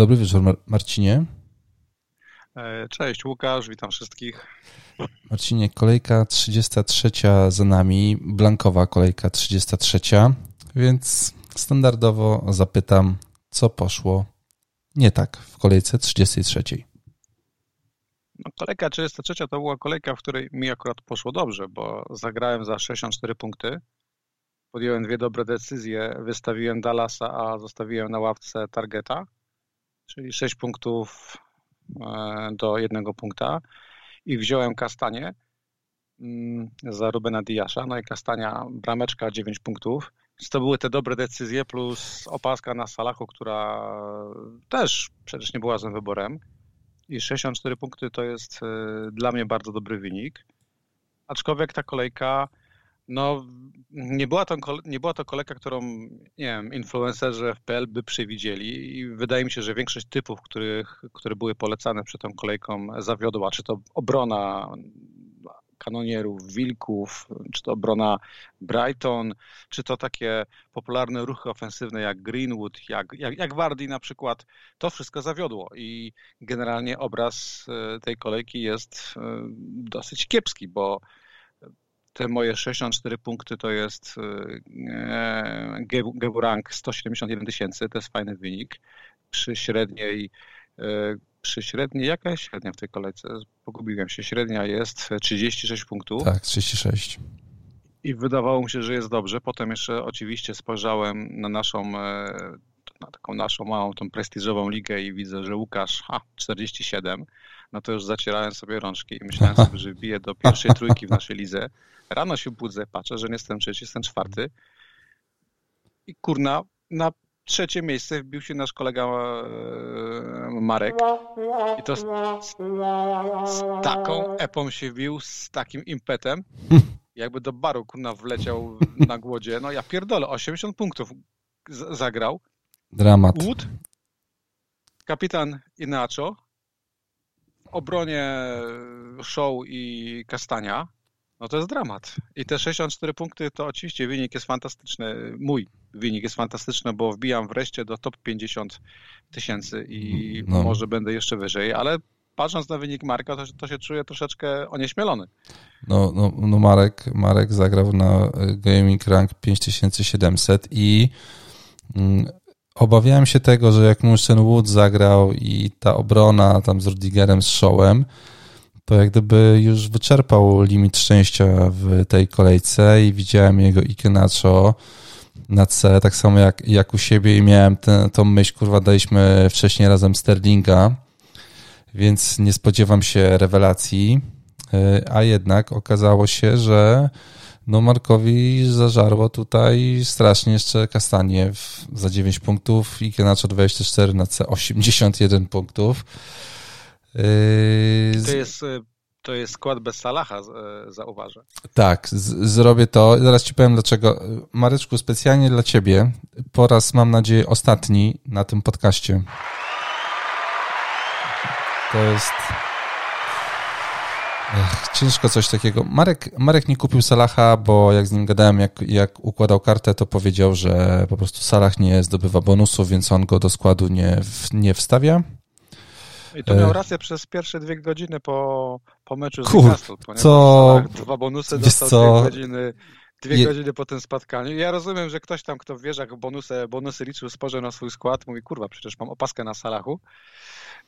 Dobry wieczór, Mar Marcinie. E, cześć, Łukasz, witam wszystkich. Marcinie, kolejka 33 za nami, blankowa kolejka 33, więc standardowo zapytam, co poszło nie tak w kolejce 33. No, kolejka 33 to była kolejka, w której mi akurat poszło dobrze, bo zagrałem za 64 punkty. Podjąłem dwie dobre decyzje, wystawiłem Dallasa, a zostawiłem na ławce Targeta, czyli 6 punktów e, do jednego punkta i wziąłem Kastanie mm, za Rubena Diasza, no i Kastania brameczka 9 punktów. To były te dobre decyzje plus opaska na Salachu, która też przecież nie była złym wyborem. I 64 punkty to jest e, dla mnie bardzo dobry wynik. Aczkolwiek ta kolejka, no nie była to, nie była to kolejka, którą, nie wiem, influencerzy FPL by przewidzieli i wydaje mi się, że większość typów, których, które były polecane przed tą kolejką zawiodła, czy to obrona kanonierów, wilków, czy to obrona Brighton, czy to takie popularne ruchy ofensywne jak Greenwood, jak, jak, jak Wardy na przykład, to wszystko zawiodło i generalnie obraz e, tej kolejki jest e, dosyć kiepski, bo te moje 64 punkty to jest e, Geburang 171 tysięcy, to jest fajny wynik przy średniej przy średniej, jaka jest średnia w tej kolejce? Pogubiłem się. Średnia jest 36 punktów. Tak, 36. I wydawało mi się, że jest dobrze. Potem jeszcze oczywiście spojrzałem na naszą, e, na taką naszą małą, tą prestiżową ligę i widzę, że Łukasz, ha, 47. No to już zacierałem sobie rączki i myślałem sobie, że wbiję do pierwszej trójki w naszej lidze. Rano się budzę, patrzę, że nie jestem trzeci, jestem czwarty. I kurna, na trzecie miejsce wbił się nasz kolega e, Marek. I to z, z, taką epą się wbił, z takim impetem. Jakby do baru kurna wleciał na głodzie. No ja pierdolę, 80 punktów zagrał. Dramat. Wood, kapitan Inacho, obronie Show i Kastania. No to jest dramat. I te 64 punkty to oczywiście wynik jest fantastyczny. Mój wynik jest fantastyczny, bo wbijam wreszcie do top 50 tysięcy i no. może będę jeszcze wyżej, ale patrząc na wynik Marka, to, to się czuję troszeczkę onieśmielony. No, no, no Marek, Marek zagrał na Gaming Rank 5700 i mm, obawiałem się tego, że jak Munchen Wood zagrał i ta obrona tam z Rudigerem, z Showem, to jak gdyby już wyczerpał limit szczęścia w tej kolejce i widziałem jego Ikenacho na C, tak samo jak, jak u siebie i miałem tę, myśl, kurwa, daliśmy wcześniej razem Sterlinga, więc nie spodziewam się rewelacji, e, a jednak okazało się, że no Markowi zażarło tutaj strasznie jeszcze Kastanie za 9 punktów, Ikenacho 24 na C 81 punktów. Yy, to jest, y, to jest skład bez Salaha, y, zauważę. Tak, z, zrobię to. Zaraz ci powiem dlaczego. Mareczku, specjalnie dla ciebie, po raz mam nadzieję ostatni na tym podcaście. To jest... Ech, ciężko coś takiego. Marek, Marek nie kupił Salaha, bo jak z nim gadałem, jak, jak układał kartę, to powiedział, że po prostu Salah nie zdobywa bonusów, więc on go do składu nie, nie wstawia. I to miał rację przez pierwsze dwie godziny po, po meczu z Kur, Newcastle, ponieważ co? dwa bonusy dostał co? dwie godziny dwie Je... godziny po tym spotkaniu. Ja rozumiem, że ktoś tam, kto w wieżach bonusy, bonusy liczył, spojrzał na swój skład, mówi, kurwa, przecież mam opaskę na Salachu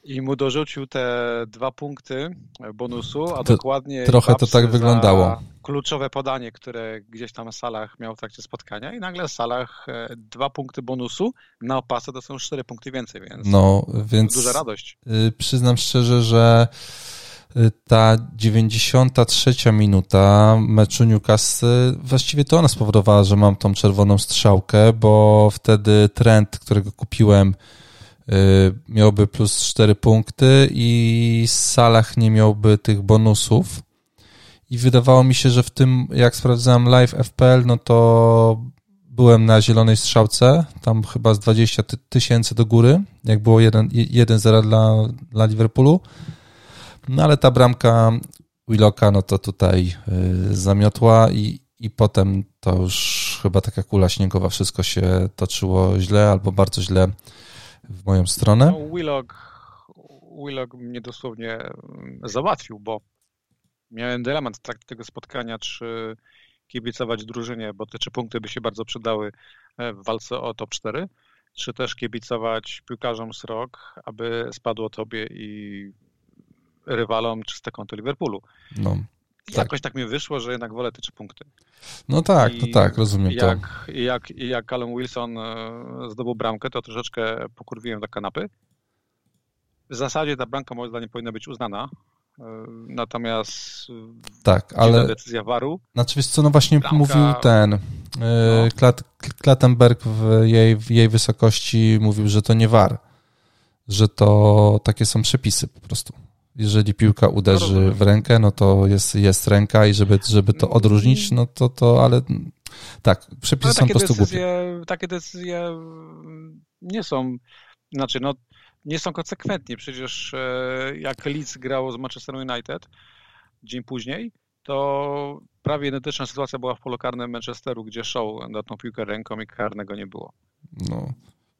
i mu dorzucił te dwa punkty bonusu, a to dokładnie trochę to tak wyglądało. Kluczowe podanie, które gdzieś tam Salah miał w trakcie spotkania i nagle Salah e, dwa punkty bonusu na opasę to są cztery punkty więcej, więc, no, więc duża radość. Y, przyznam szczerze, że y, ta 93 minuta meczu Newcastle, właściwie to ona spowodowała, że mam tą czerwoną strzałkę, bo wtedy trend, którego kupiłem miałby plus 4 punkty i Salah nie miałby tych bonusów. I wydawało mi się, że w tym, jak sprawdzałem live FPL, no to byłem na zielonej strzałce, tam chyba z 20 tysięcy do góry, jak było 1-0 dla, dla Liverpoolu. No ale ta bramka Willocka, no to tutaj y, zamiotła i, i potem to już chyba taka kula śniegowa, wszystko się toczyło źle albo bardzo źle w moją stronę. No, Willock, Willock mnie dosłownie mm, załatwił, bo miałem dylemat w trakcie tego spotkania, czy kibicować drużynie, bo te trzy punkty by się bardzo przydały e, w walce o top 4, czy też kibicować piłkarzom z rok, aby spadło tobie i rywalom czyste konto Liverpoolu. No. Tak. Jakoś tak mi wyszło, że jednak wolę te trzy punkty. No tak, to tak, rozumiem jak, to. Jak, jak Callum Wilson e, zdobył bramkę, to troszeczkę pokurwiłem do kanapy. W zasadzie ta bramka moim zdaniem powinna być uznana, e, natomiast tak, ale decyzja waru. Znaczy wiesz co, no właśnie bramka... mówił ten e, no. Klat, Klatenberg w jej, w jej wysokości mówił, że to nie war, że to takie są przepisy po prostu jeżeli piłka uderzy w rękę, no to jest, jest ręka i żeby, żeby to odróżnić, no to, to ale tak, przepisy są po prostu decyzje, głupie. Takie decyzje nie są, znaczy no, nie są konsekwentnie. Przecież e, jak Leeds grał z Manchester United dzień później, to prawie identyczna sytuacja była w polu karnym Manchesteru, gdzie Show dotknął piłkę ręką i karnego nie było. No,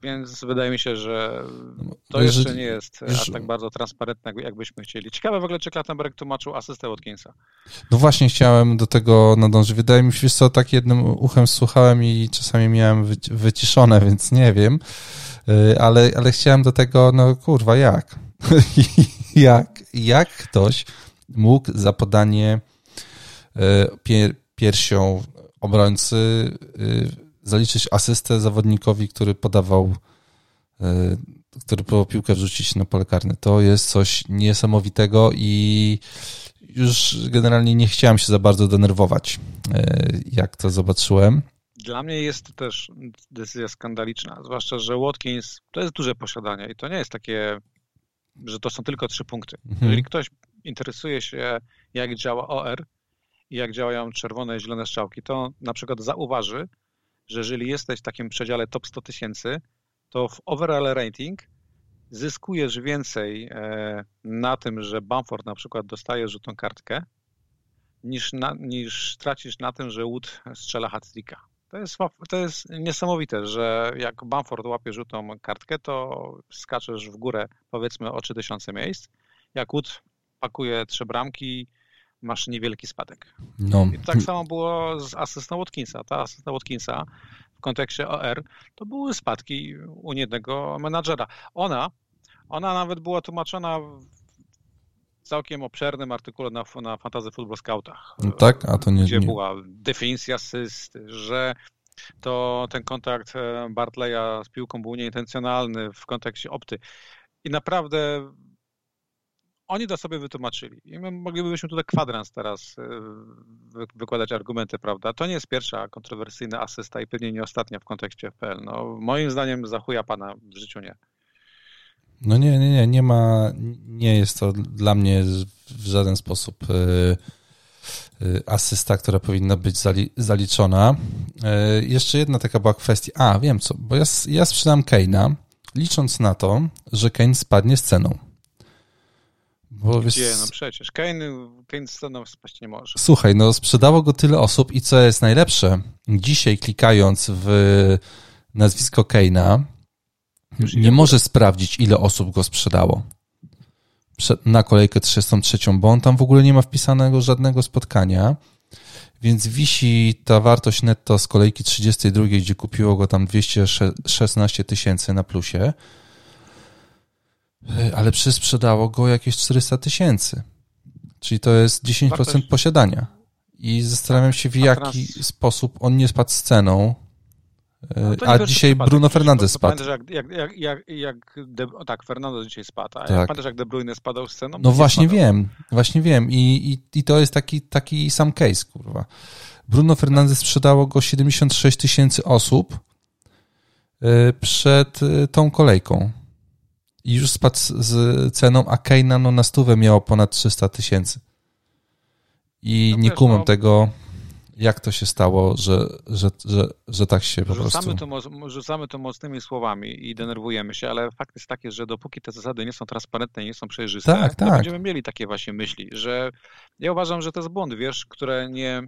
więc wydaje mi się, że no, to jeszcze nie jest aż tak bardzo transparentne, jakbyśmy chcieli. Ciekawe w ogóle, czy Klattenberg tłumaczył asystę Watkinsa. No właśnie chciałem do tego nadążyć. Wydaje mi się, że tak jednym uchem słuchałem i czasami miałem wyciszone, więc nie wiem. Y, ale, ale chciałem do tego, no kurwa, jak? jak? Jak ktoś mógł za podanie y, pier, piersią obrońcy y, zaliczyć asystę zawodnikowi, który podawał, e, który próbował piłkę wrzucić na pole karne. To jest coś niesamowitego i już generalnie nie chciałem się za bardzo denerwować, e, jak to zobaczyłem. Dla mnie jest to też decyzja skandaliczna, zwłaszcza, że Watkins to jest duże posiadanie i to nie jest takie, że to są tylko trzy punkty. Mhm. Jeżeli ktoś interesuje się, jak działa OR i jak działają czerwone i zielone strzałki, to na przykład zauważy, że jeżeli jesteś w takim przedziale top 100 tysięcy, to w overall rating zyskujesz więcej e, na tym, że Bamford na przykład dostaje rzutą kartkę, niż, na, niż tracisz na tym, że Wood strzela hat To jest, to jest niesamowite, że jak Bamford łapie rzutą kartkę, to skaczesz w górę powiedzmy o 3000 miejsc. Jak Wood pakuje trzy bramki, masz niewielki spadek. No. I tak samo było z asystą Watkinsa. Ta asysta Watkinsa w kontekście OR to były spadki u jednego menadżera. Ona, ona nawet była tłumaczona w całkiem obszernym artykule na, na Fantasy Football Scoutach. No tak, a to nie... Gdzie nie. była definicja asyst, że to ten kontakt e, Bartleya z piłką był nieintencjonalny w kontekście opty. I naprawdę oni to sobie wytłumaczyli. I my moglibyśmy tutaj kwadrans teraz y, wykładać argumenty, prawda? To nie jest pierwsza kontrowersyjna asysta i pewnie nie ostatnia w kontekście FPL. No, moim zdaniem za chuja pana w życiu nie. No nie, nie, nie, nie ma, nie jest to dla mnie w żaden sposób y, y, asysta, która powinna być zaliczona. Jeszcze jedna taka była kwestia, a wiem co, bo ja, ja sprzedam Keina, licząc na to, że Kane spadnie z ceną. Bo Gdzie? Wiesz, no przecież. Kane, Kane sceną spaść nie może. Słuchaj, no sprzedało go tyle osób i co jest najlepsze, dzisiaj klikając w nazwisko Kane'a, nie może sprawdzić, ile osób go sprzedało na kolejkę 33, bo on tam w ogóle nie ma wpisanego żadnego spotkania, więc wisi ta wartość netto z kolejki 32, gdzie kupiło go tam 216 tysięcy na plusie, ale przysprzedało go jakieś 400 tysięcy. Czyli to jest 10% Wartość... posiadania. I zastanawiam się, w jaki sposób on nie spadł z ceną. E, no a dzisiaj Bruno Fernandez spadł. jak, jak, jak, jak, jak De, tak, Fernandez dzisiaj spadł. A tak. pamiętasz, jak De Bruyne spadał z ceną? No właśnie spadał. wiem, właśnie wiem. I, i, I to jest taki, taki sam case, kurwa. Bruno Fernandez sprzedało go 76 tysięcy osób e, przed tą kolejką i już spadł z ceną, a Keina no, na stówę miało ponad 300 tysięcy. I no nie wiesz, kumam no, tego, jak to się stało, że, że, że, że tak się po rzucamy prostu... To, rzucamy to mocnymi słowami i denerwujemy się, ale fakt jest taki, że dopóki te zasady nie są transparentne, nie są przejrzyste, tak, to tak. będziemy mieli takie właśnie myśli, że ja uważam, że to jest błąd, wiesz, które nie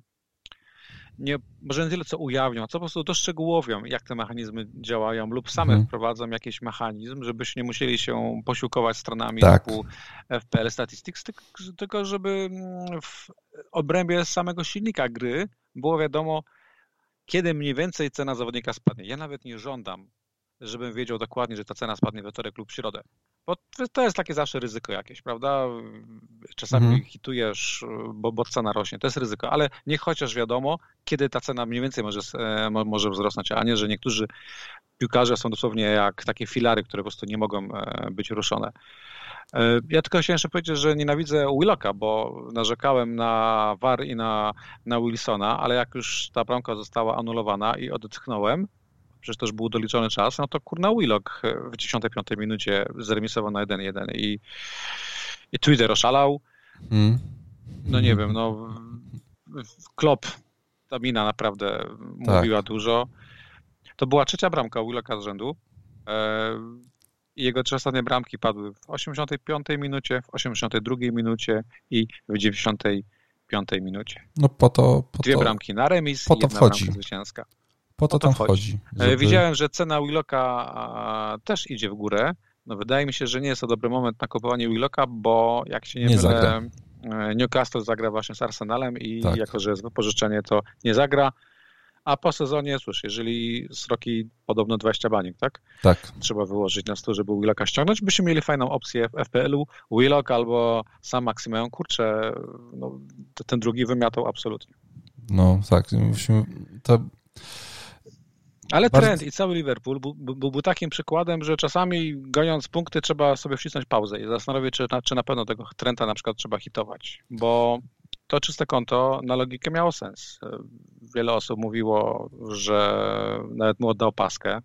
nie, może nie tyle co ujawnią, co po prostu doszczegółowią, jak te mechanizmy działają lub same mhm. wprowadzą jakiś mechanizm, żebyśmy nie musieli się posiłkować stronami tak. typu FPL Statistics, tylko żeby mm, w obrębie samego silnika gry było wiadomo, kiedy mniej więcej cena zawodnika spadnie. Ja nawet nie żądam, żebym wiedział dokładnie, że ta cena spadnie we wtorek lub w środę. Bo to jest takie zawsze ryzyko jakieś, prawda? Czasami mhm. hitujesz, bo, bo cena rośnie, to jest ryzyko, ale niech chociaż wiadomo, kiedy ta cena mniej więcej może, e, może wzrosnąć, a nie, że niektórzy piłkarze są dosłownie jak takie filary, które po prostu nie mogą e, być ruszone. E, ja tylko chciałem jeszcze powiedzieć, że nienawidzę Willocka, bo narzekałem na VAR i na, na Wilsona, ale jak już ta bramka została anulowana i odetchnąłem, przecież też był doliczony czas, no to kurna Willock w 95 minucie zremisował na 1-1 i, i Twitter oszalał. Mm. No nie wiem, no Klopp, ta mina naprawdę tak. mówiła dużo. To była trzecia bramka Willocka z rzędu. E, jego trzy ostatnie bramki padły w 85 minucie, w 82 minucie i w 95 minucie. No po to... Po Dwie to, bramki na remis po to i jedna wchodzi. bramka zwycięska. Po to, tam wchodzi. E, żeby... Widziałem, że cena Willocka też idzie w górę. No wydaje mi się, że nie jest to dobry moment na kupowanie Willocka, bo jak się nie, nie mylę, e, Newcastle zagra właśnie z Arsenalem i tak. jako, że jest wypożyczenie, to nie zagra. A po sezonie, cóż, jeżeli sroki podobno 20 baniek, tak? Tak. Trzeba wyłożyć na stół, żeby Willocka ściągnąć. Byśmy mieli fajną opcję w FPL-u. Willock albo sam Maximeon, kurczę, no, ten drugi wymiatał absolutnie. No tak, musimy, to ale Bardzo... trend i cały Liverpool był, był, był, takim przykładem, że czasami goniąc punkty trzeba sobie wcisnąć pauzę i zastanowić, czy na, czy na pewno tego trenda na przykład trzeba hitować, bo to czyste konto na logikę miało sens. Wiele osób mówiło, że nawet mu oddał paskę.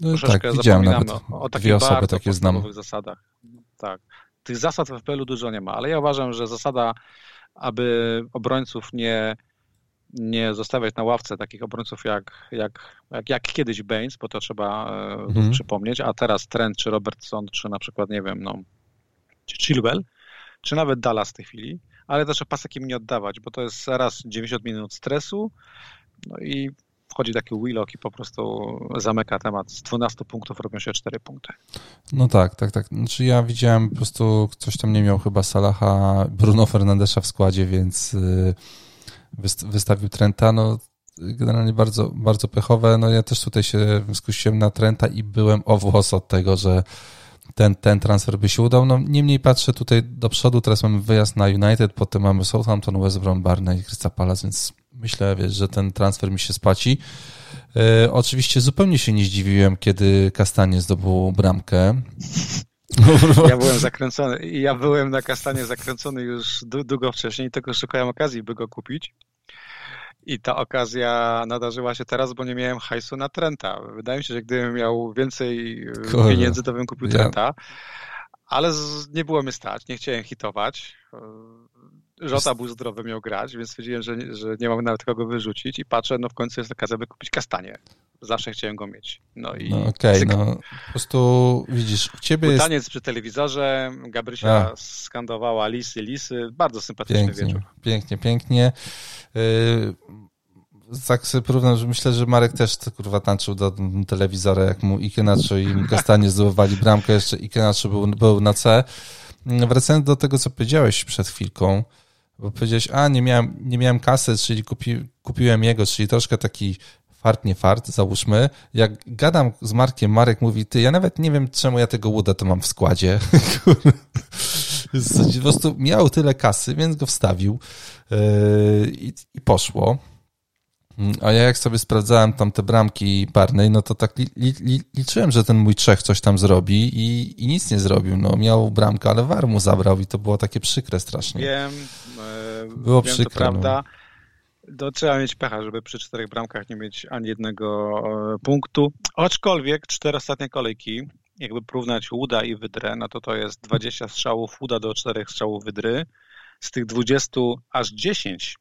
No, tak, widziałem nawet o, o takich dwie osoby takie znam. zasadach. Tak. Tych zasad w FPL-u dużo nie ma, ale ja uważam, że zasada, aby obrońców nie nie zostawiać na ławce takich obrońców jak, jak, jak, jak kiedyś Baines, bo to trzeba e, mhm. przypomnieć, a teraz Trent, czy Robertson, czy na przykład, nie wiem, no, czy Chilwell, czy nawet Dallas w tej chwili, ale też pasek im nie oddawać, bo to jest raz 90 minut stresu, no i wchodzi taki Willock i po prostu zamyka temat. Z 12 punktów robią się 4 punkty. No tak, tak, tak. Znaczy ja widziałem po prostu, ktoś tam nie miał chyba Salaha, Bruno Fernandesza w składzie, więc... Wystawił Trenta, no generalnie bardzo, bardzo pechowe. No ja też tutaj się skusiłem na Trenta i byłem o włos od tego, że ten, ten transfer by się udał. No niemniej patrzę tutaj do przodu, teraz mamy wyjazd na United, potem mamy Southampton, West Brom, Barney i Crystal Palace, więc myślę, wiesz, że ten transfer mi się spaci. E, oczywiście zupełnie się nie zdziwiłem, kiedy Kastanie zdobył bramkę. Ja byłem zakręcony. Ja byłem na kastanie zakręcony już długo wcześniej, tylko szukałem okazji, by go kupić. I ta okazja nadarzyła się teraz, bo nie miałem hajsu na Trenta. Wydaje mi się, że gdybym miał więcej Kurde. pieniędzy, to bym kupił. Trenta. Ale nie było mi stać, nie chciałem hitować. Żota był zdrowy, miał grać, więc stwierdziłem, że, że nie mam nawet kogo wyrzucić i patrzę, no w końcu jest okazja, by kupić kastanie. Zawsze chciałem go mieć. No i no, okej, okay, no po prostu widzisz, u ciebie jest... Taniec przy telewizorze, Gabrysia A. skandowała lisy, lisy, bardzo sympatyczny pięknie, wieczór. Pięknie, pięknie. Yy, tak sobie porównam, że myślę, że Marek też kurwa tańczył do telewizora, jak mu Ikenacho i Kastanie zdobywali bramkę, jeszcze Ikenacho był, był na C. Wracając do tego, co powiedziałeś przed chwilką, bo powiedziałeś, a nie miałem, nie miałem kasy, czyli kupi, kupiłem jego, czyli troszkę taki fart, nie fart, załóżmy. Jak gadam z Markiem, Marek mówi, ty, ja nawet nie wiem, czemu ja tego łuda to mam w składzie. po prostu miał tyle kasy, więc go wstawił yy, i, i poszło. A ja jak sobie sprawdzałem tam te bramki parnej, no to tak li, li, liczyłem, że ten mój Czech coś tam zrobi i, i nic nie zrobił. No miał bramkę, ale war mu zabrał i to było takie przykre strasznie. Wiem, e, było wiem, przykre. To prawda. No. To trzeba mieć pecha, żeby przy czterech bramkach nie mieć ani jednego e, punktu. Aczkolwiek cztery ostatnie kolejki, jakby porównać Łuda i Wydrę, no to to jest 20 strzałów Łuda do czterech strzałów Wydry. Z tych 20 aż 10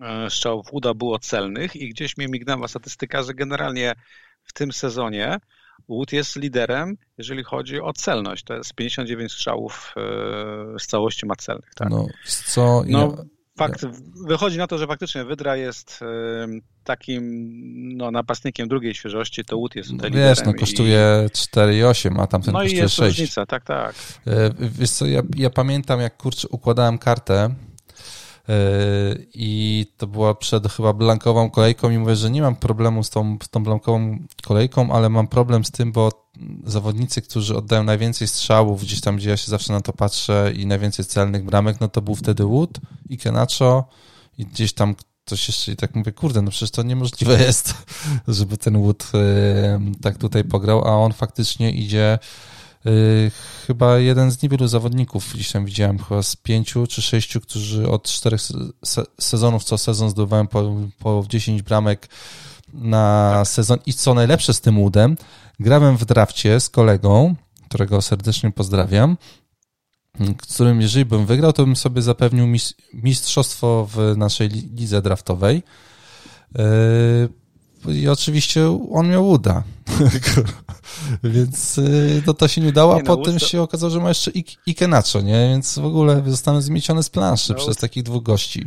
E, strzałów uda było celnych i gdzieś mi mignęła statystyka, że generalnie w tym sezonie Wood jest liderem, jeżeli chodzi o celność. To jest 59 strzałów e, z całości ma celnych. Tak? No, co? No, Fakt, wychodzi na to, że faktycznie Wydra jest takim no, napastnikiem drugiej świeżości, to Wood jest tutaj no, Wiesz, no kosztuje i... 4,8, a tamten no kosztuje 6. No i jest 6. różnica, tak, tak. E, wiesz co, ja, ja pamiętam jak kurczę układałem kartę i to była przed chyba blankową kolejką i mówię, że nie mam problemu z tą, z tą blankową kolejką, ale mam problem z tym, bo zawodnicy, którzy oddają najwięcej strzałów, gdzieś tam, gdzie ja się zawsze na to patrzę i najwięcej celnych bramek, no to był wtedy Wood i Kenacho i gdzieś tam coś jeszcze i tak mówię, kurde, no przecież to niemożliwe jest, żeby ten Wood tak tutaj pograł, a on faktycznie idzie chyba jeden z niewielu zawodników, gdzieś tam widziałem chyba z pięciu czy sześciu, którzy od czterech sezonów co sezon zdobywałem po, po 10 bramek na sezon i co najlepsze z tym Woodem, grałem w drafcie z kolegą, którego serdecznie pozdrawiam, którym jeżeli bym wygrał, to bym sobie zapewnił mistrzostwo w naszej lidze draftowej. I oczywiście on miał uda. Więc yy, to, to się nie udało, a nie, no, potem się okazało, że ma jeszcze Ikenacho, nie? Więc w ogóle zostałem zmieciony z planszy no, przez takich dwóch gości.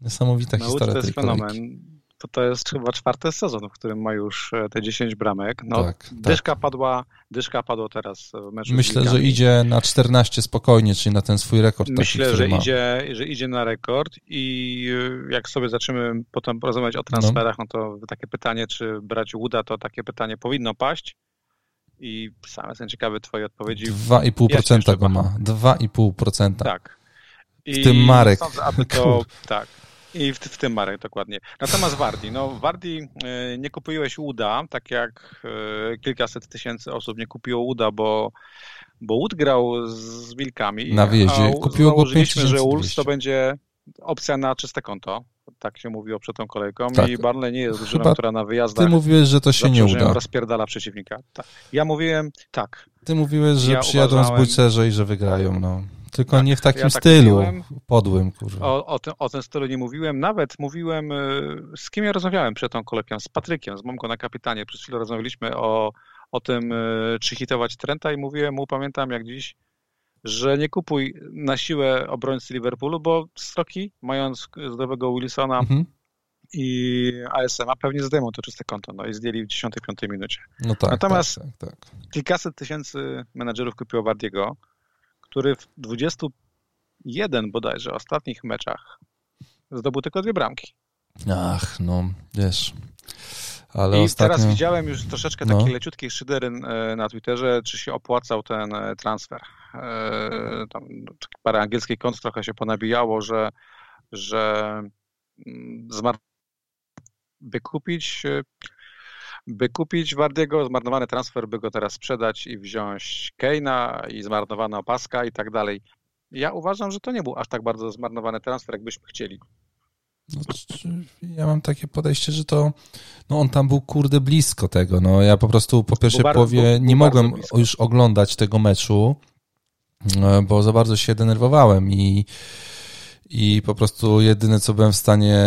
Niesamowita no, historia to jest tej fenomen. To to jest chyba czwarty sezon, w którym ma już e, te 10 bramek. No, tak, dyszka, tak. Padła, dyszka padło teraz w meczu Myślę, że idzie na 14 spokojnie, czyli na ten swój rekord. Myślę, taki, że, ma. idzie, że idzie na rekord i e, jak sobie zaczniemy potem porozmawiać o transferach, no, no to takie pytanie, czy brać Łuda, to takie pytanie powinno paść. I sam jestem ciekawy twojej odpowiedzi. 2,5% ja go ma. 2,5%. Tak. I w tym Marek. Sądzę, aby to, tak. I w, w, tym Marek, dokładnie. Natomiast Wardi, no Wardi e, nie kupiłeś Uda, tak jak e, kilkaset tysięcy osób nie kupiło Uda, bo, bo Ud grał z Wilkami. Na wiezie. Kupiło go 5 że Wolves to będzie opcja na czyste konto. Tak się mówiło przed tą kolejką tak. i Barney nie jest drużyną, która na wyjazdach... Ty mówiłeś, że to się nie uda. rozpierdala przeciwnika. Tak. Ja mówiłem tak. Ty mówiłeś, że ja przyjadą uważałem... z i że wygrają, no. Tylko tak, nie w takim ja tak stylu mówiłem, podłym, kurwa. O, o, tym, o tym stylu nie mówiłem. Nawet mówiłem, y, z kim ja rozmawiałem przed tą kolejką, z Patrykiem, z Momką na kapitanie. Przez chwilę rozmawialiśmy o, o tym, y, czy hitować Trenta i mówiłem mu, pamiętam jak dziś, że nie kupuj na siłę obrońcy Liverpoolu, bo Stroki, mając zdrowego Wilsona mhm. i ASM-a, pewnie zdejmą to czyste konto. No i zdjęli w 10-5 minucie. No tak, Natomiast tak, tak, tak. kilkaset tysięcy menadżerów kupiło Wardiego który w 21 bodajże ostatnich meczach zdobył tylko dwie bramki. Ach, no, wiesz. Ale I ostatnio... teraz widziałem już troszeczkę no. takiej leciutkiej szydery e, na Twitterze, czy się opłacał ten e, transfer. E, tam parę angielskich kont trochę się ponabijało, że, że mm, zmar... by kupić Wardiego, zmarnowany transfer, by go teraz sprzedać i wziąć Keina i zmarnowana opaska i tak dalej. Ja uważam, że to nie był aż tak bardzo zmarnowany transfer, jakbyśmy chcieli. No, ja mam takie podejście, że to no on tam był kurde blisko tego. No ja po prostu po pierwszej połowie nie mogłem już oglądać tego meczu, e, bo za bardzo się denerwowałem i i po prostu jedyne, co byłem w stanie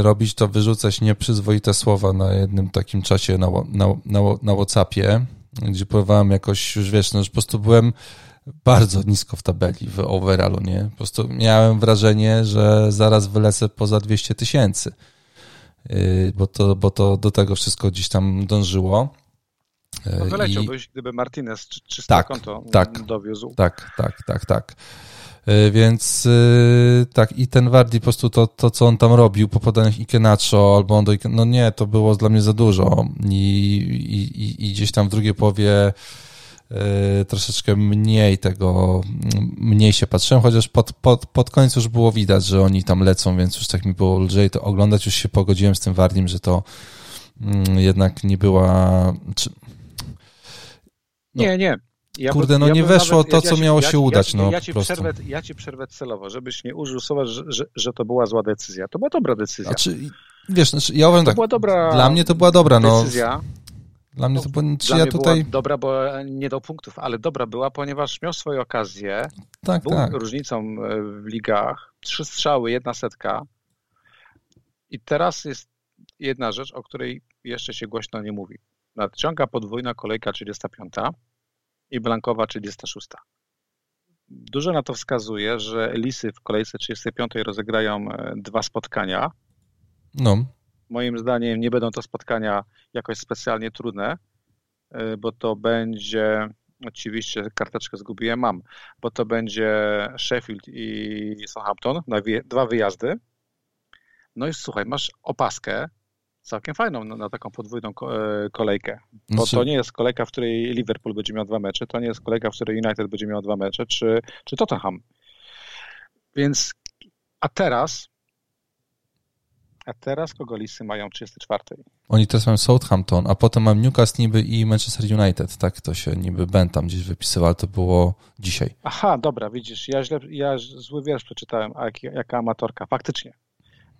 robić, to wyrzucać nieprzyzwoite słowa na jednym takim czasie na, na, na, na Whatsappie, gdzie próbowałem jakoś, już wiesz, no, że po prostu byłem bardzo nisko w tabeli, w overallu, nie? Po prostu miałem wrażenie, że zaraz wylecę poza 200 tysięcy, yy, bo, to, bo to do tego wszystko gdzieś tam dążyło. No wyleciałbyś, I... gdyby Martinez czyste tak, konto tak, dowiózł. Tak, tak, tak, tak. E, więc e, tak, i ten Wardi po prostu to, to co on tam robił po podaniach Ikenacho albo on do no nie, to było dla mnie za dużo. I, i, i gdzieś tam w drugiej połowie e, troszeczkę mniej tego, mniej się patrzyłem, chociaż pod, pod, pod koniec już było widać, że oni tam lecą, więc już tak mi było lżej to oglądać. Już się pogodziłem z tym Wardim, że to mm, jednak nie była. Czy, no, nie, nie. Ja Kurde, no ja nie weszło nawet, to, co ja, miało się udać. no, ja, ci przerwę, ja ci przerwę celowo, żebyś nie użył słowa, że, że, że, to była zła decyzja. To była dobra decyzja. Znaczy, wiesz, znaczy, ja to tak, była dobra dla mnie to była dobra no. decyzja. Dla mnie to było, czy ja tutaj... była dobra, bo nie do punktów, ale dobra była, ponieważ miał swoje okazje. Tak, był tak. różnicą e, w ligach. Trzy strzały, jedna setka. I teraz jest jedna rzecz, o której jeszcze się głośno nie mówi. Nadciąga podwójna kolejka 35 i Blankowa 36. Dużo na to wskazuje, że Lisy w kolejce 35 rozegrają dwa spotkania. No. Moim zdaniem nie będą to spotkania jakoś specjalnie trudne, bo to będzie Oczywiście karteczkę zgubiłem, mam, bo to będzie Sheffield i Southampton, dwa wyjazdy. No i słuchaj, masz opaskę całkiem fajną na, na taką podwójną e, kolejkę. Bo znaczy... to nie jest kolejka, w której Liverpool będzie miał dwa mecze, to nie jest kolejka, w której United będzie miał dwa mecze, czy, czy Tottenham. Więc, a teraz a teraz kogo listy mają 34? Oni teraz mają Southampton, a potem mam Newcastle niby i Manchester United. Tak to się niby Ben tam gdzieś wypisywał, ale to było dzisiaj. Aha, dobra, widzisz, ja, źle, ja zły wiersz przeczytałem, a jak, jaka amatorka. Faktycznie.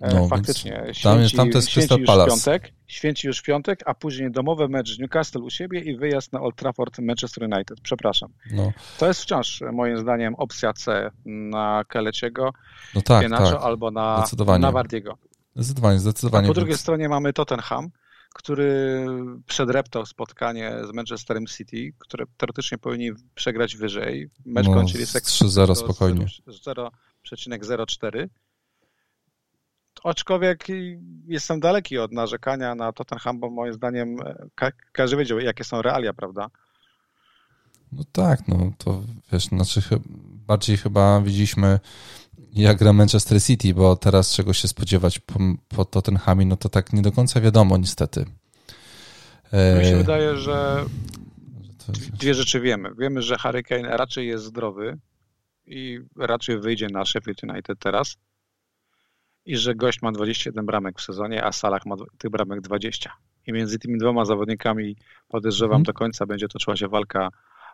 E, no, Faktycznie. Święci, tam, jest, tam to jest Crystal Palace. Piątek, święci już piątek, a później domowy mecz Newcastle u siebie i wyjazd na Old Trafford Manchester United. Przepraszam. No. To jest wciąż moim zdaniem opcja C na Keleciego, no tak, tak. albo na, na Wardiego. Zdecydowanie, zdecydowanie. A po drugiej stronie mamy Tottenham, który przedreptał spotkanie z Manchesterem City, które teoretycznie powinni przegrać wyżej. Mecz no, kończyli 3-0 spokojnie. 0,04. Aczkolwiek jestem daleki od narzekania na Tottenham, bo moim zdaniem ka każdy wiedział, jakie są realia, prawda? No tak, no to wiesz, znaczy bardziej chyba widzieliśmy jak gra Manchester City, bo teraz czego się spodziewać po, po Tottenhamie, no to tak nie do końca wiadomo niestety. Mi się e, wydaje, że dwie rzeczy wiemy. Wiemy, że Harry Kane raczej jest zdrowy i raczej wyjdzie na Sheffield United teraz i że gość ma 21 bramek w sezonie, a Salah ma tych bramek 20. I między tymi dwoma zawodnikami podejrzewam hmm. do końca będzie toczyła się walka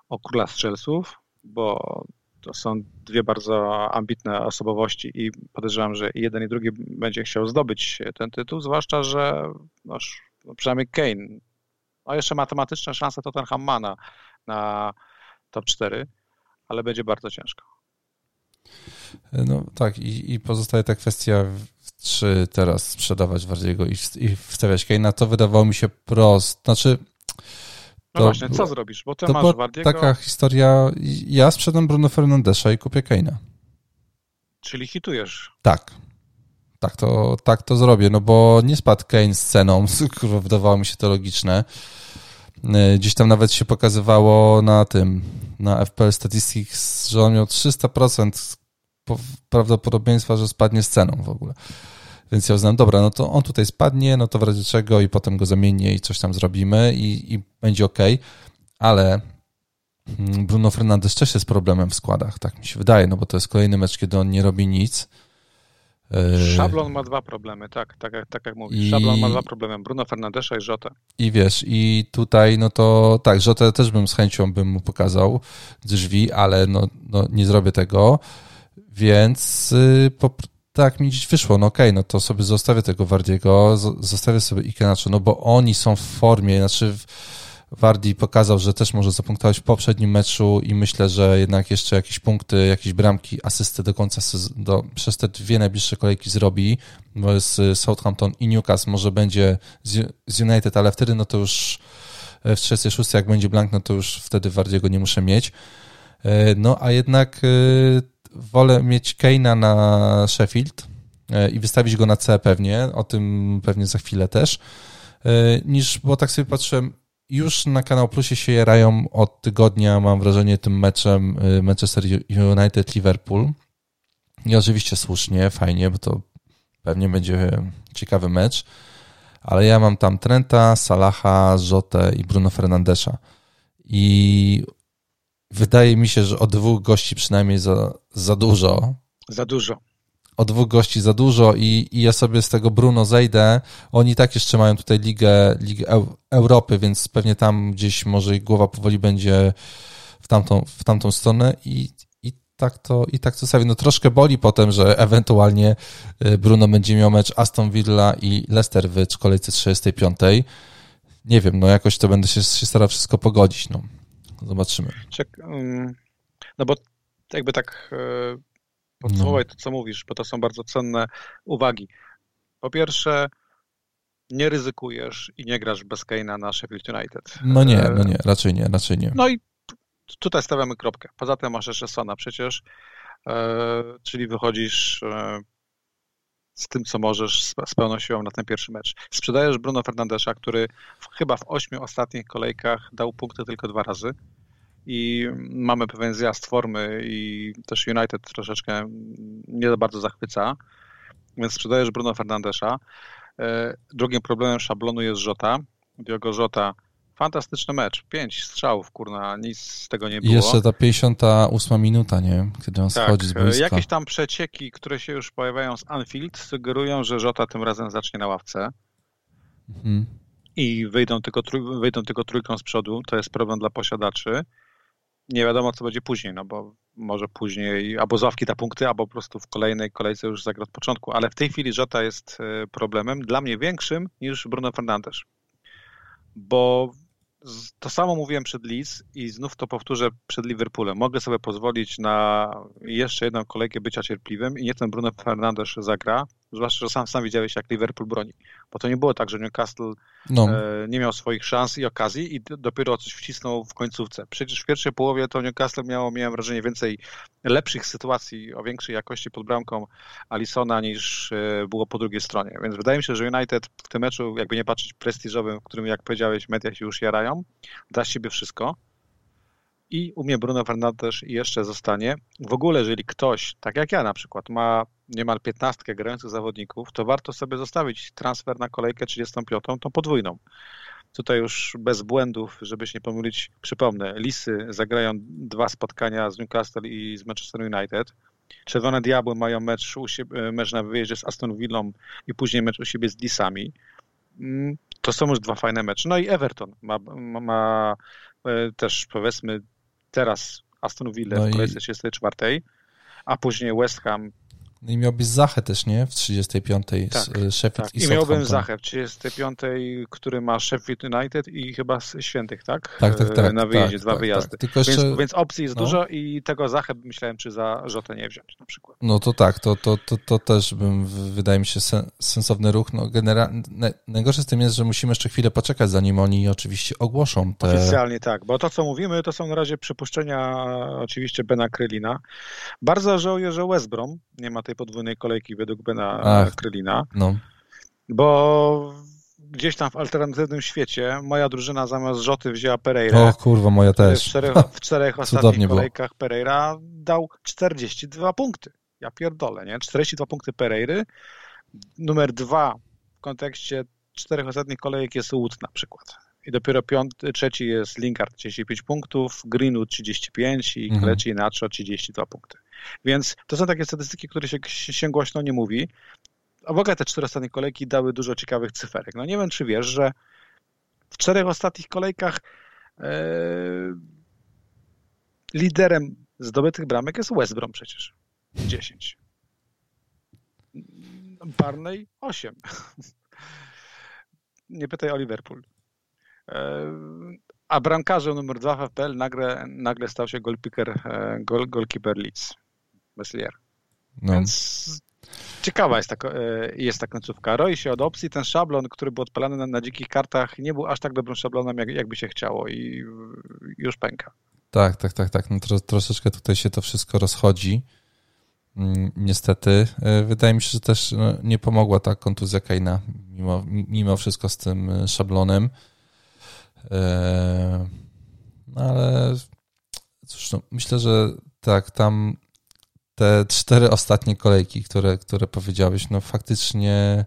o króla strzelców, bo to są dwie bardzo ambitne osobowości i podejrzewam, że jeden i drugi będzie chciał zdobyć ten tytuł, zwłaszcza, że no, przynajmniej Kane, no jeszcze matematyczne szanse Tottenham ma na, na top 4, ale będzie bardzo ciężko. No tak, i, i pozostaje ta kwestia, czy teraz sprzedawać Wardiego i, i wstawiać Kane'a, to wydawało mi się prost. Znaczy, no to, właśnie, co zrobisz? Bo ty to masz Wardiego... taka historia, ja sprzedam Bruno Fernandesza i kupię Kane'a. Czyli hitujesz. Tak. Tak to, tak to zrobię, no bo nie spadł Kane z ceną, kurwa, wydawało mi się to logiczne. Y, gdzieś tam nawet się pokazywało na tym, na FPL Statistics, że on miał 300% prawdopodobieństwa, że spadnie z ceną w ogóle. Więc ja uznałem, dobra, no to on tutaj spadnie, no to w razie czego i potem go zamienię i coś tam zrobimy i, i będzie ok, ale mm, Bruno Fernandes też jest problemem w składach, tak mi się wydaje, no bo to jest kolejny mecz, kiedy on nie robi nic. E, Szablon ma dwa problemy, tak, tak, tak jak mówisz. I... Szablon ma dwa problemy, Bruno Fernandesza i Żotę. I wiesz, i tutaj, no to tak, Żotę też bym z chęcią bym mu pokazał drzwi, ale no, no nie zrobię tego, więc y, po, tak mi dziś wyszło, no okej, okay, no to sobie zostawię tego Wardiego, zostawię sobie Ikenacho, no bo oni są w formie, znaczy Wardi pokazał, że też może zapunktować w poprzednim meczu i myślę, że jednak jeszcze jakieś punkty, jakieś bramki, asysty do końca do, przez te dwie najbliższe kolejki zrobi, bo jest Southampton i Newcastle, może będzie z, z United, ale wtedy no to już w 36 jak będzie blank, no to już wtedy Wardiego nie muszę mieć. E, no a jednak e, wolę mieć Keina na Sheffield e, i wystawić go na C pewnie, o tym pewnie za chwilę też, e, niż, bo tak sobie patrzyłem, już na Kanał Plusie się jarają od tygodnia, mam wrażenie, tym meczem e, Manchester United-Liverpool. I oczywiście słusznie, fajnie, bo to pewnie będzie ciekawy mecz, ale ja mam tam Trenta, Salaha, Jotę i Bruno Fernandesza. I wydaje mi się, że o dwóch gości przynajmniej za, za dużo. Za dużo. O dwóch gości za dużo i, i ja sobie z tego Bruno zejdę. Oni tak jeszcze mają tutaj Ligę, Ligę Europy, więc pewnie tam gdzieś może ich głowa powoli będzie w tamtą, w tamtą stronę i, i tak to i tak sobie. No troszkę boli potem, że ewentualnie y, Bruno będzie miał mecz Aston Villa i Leicester w kolejce 35. Nie wiem, no jakoś to będę się, się starał wszystko pogodzić. No. Zobaczymy. Czek, no bo jakby tak e, podsumować no. to, co mówisz, bo to są bardzo cenne uwagi. Po pierwsze, nie ryzykujesz i nie grasz bez Kane'a na Sheffield United. No nie, no nie, raczej nie, raczej nie. No i tutaj stawiamy kropkę. Poza tym masz jeszcze Sona przecież, czyli wychodzisz z tym, co możesz, z pełną siłą na ten pierwszy mecz. Sprzedajesz Bruno Fernandesza, który chyba w ośmiu ostatnich kolejkach dał punkty tylko dwa razy i mamy pewien zjazd formy i też United troszeczkę nie za bardzo zachwyca, więc sprzedajesz Bruno Fernandesza. E, drugim problemem szablonu jest Żota. Diogo Żota Fantastyczny mecz. Pięć strzałów, kurna, nic z tego nie było. I jeszcze ta 58 minuta, nie? Kiedy on tak, schodzi z boiska. Jakieś tam przecieki, które się już pojawiają z Anfield, sugerują, że Żota tym razem zacznie na ławce. Mhm. I wyjdą tylko, wyjdą tylko trójką z przodu. To jest problem dla posiadaczy. Nie wiadomo, co będzie później, no bo może później albo zławki da punkty, albo po prostu w kolejnej kolejce już zagra od początku. Ale w tej chwili Żota jest e, problemem dla mnie większym niż Bruno Fernandes bo to samo mówiłem przed Leeds i znów to powtórzę przed Liverpoolem. Mogę sobie pozwolić na jeszcze jedną kolejkę bycia cierpliwym i nie ten Bruno Fernandes zagra, zwłaszcza, że sam, sam widziałeś, jak Liverpool broni. Bo to nie było tak, że Newcastle no. e, nie miał swoich szans i okazji i dopiero coś wcisnął w końcówce. Przecież w pierwszej połowie to Newcastle miało, miałem wrażenie, więcej lepszych sytuacji o większej jakości pod bramką Alisona niż e, było po drugiej stronie. Więc wydaje mi się, że United w tym meczu, jakby nie patrzeć prestiżowym, w którym, jak powiedziałeś, media się już jarają, da z siebie wszystko i u mnie Bruno Fernandes jeszcze zostanie. W ogóle, jeżeli ktoś, tak jak ja na przykład, ma niemal 15 grających zawodników, to warto sobie zostawić transfer na kolejkę 35, tą podwójną. Tutaj już bez błędów, żeby się nie pomylić, przypomnę, Lisy zagrają dwa spotkania z Newcastle i z Manchester United. Czerwone Diabły mają mecz, u siebie, mecz na wyjeździe z Aston Villą i później mecz u siebie z Lisami. Mm, to są już dwa fajne mecze. No i Everton ma, ma, ma e, też powiedzmy teraz Aston Villa no w kolejce 34, a później West Ham i miałbyś Zachę też, nie? W 35. Tak, Sheffield tak. i, I miałbym Zachę w 35, który ma Sheffield United i chyba z Świętych, tak? Tak, tak, tak. Na wyjeździe, tak, dwa tak, wyjazdy. Tak. Więc, jeszcze... więc, opcji jest no. dużo i tego Zachę myślałem, czy za Rzotę nie wziąć na przykład. No to tak, to, to, to, to też bym, wydaje mi się, sensowny ruch. No generalnie, najgorsze z tym jest, że musimy jeszcze chwilę poczekać, zanim oni oczywiście ogłoszą te... Oficjalnie tak, bo to, co mówimy, to są na razie przypuszczenia oczywiście Bena Krylina. Bardzo żałuję, że West Brom nie ma tej tej podwójnej kolejki według Bena Ach, Krylina. No. Bo gdzieś tam w alternatywnym świecie moja drużyna zamiast Rzoty wzięła Pereira. O kurwa, moja też. W czterech, w czterech ostatnich kolejkach było. Pereira dał 42 punkty. Ja pierdolę, nie? 42 punkty Pereiry. Numer dwa w kontekście czterech ostatnich kolejek jest Wood na przykład. I dopiero piąty, trzeci jest Linkard 35 punktów, Greenwood 35 i mhm. Kleci Nacho 32 punkty. Więc to są takie statystyki, które się, się głośno nie mówi. A w ogóle te cztery ostatnie kolejki dały dużo ciekawych cyferek. No nie wiem, czy wiesz, że w czterech ostatnich kolejkach e, liderem zdobytych bramek jest West Brom przecież. 10. Barney 8. Nie pytaj o Liverpool. E, a bramkarzem numer 2 w FPL nagle, nagle stał się goalkeeper, e, goal, goalkeeper Leeds. Meslier. No. Więc ciekawa jest ta, e, jest ta końcówka. Roi się od opcji. Ten szablon, który był odpalany na, na dzikich kartach, nie był aż tak dobrym szablonem, jak, jakby się chciało i już pęka. Tak, tak, tak, tak. No, tro, troszeczkę tutaj się to wszystko rozchodzi. Mm, niestety. E, wydaje mi się, że też no, nie pomogła ta kontuzja Keina mimo, mimo wszystko z tym e, szablonem. No ale cóż, no, myślę, że tak, tam te cztery ostatnie kolejki, które, które powiedziałeś, no faktycznie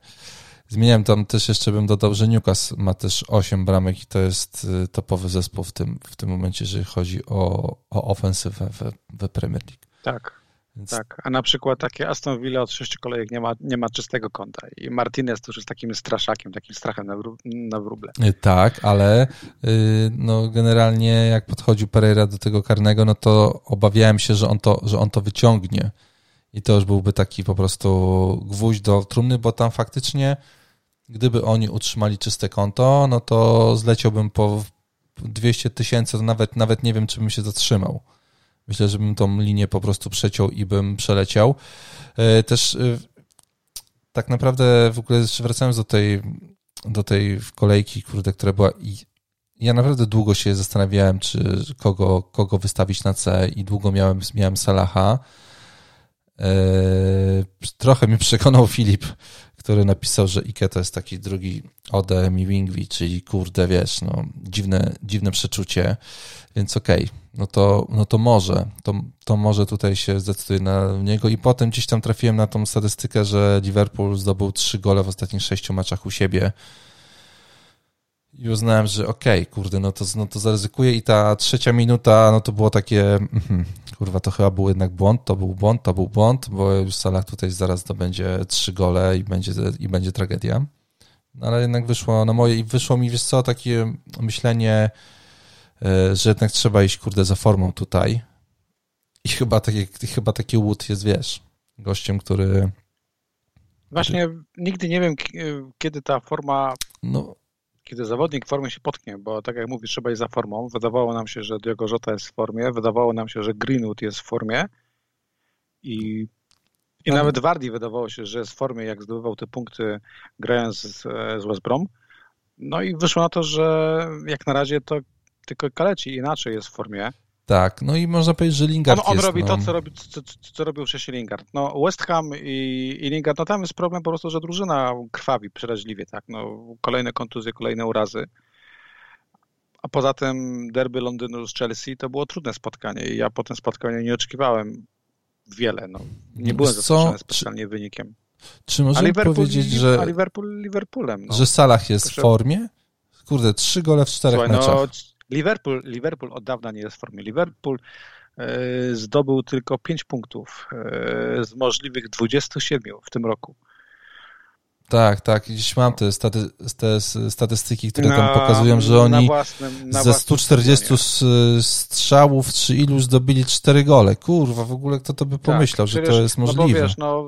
zmieniałem tam też jeszcze bym dodał, że Newcastle ma też 8 bramek i to jest y, topowy zespół w tym, w tym momencie, jeżeli chodzi o, o ofensywę we, we Premier League. Tak. Więc... Tak, a na przykład takie Aston Villa od sześciu kolejek nie ma, nie ma czystego konta i Martinez to już jest takim straszakiem, takim strachem na, wró na wróble. Y, tak, ale yy, no generalnie jak podchodził Pereira do tego karnego, no to obawiałem się, że on to, że on to wyciągnie i to już byłby taki po prostu gwóźdź do trumny, bo tam faktycznie gdyby oni utrzymali czyste konto, no to zleciałbym po 200 tysięcy, to nawet, nawet nie wiem, czy bym się zatrzymał. Myślę, że bym tą linię po prostu przeciął i bym przeleciał. E, też e, tak naprawdę w ogóle wracając do tej, do tej kolejki, kurde, która była i ja naprawdę długo się zastanawiałem, czy kogo, kogo wystawić na C i długo miałem, miałem Salaha. Trochę mi przekonał Filip, który napisał, że Ike to jest taki drugi Ode mi Wingwi, czyli kurde, wiesz, no, dziwne, dziwne przeczucie, więc okej, okay, no, to, no to może, to, to może tutaj się zdecyduje na niego. I potem gdzieś tam trafiłem na tą statystykę, że Liverpool zdobył trzy gole w ostatnich sześciu meczach u siebie. I uznałem, że okej, okay, kurde, no to, no to zaryzykuję. I ta trzecia minuta, no to było takie, mm, kurwa, to chyba był jednak błąd, to był błąd, to był błąd, bo już Salah tutaj zaraz to będzie trzy gole i będzie, i będzie tragedia. No ale jednak wyszło na moje i wyszło mi, wiesz co, takie myślenie, że jednak trzeba iść, kurde, za formą tutaj. I chyba taki, chyba taki Wood jest, wiesz, gościem, który... Właśnie nigdy nie wiem, kiedy ta forma... No, kiedy zawodnik w formie się potknie, bo tak jak mówisz, trzeba iść za formą. Wydawało nam się, że Diogo Jota jest w formie, wydawało nam się, że Greenwood jest w formie i, i nawet Wardy wydawało się, że jest w formie, jak zdobywał te punkty grając z, z West Brom. No i wyszło na to, że jak na razie to tylko Kaleci inaczej jest w formie. Tak, no i można powiedzieć, że Lingard On, on jest, robi no. to, co, robi, co, co robił wcześniej Lingard. No West Ham i, i Lingard, no tam jest problem po prostu, że drużyna krwawi przeraźliwie, tak, no kolejne kontuzje, kolejne urazy. A poza tym derby Londynu z Chelsea to było trudne spotkanie i ja po tym spotkaniu nie oczekiwałem wiele, no. Nie byłem zaskoczony specjalnie czy, wynikiem. Czy możemy powiedzieć, że... A Liverpool Liverpoolem, no. Że Salah jest w formie? Kurde, trzy gole w czterech Słuchaj, meczach. No, Liverpool, Liverpool od dawna nie jest w formie. Liverpool e, zdobył tylko 5 punktów e, z możliwych 27 w tym roku. Tak, tak. Gdzieś mam te, staty, te statystyki, które na, tam pokazują, że oni własnym, ze 140 strzałów czy iluś zdobyli 4 gole. Kurwa, w ogóle kto to by tak, pomyślał, tak, że to jest możliwe. No bo wiesz, no,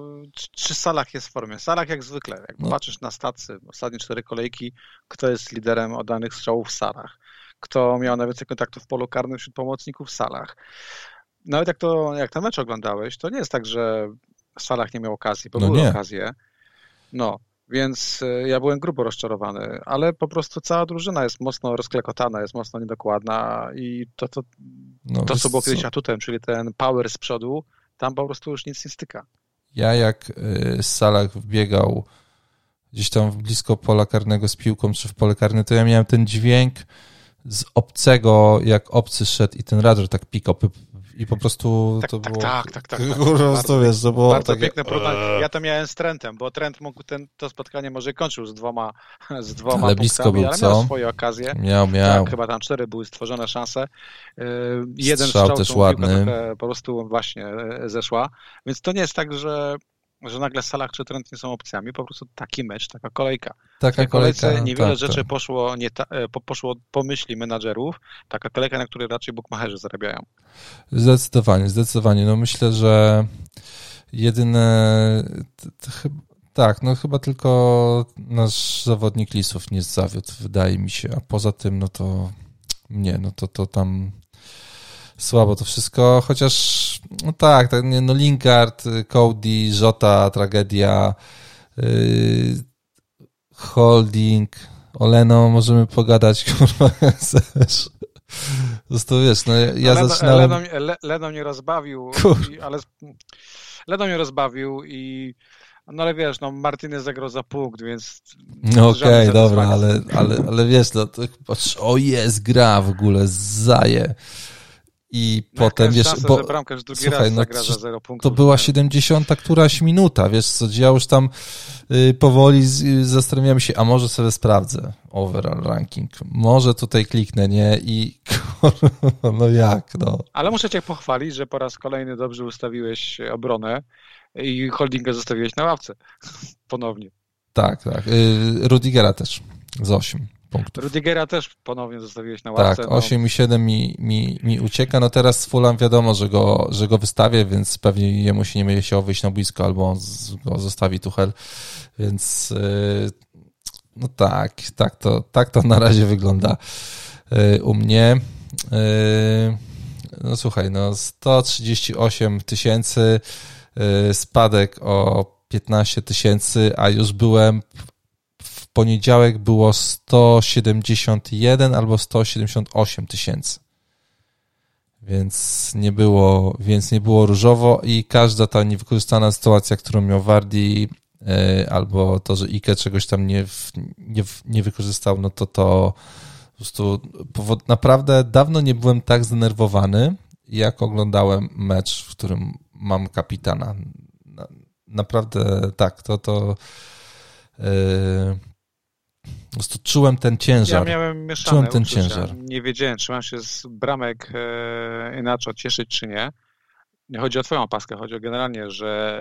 czy Salah jest w formie? Salah jak zwykle. Jak no. patrzysz na stacy, ostatnie cztery kolejki, kto jest liderem oddanych strzałów w Salah? Kto miał najwięcej kontaktów w polu karnym wśród pomocników w salach. Nawet jak to, jak ten mecz oglądałeś, to nie jest tak, że w salach nie miał okazji, bo no były nie. okazje. No, więc e, ja byłem grubo rozczarowany, ale po prostu cała drużyna jest mocno rozklekotana, jest mocno niedokładna i to, to, no, to co było kiedyś atutem, czyli ten power z przodu, tam po prostu już nic nie styka. Ja jak e, z salach wbiegał gdzieś tam blisko pola karnego z piłką, czy w pole karne, to ja miałem ten dźwięk, z obcego, jak obcy szedł i ten radar tak pikał i po prostu tak, to tak, było... Tak, tak, tak. tak, bardzo, wiesz, to było bardzo takie... piękne porównanie. Ja to miałem z Trentem, bo Trent mógł ten, to spotkanie może kończył z dwoma, z dwoma ale blisko był, ale co? miał swoje okazje. Miał, miał. Tak, chyba tam cztery były stworzone szanse. Yy, jeden strzał, strzał też ładny. po prostu właśnie e, zeszła. Więc to nie jest tak, że że nagle Salah czy Trent nie są opcjami, po prostu taki mecz, taka kolejka. Taka w kolejce niewiele tak, rzeczy tak. Poszło, nie ta, e, po, poszło po myśli menadżerów, taka kolejka, na której raczej bukmacherzy zarabiają. Zdecydowanie, zdecydowanie. No myślę, że jedyne tak, no chyba tylko nasz zawodnik Lisów nie zawiódł, wydaje mi się, a poza tym, no to nie, no to, to tam słabo to wszystko, chociaż no tak, tak no Lingard, Cody, Żota, tragedia, yy, Holding, Oleno, możemy pogadać, kurwa, chcesz. Został, wiesz, no ja Leno, zaczynałem... Leno, Le, Leno mnie rozbawił, i, ale Leno mnie rozbawił i no ale wiesz, no Martinez zagrał za punkt, więc... No okej, okay, dobra, ale, ale, ale wiesz, no to, o jest, gra w ogóle, zaje. I no potem, wiesz, szansę, bo, słuchaj, no, to była 70 któraś minuta, wiesz co, ja już tam y, powoli y, zastanawiam się, a może sobie sprawdzę overall ranking, może tutaj kliknę, nie, i no jak, no. Ale muszę cię pochwalić, że po raz kolejny dobrze ustawiłeś obronę i holdinga zostawiłeś na ławce. Ponownie. Tak, tak, y, Rudigera też. Z 8 punktów. Rudigera też ponownie zostawiłeś na ławce. Tak, 8 no. i 7 mi, mi, mi ucieka. No teraz z Fulham wiadomo, że go, że go wystawię, więc pewnie jemu się nie będzie chciał wyjść na blisko, albo on go zostawi Tuchel, więc yy, no tak, tak to, tak to na razie wygląda yy, u mnie. Yy, no słuchaj, no 138 tysięcy, spadek o 15 tysięcy, a już byłem poniedziałek było 171 albo 178 tysięcy. Więc nie było, więc nie było różowo i każda ta niewykorzystana sytuacja, którą miał Wardi, e, albo to, że Ike czegoś tam nie, nie, nie wykorzystał, no to to po prostu powod, naprawdę dawno nie byłem tak zdenerwowany, jak oglądałem mecz, w którym mam kapitana. Naprawdę tak, to to yy, po prostu czułem ten ciężar. Ja miałem mieszane czułem ten uczucia. ciężar. Nie wiedziałem, czy mam się z bramek e, inaczej cieszyć, czy nie. Nie chodzi o twoją opaskę, chodzi o generalnie, że...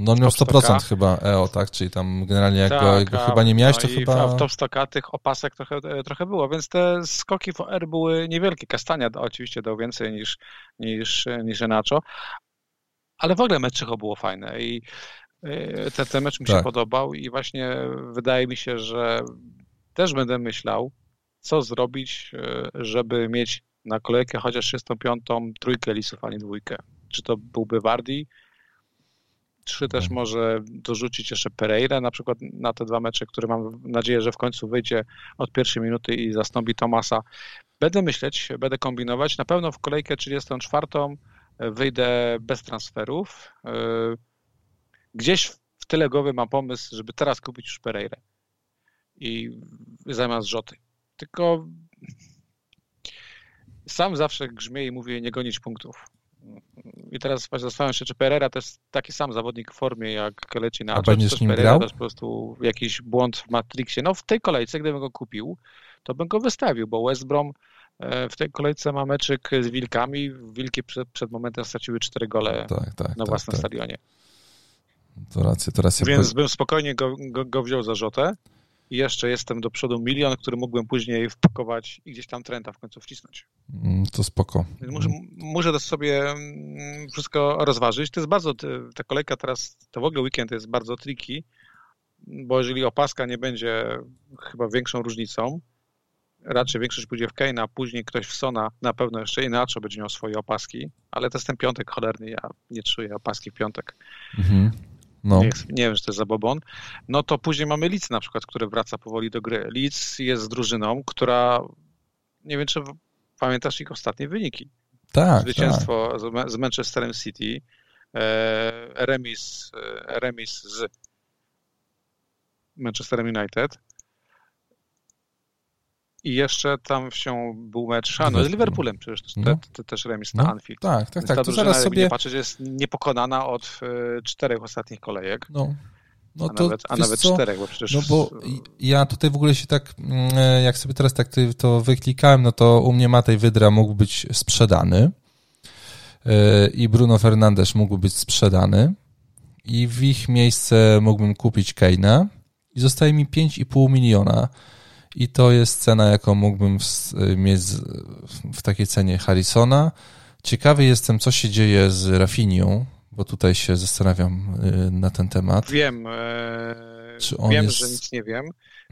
No miał 100% chyba EO, tak? Czyli tam generalnie jak tak, go, chyba nie miałeś, to no chyba... w top stocka tych opasek trochę, e, trochę było, więc te skoki w OR były niewielkie. Kastania oczywiście dał więcej niż, niż, niż Enacho, ale w ogóle mecz Czycho było fajne i ten, ten mecz mi tak. się podobał i właśnie wydaje mi się, że też będę myślał, co zrobić, e, żeby mieć na kolejkę chociaż 35 trójkę lisów, a nie dwójkę. Czy to byłby Wardi, czy też mhm. może dorzucić jeszcze Pereira na przykład na te dwa mecze, które mam nadzieję, że w końcu wyjdzie od pierwszej minuty i zastąpi Tomasa. Będę myśleć, będę kombinować. Na pewno w kolejkę 34 wyjdę bez transferów. Gdzieś w tyle głowy mam pomysł, żeby teraz kupić już Pereira i zamiast Rzoty. Tylko sam zawsze grzmię i mówię nie gonić punktów. I teraz zastanawiam się, czy Pereira to jest taki sam zawodnik w formie jak leci na A będziesz nim Pereira grał? to jest po prostu jakiś błąd w Matrixie. No w tej kolejce, gdybym go kupił, to bym go wystawił, bo West Brom e, w tej kolejce ma meczyk z Wilkami. Wilki przed, przed momentem straciły cztery gole tak, tak, na tak, własnym tak. stadionie. To racja, to racja. Więc bym spokojnie go, go, go wziął za rzotę i jeszcze jestem do przodu milion, który mógłbym później wpakować i gdzieś tam trenda w końcu wcisnąć. Mm, to spoko. Muszę, muszę to sobie mm, wszystko rozważyć. To jest bardzo, ta kolejka teraz, to w ogóle weekend jest bardzo tricky, bo jeżeli opaska nie będzie chyba większą różnicą, raczej większość pójdzie w Kane'a, później ktoś w Sona, na pewno jeszcze inaczej będzie miał swoje opaski, ale to jest ten piątek cholerny, ja nie czuję opaski w piątek. Mhm. No. Nie, nie, wiem, czy to jest zabobon. No to później mamy Leeds na przykład, który wraca powoli do gry. Leeds jest drużyną, która, nie wiem, czy pamiętasz ich ostatnie wyniki. Tak, Zwycięstwo tak. z Manchesterem City, e, remis, e, remis z Manchesterem United, i jeszcze tam się był mecz, a no z Liverpoolem przecież no. te, te, też remis na no, Anfield. Tak, tak, tak. to zaraz sobie... Nie patrzeć, jest niepokonana od y, czterech ostatnich kolejek. No. No a to, nawet, a nawet czterech, bo przecież... No bo ja tutaj w ogóle się tak, mm, e, jak sobie teraz tak to wyklikałem, no to u mnie Matej Wydra mógł być sprzedany e, i Bruno Fernandes mógł być sprzedany i w ich miejsce mógłbym kupić Keina i zostaje mi 5,5 miliona i to jest cena, jaką mógłbym mieć w takiej cenie Harrisona. Ciekawy jestem, co się dzieje z Rafinią, bo tutaj się zastanawiam y, na ten temat. Wiem, e, Czy on wiem, jest... że nic nie wiem.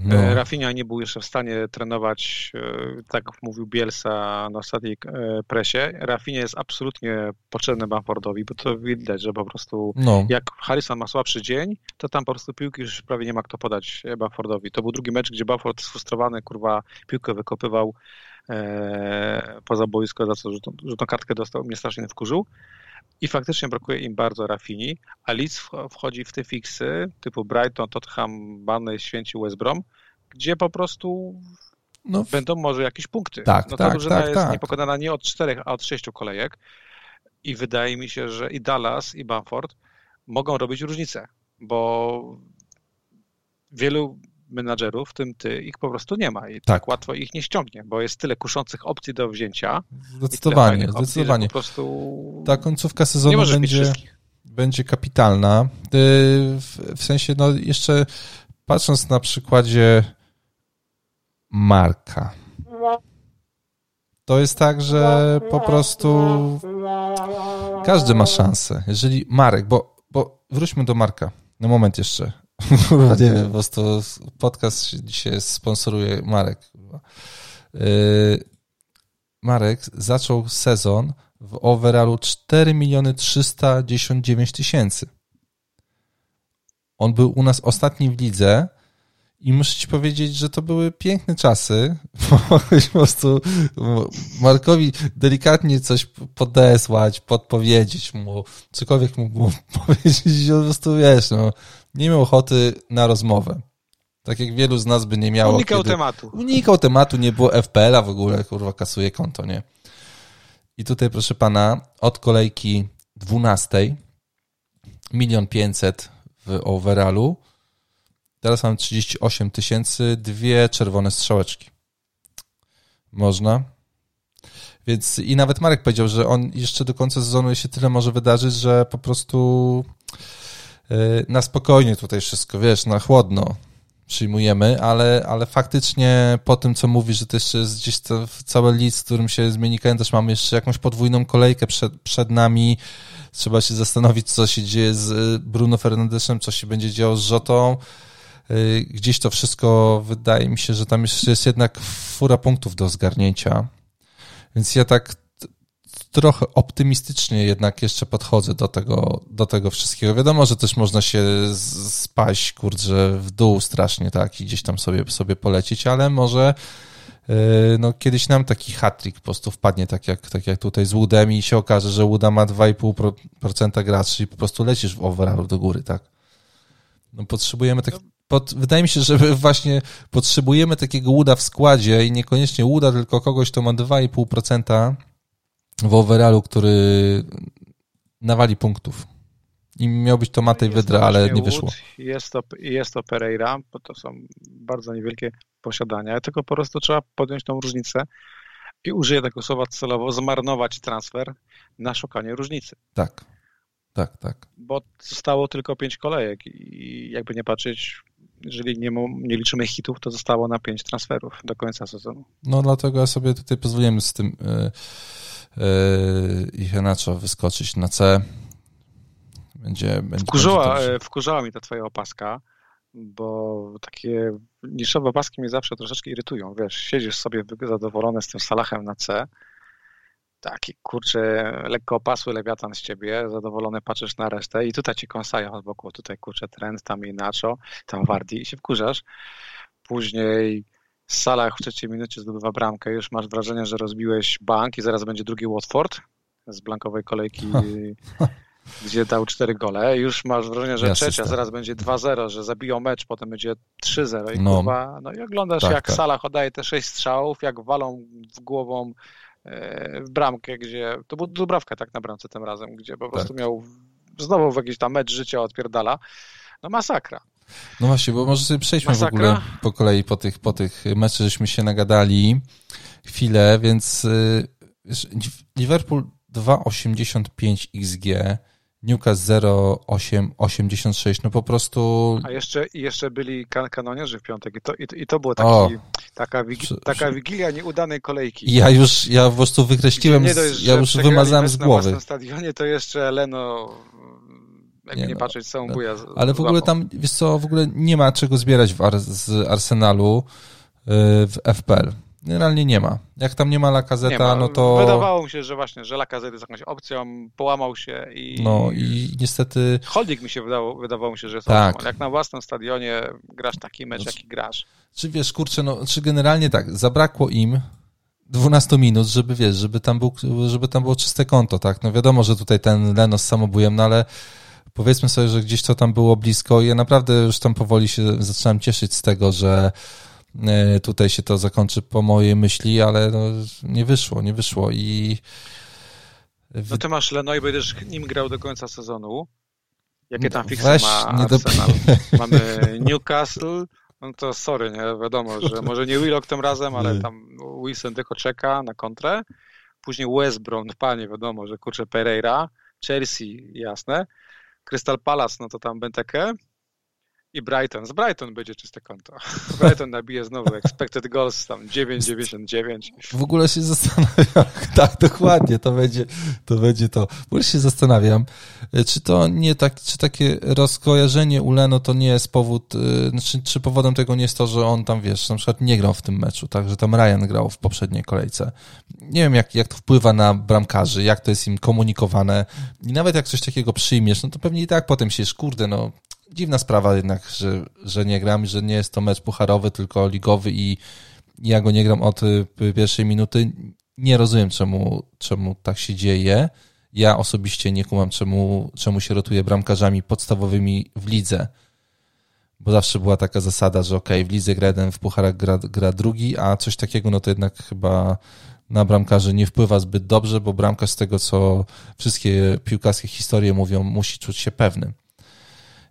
No. E, Rafinha nie był jeszcze w stanie trenować, e, tak mówił Bielsa na ostatniej e, presie. Rafinha jest absolutnie potrzebny Bamfordowi, bo to widać, że po prostu no. jak Harrison ma słabszy dzień, to tam po prostu piłki już prawie nie ma kto podać Bamfordowi. To był drugi mecz, gdzie Bamford sfrustrowany, kurwa, piłkę wykopywał poza boisko, za co rzutną, rzutną kartkę dostał, mnie strasznie wkurzył. I faktycznie brakuje im bardzo Rafini, a Leeds wchodzi w te fiksy typu Brighton, Tottenham, Barney, Święci, West Brom, gdzie po prostu no, będą może jakieś punkty. Tak, no ta tak, drużyna tak, jest tak. niepokonana nie od czterech, a od sześciu kolejek i wydaje mi się, że i Dallas, i Bamford mogą robić różnicę, bo wielu menadżerów, w tym ty, ich po prostu nie ma i tak. tak łatwo ich nie ściągnie, bo jest tyle kuszących opcji do wzięcia. Zdecydowanie, zdecydowanie. po prostu Ta końcówka sezonu będzie, będzie kapitalna. W, w sensie, no jeszcze patrząc na przykładzie Marka, to jest tak, że po prostu każdy ma szansę. Jeżeli Marek, bo, bo wróćmy do Marka. Na moment jeszcze. Kurwa, nie wiem, po prostu podcast dzisiaj sponsoruje Marek. Yy, Marek zaczął sezon w overallu 4 miliony 319 tysięcy. On był u nas ostatni w lidze I muszę ci powiedzieć, że to były piękne czasy. Po prostu Markowi delikatnie coś podesłać, podpowiedzieć mu, cokolwiek mu powiedzieć, że po prostu wiesz, no, nie miał ochoty na rozmowę. Tak jak wielu z nas by nie miało. Unikał kiedy... tematu. Unikał tematu, nie było FPL-a w ogóle, kurwa, kasuje konto, nie? I tutaj, proszę pana, od kolejki 12 milion pięćset w overallu. Teraz mam 38 tysięcy, dwie czerwone strzałeczki. Można. Więc i nawet Marek powiedział, że on jeszcze do końca sezonu się tyle może wydarzyć, że po prostu na spokojnie tutaj wszystko, wiesz, na chłodno przyjmujemy, ale, ale faktycznie po tym, co mówisz, że to jeszcze jest gdzieś to, cały list, z którym się zmieni kalendarz, mamy jeszcze jakąś podwójną kolejkę przed, przed nami, trzeba się zastanowić, co się dzieje z y, Bruno Fernandeszem, co się będzie działo z Rzotą, y, gdzieś to wszystko, wydaje mi się, że tam jeszcze jest jednak fura punktów do zgarnięcia, więc ja tak trochę optymistycznie jednak jeszcze podchodzę do tego, do tego wszystkiego. Wiadomo, że też można się spaść, kurczę, w dół strasznie, tak, i gdzieś tam sobie, sobie polecieć, ale może yy, no, kiedyś nam taki hat-trick po prostu wpadnie, tak jak, tak jak tutaj z Woodem i się okaże, że Wooda ma 2,5% graczy i po prostu lecisz w overallu do góry, tak. No, potrzebujemy tak, pod, wydaje mi się, że właśnie potrzebujemy takiego Wooda w składzie i niekoniecznie Wooda, tylko kogoś, kto ma 2,5% w overallu, który nawali punktów. I miał być to Matej Wydra, ale nie wyszło. Jest to, jest to Pereira, bo to są bardzo niewielkie posiadania, tylko po prostu trzeba podjąć tą różnicę i użyję tego słowa celowo, zmarnować transfer na szukanie różnicy. Tak, tak, tak. Bo zostało tylko pięć kolejek i jakby nie patrzeć, jeżeli nie, nie liczymy hitów, to zostało na pięć transferów do końca sezonu. No dlatego ja sobie tutaj pozwoliłem z tym... Yy, i Henacho wyskoczyć na C. Będzie, będzie, wkurzała, będzie wkurzała mi ta twoja opaska, bo takie niszowe opaski mnie zawsze troszeczkę irytują. Wiesz, siedzisz sobie zadowolony z tym Salahem na C, taki kurczę, lekko opasły lewiatan z ciebie, zadowolony patrzysz na resztę i tutaj ci kąsają z boku, tutaj kurczę trend, tam i Nacho, tam Wardi i się wkurzasz. Później Salah w trzeciej minucie zdobywa bramkę, już masz wrażenie, że rozbiłeś bank i zaraz będzie drugi Watford z blankowej kolejki, gdzie dał cztery gole. Już masz wrażenie, że trzecia zaraz będzie 2-0, że zabiją mecz, potem będzie 3-0 i no. Kurwa, no i oglądasz tak, jak tak. Salah oddaje te sześć strzałów, jak walą w głową e, w bramkę, gdzie to była Dubrawka tak na bramce tym razem, gdzie po prostu tak. miał znowu w jakiś tam mecz życia odpierdala. No masakra. No właśnie, bo może sobie przejdźmy Masakra? w ogóle po kolei po tych, po tych meczach, żeśmy się nagadali chwilę, więc y, Liverpool 2,85 XG, Newcastle 0,86, no po prostu... A jeszcze, jeszcze byli kan kanonierzy w piątek i to, i, i to było taki, o, taka, wigi taka wigilia nieudanej kolejki. Ja już, ja po prostu wykreśliłem, z, ja już wymazałem z głowy. Na stadionie to jeszcze Leno jakby nie, nie no, patrzeć, całą no, buja Ale w ogóle tam, wiesz co, w ogóle nie ma czego zbierać w Ar z Arsenalu y, w FPL. Generalnie nie ma. Jak tam nie ma Lakazeta, no to... Wydawało mi się, że właśnie, że Lakazet jest jakąś opcją, połamał się i... No i niestety... Holding mi się wydało, wydawało mi się, że jest tak. opcją. Jak na własnym stadionie grasz taki mecz, jaki grasz. Czy wiesz, kurczę, no, czy generalnie tak, zabrakło im 12 minut, żeby wiesz, żeby tam, był, żeby tam było czyste konto, tak? No wiadomo, że tutaj ten Lenos samobujem, no ale powiedzmy sobie, że gdzieś to tam było blisko i ja naprawdę już tam powoli się zaczynam cieszyć z tego, że e, tutaj się to zakończy po mojej myśli, ale no, nie wyszło, nie wyszło i... No ty masz Leno i będziesz nim grał do końca sezonu. Jakie tam fiksy Weź, ma Arsenal? Do... Mamy Newcastle, no to sorry, nie? Wiadomo, że może nie Willock tym razem, ale tam Wilson tylko czeka na kontrę. Później West Brom, panie, wiadomo, że kurczę Pereira. Chelsea, jasne. Crystal Palace, no to tam Benteke i Brighton. Z Brighton będzie czyste konto. Brighton nabije znowu expected goals tam 9,99. W ogóle się zastanawiam, tak, dokładnie, to będzie to. Będzie to. W ogóle się zastanawiam, czy to nie tak, czy takie rozkojarzenie Uleno to nie jest powód, y, znaczy, czy powodem tego nie jest to, że on tam, wiesz, na przykład nie grał w tym meczu, tak, że tam Ryan grał w poprzedniej kolejce. Nie wiem, jak, jak to wpływa na bramkarzy, jak to jest im komunikowane i nawet jak coś takiego przyjmiesz, no to pewnie i tak potem się, kurde, no dziwna sprawa jednak, że, że nie gram, że nie jest to mecz pucharowy, tylko ligowy i ja go nie gram od y, pierwszej minuty. Nie rozumiem, czemu, czemu tak się dzieje. Ja osobiście nie kumam, czemu, czemu się rotuje bramkarzami podstawowymi w lidze. Bo zawsze była taka zasada, że ok, w lidze gra jeden, w pucharach gra, gra drugi, a coś takiego, no to jednak chyba na bramkarzy nie wpływa zbyt dobrze, bo bramkarz z tego, co wszystkie piłkarskie historie mówią, musi czuć się pewny.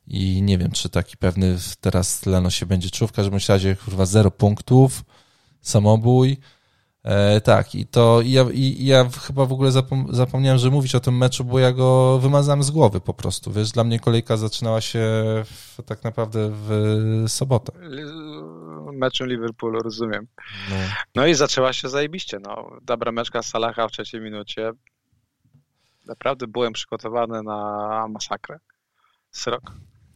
I nie wiem, czy taki pewny teraz Leno się będzie czuł. W każdym razie, kurwa, zero punktów, samobój. E, tak, i to i ja, i ja chyba w ogóle zapom zapomniałem, że mówić o tym meczu, bo ja go wymazałem z głowy po prostu. Wiesz, dla mnie kolejka zaczynała się w, tak naprawdę w sobotę. Meczem Liverpoolu, rozumiem. No. no. i zaczęła się zajebiście. No. Dobra meczka Salaha w trzeciej minucie. Naprawdę byłem przygotowany na masakrę. Srok.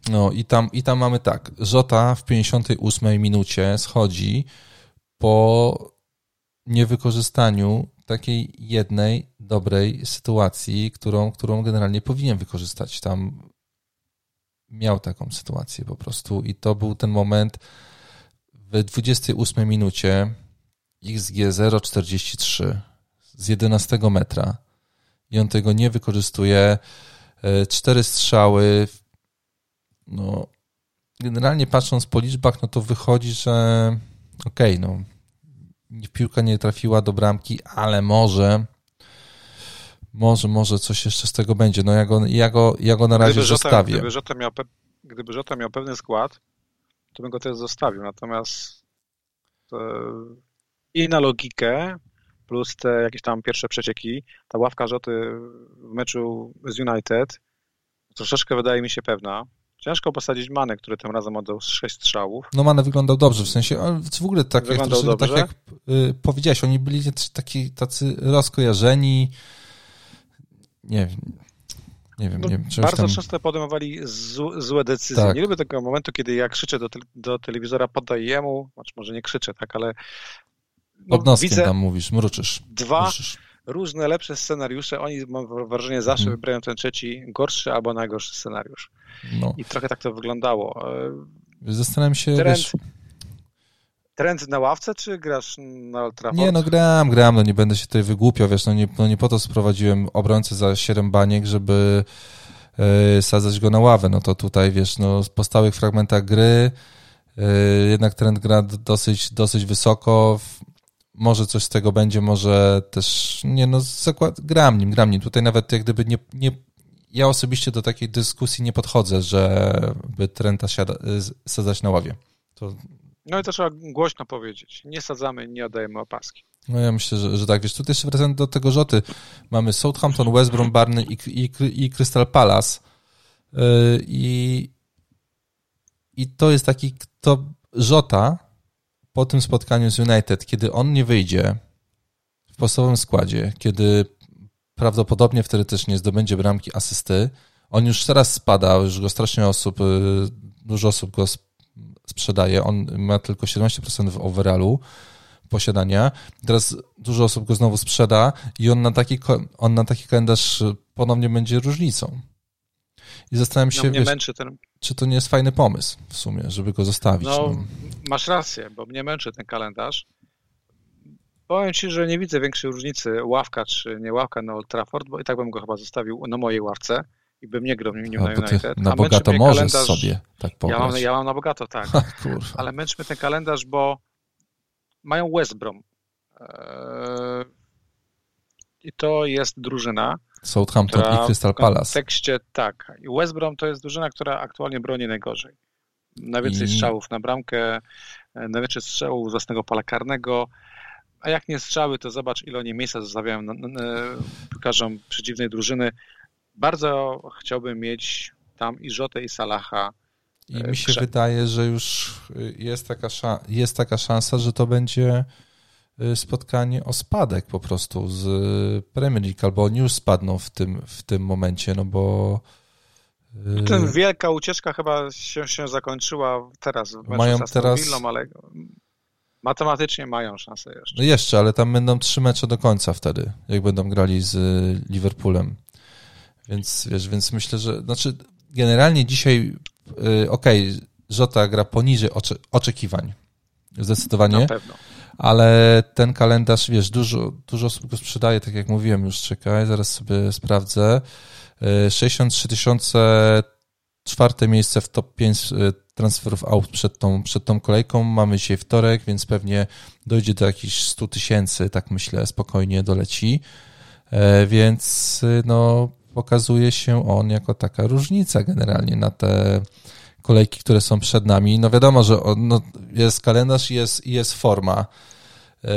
No i tam, i tam mamy tak. Żota w 58 minucie schodzi po niewykorzystaniu takiej jednej dobrej sytuacji, którą, którą generalnie powinien wykorzystać. Tam miał taką sytuację po prostu i to był ten moment w 28 minucie XG 0,43 z 11 metra i on tego nie wykorzystuje. E, cztery strzały. No, generalnie patrząc po liczbach, no to wychodzi, że okej, okay, no piłka nie trafiła do bramki, ale może może, może coś jeszcze z tego będzie. No ja go, ja go, ja go na razie gdyby zostawię. Gdyby Żota, miał, gdyby Żota miał pewny skład, to bym go też zostawił. Natomiast e, i na logikę, plus te jakieś tam pierwsze przecieki, ta ławka Rzoty w meczu z United troszeczkę wydaje mi się pewna. Ciężko posadzić Manę, który tym razem oddał 6 strzałów. No Manę wyglądał dobrze, w sensie, ale w ogóle tak, jak, tak jak y, powiedziałeś, oni byli taki, tacy rozkojarzeni, nie wiem, nie wiem, no, nie wiem. Bardzo tam... często podejmowali złe decyzje. Tak. Nie lubię tego momentu, kiedy ja krzyczę do, te do telewizora, poddaj jemu, znaczy może nie krzyczę, tak, ale no, Pod noskiem widzę tam mówisz, mruczysz. Dwa mruczysz. różne lepsze scenariusze, oni mam wrażenie zawsze hmm. wybrają ten trzeci gorszy albo najgorszy scenariusz. No. I trochę tak to wyglądało. Zastanawiam się, trend, wiesz... trend na ławce, czy grasz na Old Nie, no gram, gram, no nie będę się tutaj wygłupiał, wiesz, no nie, no nie po to sprowadziłem obrońcę za 7 baniek, żeby yy, sadzać go na ławę, no to tutaj, wiesz, no po stałych fragmentach gry yy, jednak trend gra dosyć, dosyć wysoko, może coś z tego będzie, może też, nie no, zakład, gram nim, gram nim. Tutaj nawet jak gdyby nie, nie ja osobiście do takiej dyskusji nie podchodzę, żeby Trenta siada, sadzać na ławie. To... No i to trzeba głośno powiedzieć. Nie sadzamy, nie oddajemy opaski. No ja myślę, że, że tak. Wiesz, tutaj jeszcze wracając do tego Rzoty. Mamy Southampton, West Brom, Barney i, i, i Crystal Palace. Yy, I, I to jest taki, to Żota po tym spotkaniu z United, kiedy on nie wyjdzie w podstawowym składzie, kiedy prawdopodobnie wtedy też nie zdobędzie bramki asysty. On już teraz spada, już go strasznie osób, y, dużo osób go sprzedaje. On ma tylko 17% w overallu posiadania. Teraz dużo osób go znowu sprzeda i on na taki, on na taki kalendarz ponownie będzie różnicą. I zastanawiam się, no, wiesz, ten... czy to nie jest fajny pomysł w sumie, żeby go zostawić. No, no, masz rację, bo mnie męczy ten kalendarz. Powiem Ci, że nie widzę większej różnicy ławka czy nie ławka na Old Trafford, bo i tak bym go chyba zostawił na mojej ławce i bym nie grał nim na United. Na bogato możesz sobie tak pograć. Ja mam, ja mam na bogato, tak. Ale męczmy ten kalendarz, bo mają West Brom. Eee, I to jest drużyna. Southampton i Crystal Palace. W kontekście tak. I West Brom to jest drużyna, która aktualnie broni najgorzej. Najwięcej I... strzałów na bramkę, e, najwięcej strzałów z własnego pola karnego a jak nie strzały, to zobacz, ile oni miejsca zostawiają piłkarzom przeciwnej drużyny. Bardzo chciałbym mieć tam i Rzotę, i Salaha. I e, mi się wydaje, że już jest taka, jest taka szansa, że to będzie e, spotkanie o spadek po prostu z Premier League, albo oni już spadną w tym, w tym momencie, no bo ten wielka ucieczka chyba się, się zakończyła teraz w meczu mają z teraz, Villą, ale Matematycznie mają szansę jeszcze. No jeszcze, ale tam będą trzy mecze do końca wtedy, jak będą grali z Liverpoolem. Więc wiesz, więc myślę, że znaczy generalnie dzisiaj y, okej, okay, Żota gra poniżej ocze, oczekiwań. Zdecydowanie. Na pewno. Ale ten kalendarz, wiesz, dużo, dużo osób go sprzedaje, tak jak mówiłem już, czekaj, zaraz sobie sprawdzę. 63 tysiące, czwarte miejsce w top 5 transferów aut przed tą, przed tą kolejką. Mamy dzisiaj wtorek, więc pewnie dojdzie do jakichś 100 tysięcy, tak myślę, spokojnie doleci. E, więc no, pokazuje się on jako taka różnica generalnie na te kolejki, które są przed nami. No wiadomo, że no, jest kalendarz i jest, jest forma. E,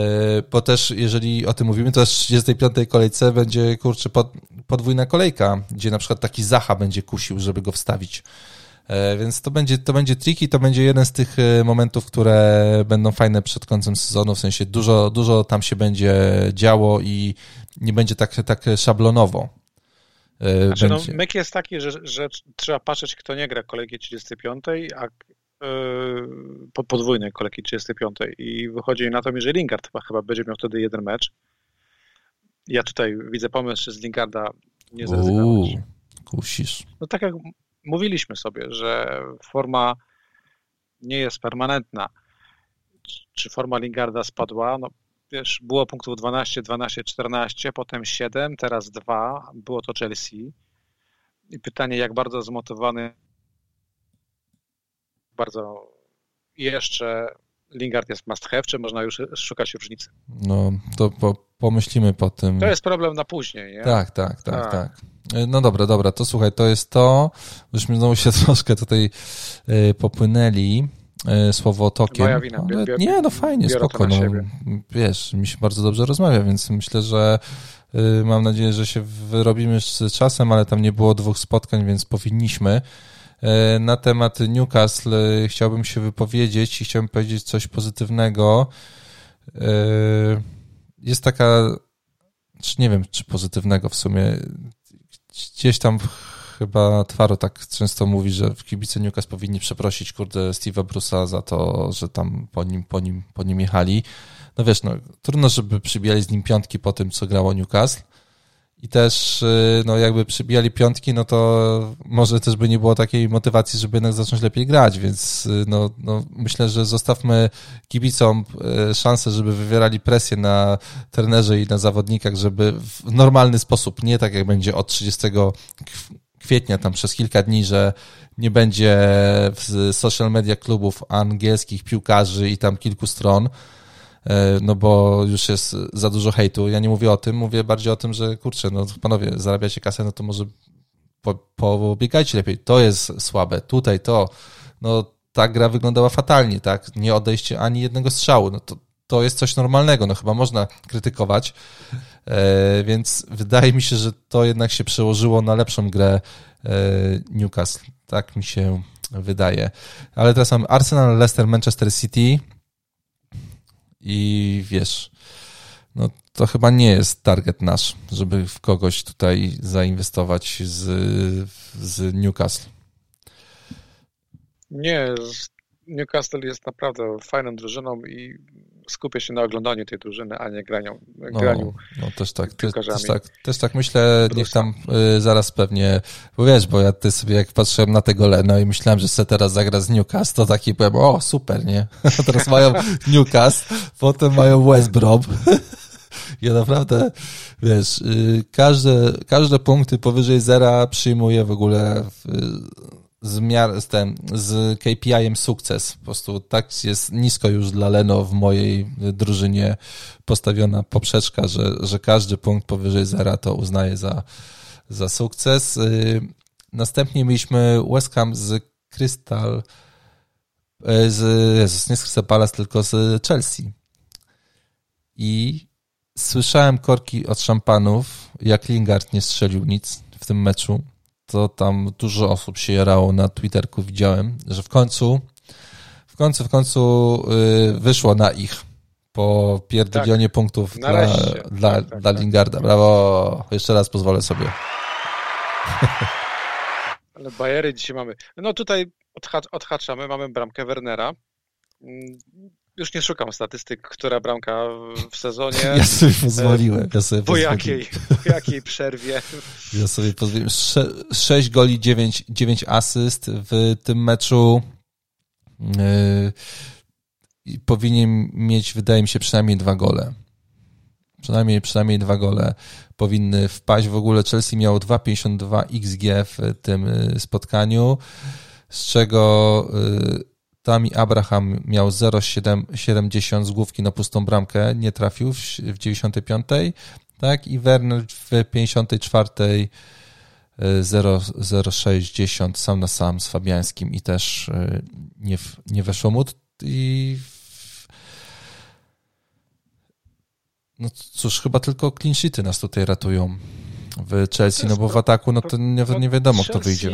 bo też, jeżeli o tym mówimy, to w 35. kolejce będzie, kurczę, pod, podwójna kolejka, gdzie na przykład taki Zacha będzie kusił, żeby go wstawić. E, więc to będzie, to będzie tricky, to będzie jeden z tych e, momentów, które będą fajne przed końcem sezonu, w sensie dużo, dużo tam się będzie działo i nie będzie tak, tak szablonowo. E, znaczy, no, myk jest taki, że, że trzeba patrzeć, kto nie gra kolegi 35, a yy, podwójnej kolegi 35 i wychodzi na to, że Lingard chyba, chyba będzie miał wtedy jeden mecz. Ja tutaj widzę pomysł, że z Lingarda nie zrezygnować. kusisz. No tak jak mówiliśmy sobie, że forma nie jest permanentna. Czy forma Lingarda spadła? No, wiesz, było punktów 12, 12, 14, potem 7, teraz 2, było to Chelsea. I pytanie, jak bardzo zmotywowany, bardzo jeszcze Lingard jest must have, czy można już szukać różnicy? No, to po, pomyślimy po tym. To jest problem na później, nie? Tak, tak, tak, tak. tak. No dobra, dobra, to słuchaj, to jest to. Myśmy znowu się troszkę tutaj y, popłynęli. E, słowo tokiem. Moja wina. Nie, no fajnie, spoko. No, wiesz, mi się bardzo dobrze rozmawia, więc myślę, że mam nadzieję, że się wyrobimy z czasem, ale tam nie było dwóch spotkań, więc powinniśmy. E, na temat Newcastle chciałbym się wypowiedzieć i chciałbym powiedzieć coś pozytywnego. E, jest taka, czy nie wiem, czy pozytywnego w sumie, gdzieś tam chyba Twaro tak często mówi, że w kibice Newcastle powinni przeprosić, kurde, Steve'a Bruce'a za to, że tam po nim, po nim, po nim jechali. No wiesz, no, trudno, żeby przybijali z nim piątki po tym, co grało Newcastle. I też, y, no jakby przybijali piątki, no to może też by nie było takiej motywacji, żeby jednak zacząć lepiej grać, więc y, no, no myślę, że zostawmy kibicom y, szansę, żeby wywierali presję na trenerze i na zawodnikach, żeby w normalny sposób, nie tak jak będzie od 30 kwietnia, tam przez kilka dni, że nie będzie w social media klubów angielskich piłkarzy i tam kilku stron, no bo już jest za dużo hejtu. Ja nie mówię o tym, mówię bardziej o tym, że kurczę, no panowie, zarabiacie kasę, no to może po, lepiej. To jest słabe, tutaj to, no ta gra wyglądała fatalnie, tak? Nie odejście ani jednego strzału, no to, to jest coś normalnego, no chyba można krytykować, e, więc wydaje mi się, że to jednak się przełożyło na lepszą grę e, Newcastle. Tak mi się wydaje. Ale teraz mam Arsenal, Leicester, Manchester City i wiesz, no to chyba nie jest target nasz, żeby w kogoś tutaj zainwestować z, z Newcastle. Nie, Newcastle jest naprawdę fajną drużyną i skupię się na oglądaniu tej drużyny, a nie graniu. No, graniu no też tak, też, też, tak, też tak myślę, niech tam y, zaraz pewnie, bo wiesz, bo ja ty sobie jak patrzyłem na tego Leno i myślałem, że se teraz zagra z Newcastle, to taki byłem, o super, nie? teraz mają Newcastle, potem mają West Brom. Ja naprawdę, wiesz, y, każde, każde punkty powyżej zera przyjmuję w ogóle w, z, miar, z, tym, z KPI-em sukces. Po prostu tak jest nisko już dla Leno w mojej drużynie postawiona poprzeczka, że, że każdy punkt powyżej zera to uznaje za, za sukces. Y, następnie mieliśmy West Ham z Crystal, y, z, Jezus, nie z Crystal Palace, tylko z Chelsea. I słyszałem korki od szampanów, jak Lingard nie strzelił nic w tym meczu to tam dużo osób się jarało na Twitterku, widziałem, że w końcu, w końcu, w końcu y, wyszło na ich po pierdolionie tak. punktów dla, dla, tak, tak, dla tak. Lingarda. Brawo! Jeszcze raz pozwolę sobie. Ale bajery dzisiaj mamy. No tutaj odhacz, odhaczamy, mamy bramkę Wernera. Już nie szukam statystyk, która bramka w sezonie. Ja sobie pozwoliłem. Ja sobie po, pozwoliłem. Jakiej, po jakiej przerwie. Ja sobie pozwoliłem. 6 goli, 9, 9 asyst w tym meczu. Yy, powinien mieć, wydaje mi się, przynajmniej dwa gole. Przynajmniej, przynajmniej dwa gole powinny wpaść. W ogóle Chelsea miał 2,52 XG w tym y, spotkaniu, z czego y, Tami Abraham miał 0,70 z główki na pustą bramkę, nie trafił w, w 95, tak? I Werner w 54 0,60 y, sam na sam z Fabiańskim i też nie, nie weszło mu. I No cóż, chyba tylko clean sheety nas tutaj ratują w Chelsea, no bo w ataku no to nie, nie wiadomo, kto wyjdzie.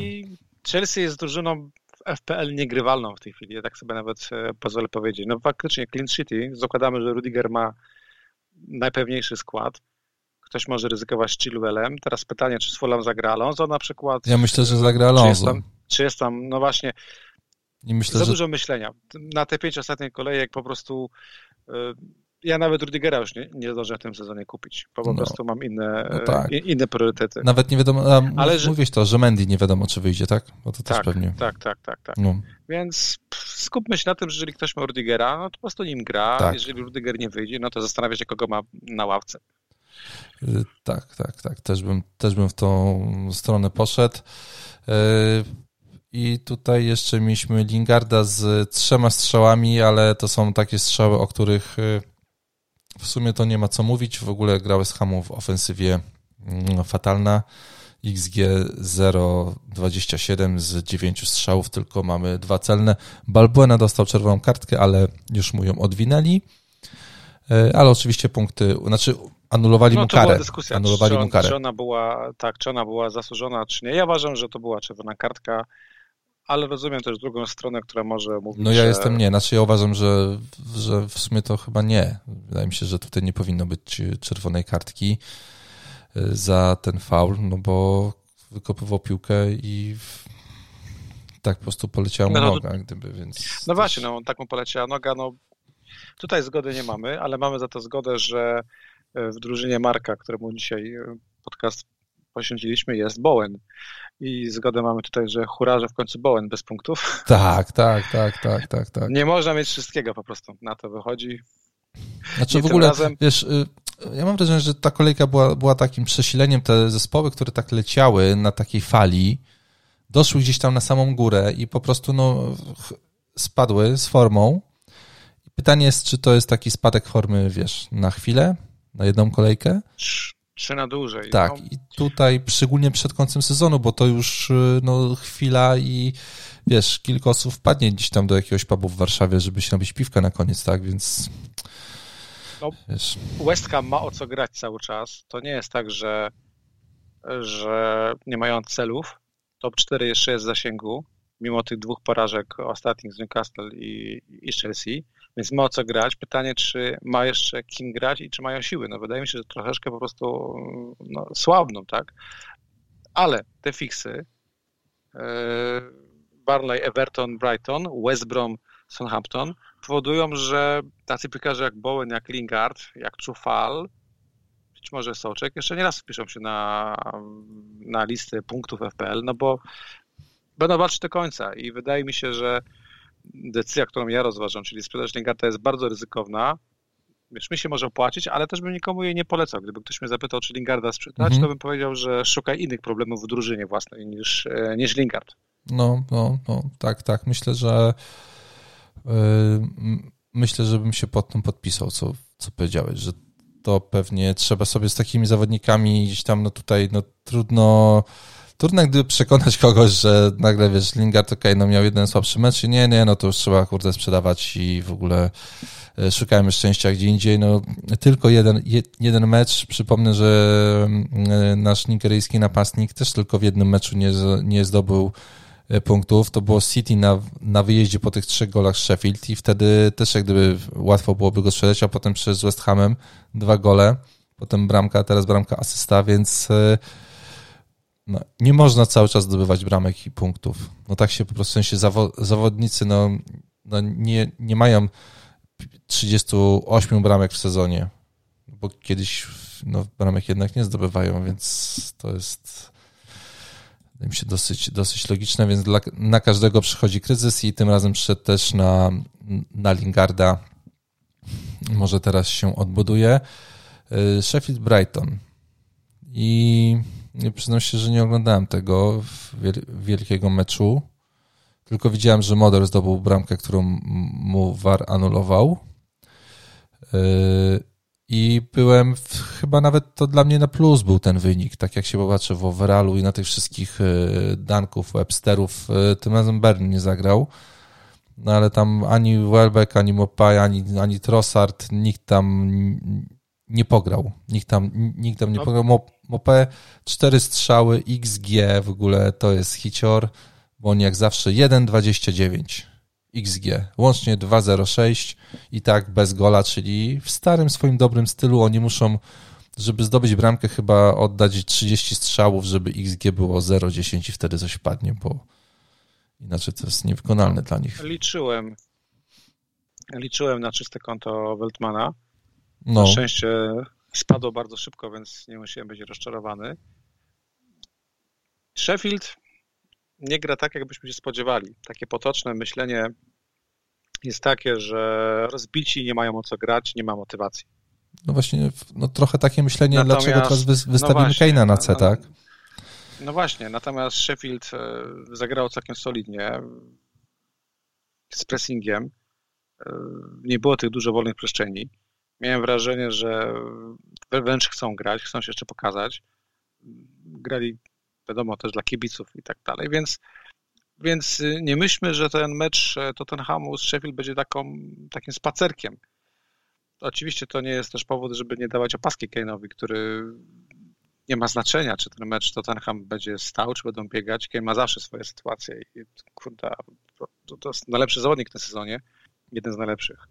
Chelsea jest drużyną FPL niegrywalną w tej chwili, ja tak sobie nawet e, pozwolę powiedzieć. No faktycznie clean sheety, zakładamy, że Rudiger ma najpewniejszy skład, ktoś może ryzykować z Chilwellem. Teraz pytanie, czy z Fulham zagra Alonso na przykład? Ja myślę, że zagra Alonso. Czy jest tam, czy jest tam no właśnie, myślę, za że... dużo myślenia. Na te pięć ostatnich kolejek po prostu e, ja nawet Rudigera już nie, nie zdążę w tym sezonie kupić, bo po no, prostu mam inne, no tak. inne priorytety. Nawet nie wiadomo, a Ale mówisz to, że Mendy nie wiadomo, czy wyjdzie, tak? Bo to tak, też pewnie. Tak, tak, tak, tak. No. Więc skupmy się na tym, że jeżeli ktoś ma Rudigera, no to po prostu nim gra. Tak. Jeżeli Rudiger nie wyjdzie, no to zastanawia się, kogo ma na ławce. Y, tak, tak, tak. Też bym, też bym w tą stronę poszedł. Y, I tutaj jeszcze mieliśmy Lingarda z trzema strzałami, ale to są takie strzały, o których y, w sumie to nie ma co mówić. W ogóle grałeś z Hamu w ofensywie mm, fatalna. XG 0,27 z 9 strzałów, tylko mamy dwa celne. Balbuena dostał czerwoną kartkę, ale już mu ją odwinęli. E, ale oczywiście punkty, znaczy anulowali no, mu karę. Była dyskusja, anulowali czy, mu karę. Czy ona była, tak, czy ona była zasłużona, czy nie. Ja uważam, że to była czerwona kartka ale rozumiem też drugą stronę, która może mówić, No ja że... jestem nie, znaczy ja uważam, że, że w sumie to chyba nie. Wydaje mi się, że tutaj nie powinno być czerwonej kartki y, za ten faul, no bo wykopywał piłkę i tak po prostu poleciała mu no, no, noga, gdyby, więc... No właśnie, no tak mu poleciała noga, no tutaj zgody nie mamy, ale mamy za to zgodę, że y, w drużynie Marka, któremu dzisiaj podcast poświęciliśmy, jest Bowen. I zgodę mamy tutaj, że hura, że w końcu Bowen bez punktów. Tak, tak, tak, tak, tak, tak. Nie można mieć wszystkiego po prostu. Na to wychodzi. Znaczy w ogóle, razem... wiesz, y, ja mam wrażenie, że ta kolejka była, była takim przesileniem. Te zespoły, które tak leciały na takiej fali, doszły gdzieś tam na samą górę i po prostu no, spadły z formą. Pytanie jest, czy to jest taki spadek formy, wiesz, na chwilę, na jedną kolejkę? Trzy na dłużej. Tak, no. i tutaj szczególnie przed końcem sezonu, bo to już y, no, chwila i wiesz, kilka osób wpadnie gdzieś tam do jakiegoś pubu w Warszawie, żeby się nabić piwkę na koniec, tak, więc no, wiesz. West Ham ma o co grać cały czas. To nie jest tak, że, że nie mają celów. Top 4 jeszcze jest w zasięgu, mimo tych dwóch porażek ostatnich z Newcastle i, i Chelsea. Więc ma o co grać. Pytanie, czy ma jeszcze kim grać i czy mają siły. No wydaje mi się, że troszeczkę po prostu no, słabną, tak? Ale te fiksy yy, Barley, Everton, Brighton, West Brom, Southampton powodują, że tacy piłkarze jak Bowen, jak Lingard, jak Czufal, być może Soczek, jeszcze nie raz wpiszą się na, na listę punktów FPL, no bo będą walczyć do końca i wydaje mi się, że decyzja, którą ja rozważam, czyli sprzedaż Lingarda jest bardzo ryzykowna. Wiesz, mi się może opłacić, ale też bym nikomu jej nie polecał. Gdyby ktoś mnie zapytał, czy Lingarda sprzedać, mhm. to bym powiedział, że szukaj innych problemów w drużynie własnej niż, e, niż Lingard. No, no, no, tak, tak. Myślę, że yy, myślę, że bym się pod tym podpisał, co, co powiedziałeś, że to pewnie trzeba sobie z takimi zawodnikami gdzieś tam, no tutaj, no trudno trudno gdyby przekonać kogoś, że nagle, wiesz, Lingard, okej, okay, no miał jeden słabszy mecz i nie, nie, no to już trzeba, kurde, sprzedawać i w ogóle e, szukajmy szczęścia gdzie indziej. No, tylko jeden, jeden mecz. Przypomnę, że e, nasz nigeryjski napastnik też tylko w jednym meczu nie, nie zdobył e, punktów. To było City na, na wyjeździe po tych trzech golach Sheffield i wtedy też jak gdyby łatwo byłoby go sprzedać, a potem przez West Hamem dwa gole, potem bramka, teraz bramka asysta, więc no, nie można cały czas zdobywać bramek i punktów. No tak się po prostu w sensie zawo zawodnicy no, no nie, nie mają 38 bramek w sezonie, bo kiedyś no, bramek jednak nie zdobywają, więc to jest wydaje mi się dosyć, dosyć logiczne, więc dla, na każdego przychodzi kryzys i tym razem przyszedł też na, na Lingarda. Może teraz się odbuduje. Y, Sheffield Brighton. I przyznam się, że nie oglądałem tego wielkiego meczu. Tylko widziałem, że Moder zdobył bramkę, którą mu VAR anulował. Y, I byłem, w, chyba nawet to dla mnie na plus był ten wynik. Tak jak się popatrzę w overallu i na tych wszystkich y, Danków, Websterów, tym razem Bern nie zagrał. No ale tam ani Welbeck, ani Mopay, ani, ani Trossard, nikt tam nie pograł. Nikt tam, nikt tam nie no. pograł. Mopé, cztery strzały, XG w ogóle to jest hicior, bo on jak zawsze 1,29 XG, łącznie 2,06 i tak bez gola, czyli w starym swoim dobrym stylu oni muszą, żeby zdobyć bramkę chyba oddać 30 strzałów, żeby XG było 0,10 i wtedy coś wpadnie, bo inaczej to jest niewykonalne dla nich. Liczyłem, liczyłem na czyste konto Weltmana no. Na szczęście spadło bardzo szybko, więc nie musiałem być rozczarowany. Sheffield nie gra tak, jakbyśmy się spodziewali. Takie potoczne myślenie jest takie, że rozbici nie mają o co grać, nie ma motywacji. No właśnie, no trochę takie myślenie, natomiast, dlaczego teraz wystawimy no Kane'a na C, no, tak? No właśnie, natomiast Sheffield e, zagrał całkiem solidnie z pressingiem. E, nie było tych dużo wolnych przestrzeni miałem wrażenie, że wręcz chcą grać, chcą się jeszcze pokazać. Grali, wiadomo, też dla kibiców i tak dalej, więc, więc nie myślmy, że ten mecz Tottenhamu z Sheffield będzie taką, takim spacerkiem. Oczywiście to nie jest też powód, żeby nie dawać opaski Kane'owi, który nie ma znaczenia, czy ten mecz Tottenham będzie stał, czy będą biegać. Kane ma zawsze swoje sytuacje i kurde, to, to jest najlepszy zawodnik w tym sezonie, jeden z najlepszych.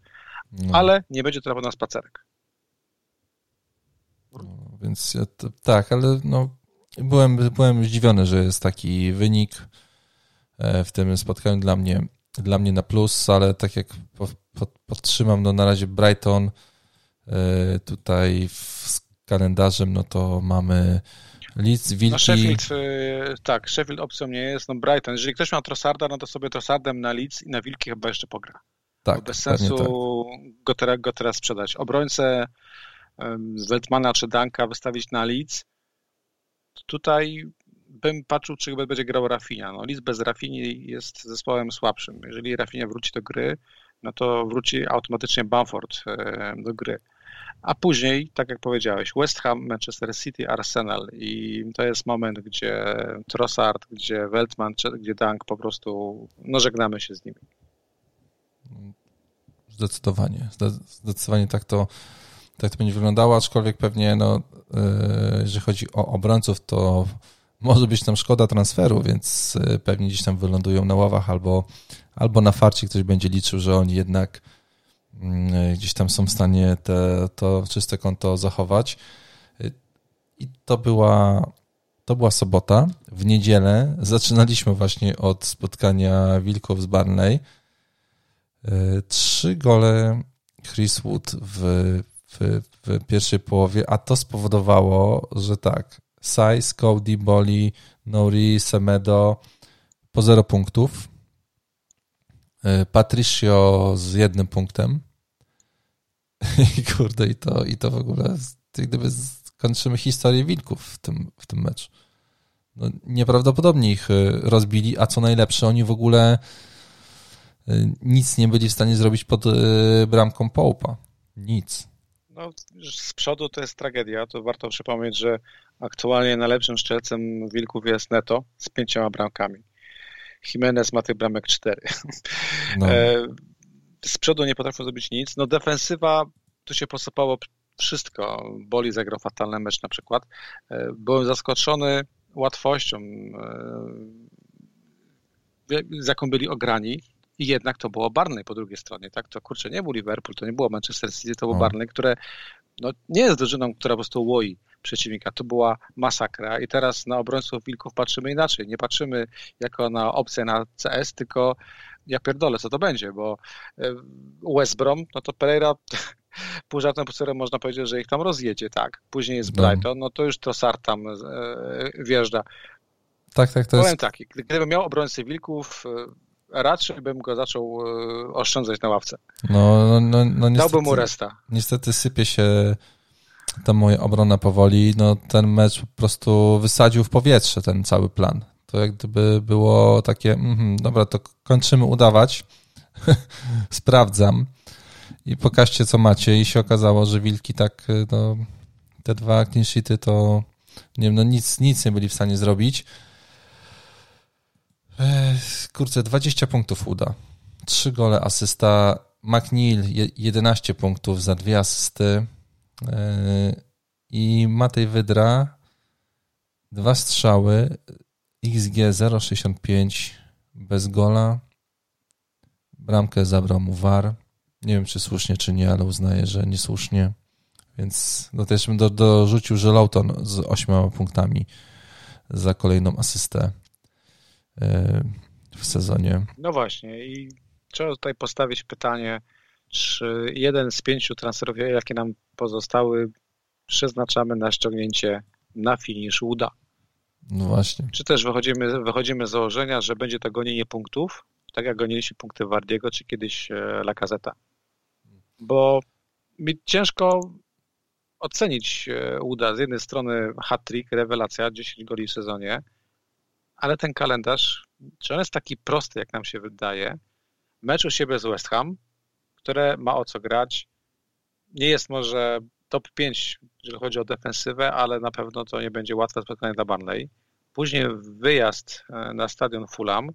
No. Ale nie będzie to na spacerek. No, więc ja to, tak, ale no, byłem, byłem zdziwiony, że jest taki wynik e, w tym spotkaniu dla mnie, dla mnie na plus, ale tak jak podtrzymam, no na razie Brighton e, tutaj z kalendarzem, no to mamy Leeds, Wilki... No Sheffield, e, tak, Sheffield opcją nie jest, no Brighton. Jeżeli ktoś ma Trossarda, no to sobie Trossardem na Leeds i na Wilki chyba jeszcze pogra. Tak, bez sensu tak. go, teraz, go teraz sprzedać. Obrońcę Weltmana czy Danka wystawić na Leeds, tutaj bym patrzył, czy będzie grał Rafinha. No, Leeds bez Rafini jest zespołem słabszym. Jeżeli Rafinha wróci do gry, no to wróci automatycznie Bamford do gry. A później, tak jak powiedziałeś, West Ham, Manchester City, Arsenal i to jest moment, gdzie Trossard, gdzie Weltman, gdzie Dank po prostu, no żegnamy się z nimi. Zdecydowanie. Zdecydowanie tak to, tak to będzie wyglądało, aczkolwiek pewnie, no, e, jeżeli chodzi o obrońców, to może być tam szkoda transferu, więc e, pewnie gdzieś tam wylądują na ławach albo, albo na farcie ktoś będzie liczył, że oni jednak mm, e, gdzieś tam są w stanie te, to czyste konto zachować. I to była, to była sobota. W niedzielę zaczynaliśmy właśnie od spotkania Wilków z Barney. E, trzy gole Chris Wood w, w, w pierwszej połowie, a to spowodowało, że tak, Size, Cody, Boli, Nori, Semedo po zero punktów. E, Patricio z jednym punktem. I kurde, i to, i to w ogóle, gdyby skończymy historię wilków w tym, w tym meczu. No, nieprawdopodobnie ich e, rozbili, a co najlepsze, oni w ogóle nic nie byli w stanie zrobić pod y, bramką Połpa. Nic. No, z przodu to jest tragedia. To warto przypomnieć, że aktualnie najlepszym strzelcem Wilków jest Neto z pięcioma bramkami. Jimenez ma tych bramek cztery. No. E, z przodu nie potrafią zrobić nic. No defensywa, tu się posypało wszystko. Boli zagrał fatalny mecz na przykład. E, byłem zaskoczony łatwością, e, z jaką byli ograni i jednak to było Barney po drugiej stronie, tak? To kurczę, nie był Liverpool, to nie było Manchester City, to był no. Barney, które no, nie jest drużyną, która po prostu łoi przeciwnika. To była masakra i teraz na obrońców Wilków patrzymy inaczej. Nie patrzymy jako na opcję na CS, tylko ja pierdolę, co to będzie, bo e, West Brom, no to Pereira pół żartem, pół można powiedzieć, że ich tam rozjedzie, tak. Później jest no. Brighton, no to już Trossard tam e, wjeżdża. Tak, tak, to Powiem jest... tak, gdybym miał obrońcę Wilków, e, raczej bym go zaczął oszczędzać na ławce. No, no, no, no niestety, Dałbym mu resta. Niestety sypie się ta moja obrona powoli. No, ten mecz po prostu wysadził w powietrze ten cały plan. To jak gdyby było takie, mm, dobra, to kończymy udawać, sprawdzam i pokażcie, co macie. I się okazało, że Wilki tak, no, te dwa clean sheety to, nie wiem, no nic, nic nie byli w stanie zrobić. Kurczę, 20 punktów uda. 3 gole, asysta. McNeil 11 punktów za dwie asysty. I Matej Wydra dwa strzały, XG 0,65 bez gola. Bramkę zabrał mu VAR. Nie wiem, czy słusznie, czy nie, ale uznaję, że niesłusznie. Więc no też bym do, dorzucił, że Lawton z ośmioma punktami za kolejną asystę w sezonie. No właśnie i trzeba tutaj postawić pytanie, czy jeden z pięciu transferów, jakie nam pozostały, przeznaczamy na ściągnięcie na finisz uda. No właśnie. Czy też wychodzimy, wychodzimy z założenia, że będzie to gonienie punktów, tak jak goniliśmy punkty Wardiego, czy kiedyś e, Lacazeta. Bo mi ciężko ocenić e, uda. Z jednej strony hat-trick, rewelacja, 10 goli w sezonie, ale ten kalendarz, czy on jest taki prosty, jak nam się wydaje? Mecz u siebie z West Ham, które ma o co grać, nie jest może top 5, jeżeli chodzi o defensywę, ale na pewno to nie będzie łatwe spotkanie dla Barnley. Później wyjazd e, na stadion Fulham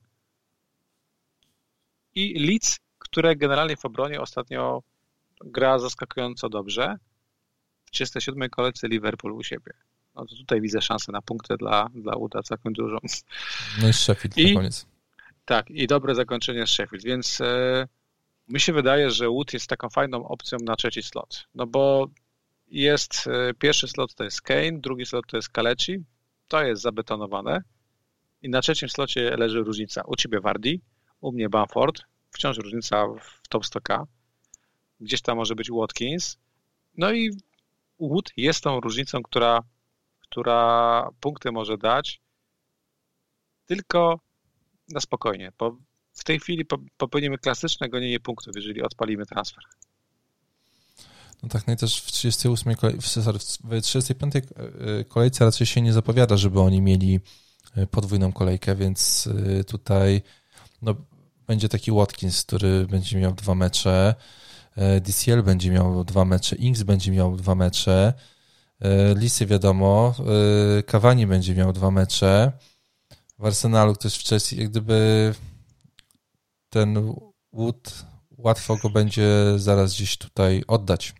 i Leeds, które generalnie w obronie ostatnio gra zaskakująco dobrze. W 37 kolejce Liverpool u siebie. No to tutaj widzę szansę na punkty dla, dla Uda całkiem dużą. No i Sheffield I, na koniec. Tak, i dobre zakończenie z Sheffield, więc e, mi się wydaje, że Wood jest taką fajną opcją na trzeci slot. No bo jest e, pierwszy slot to jest Kane, drugi slot to jest Kaleci, to jest zabetonowane i na trzecim slocie leży różnica. U ciebie Wardi, u mnie Bamford, wciąż różnica w top 100k, gdzieś tam może być Watkins, no i Wood jest tą różnicą, która, która punkty może dać, tylko na spokojnie, bo w tej chwili popełnimy klasyczne gonienie punktów, jeżeli odpalimy transfer. No tak, no i też w 38 sorry, w 35 e, kolejce raczej się nie zapowiada, żeby oni mieli e, podwójną kolejkę, więc e, tutaj no, będzie taki Watkins, który będzie miał dwa mecze, DCL będzie miał dwa mecze, Inks będzie miał dwa mecze, Lisy wiadomo, Cavani będzie miał dwa mecze, w Arsenalu ktoś wcześniej, jak gdyby ten Wood łatwo go będzie zaraz gdzieś tutaj oddać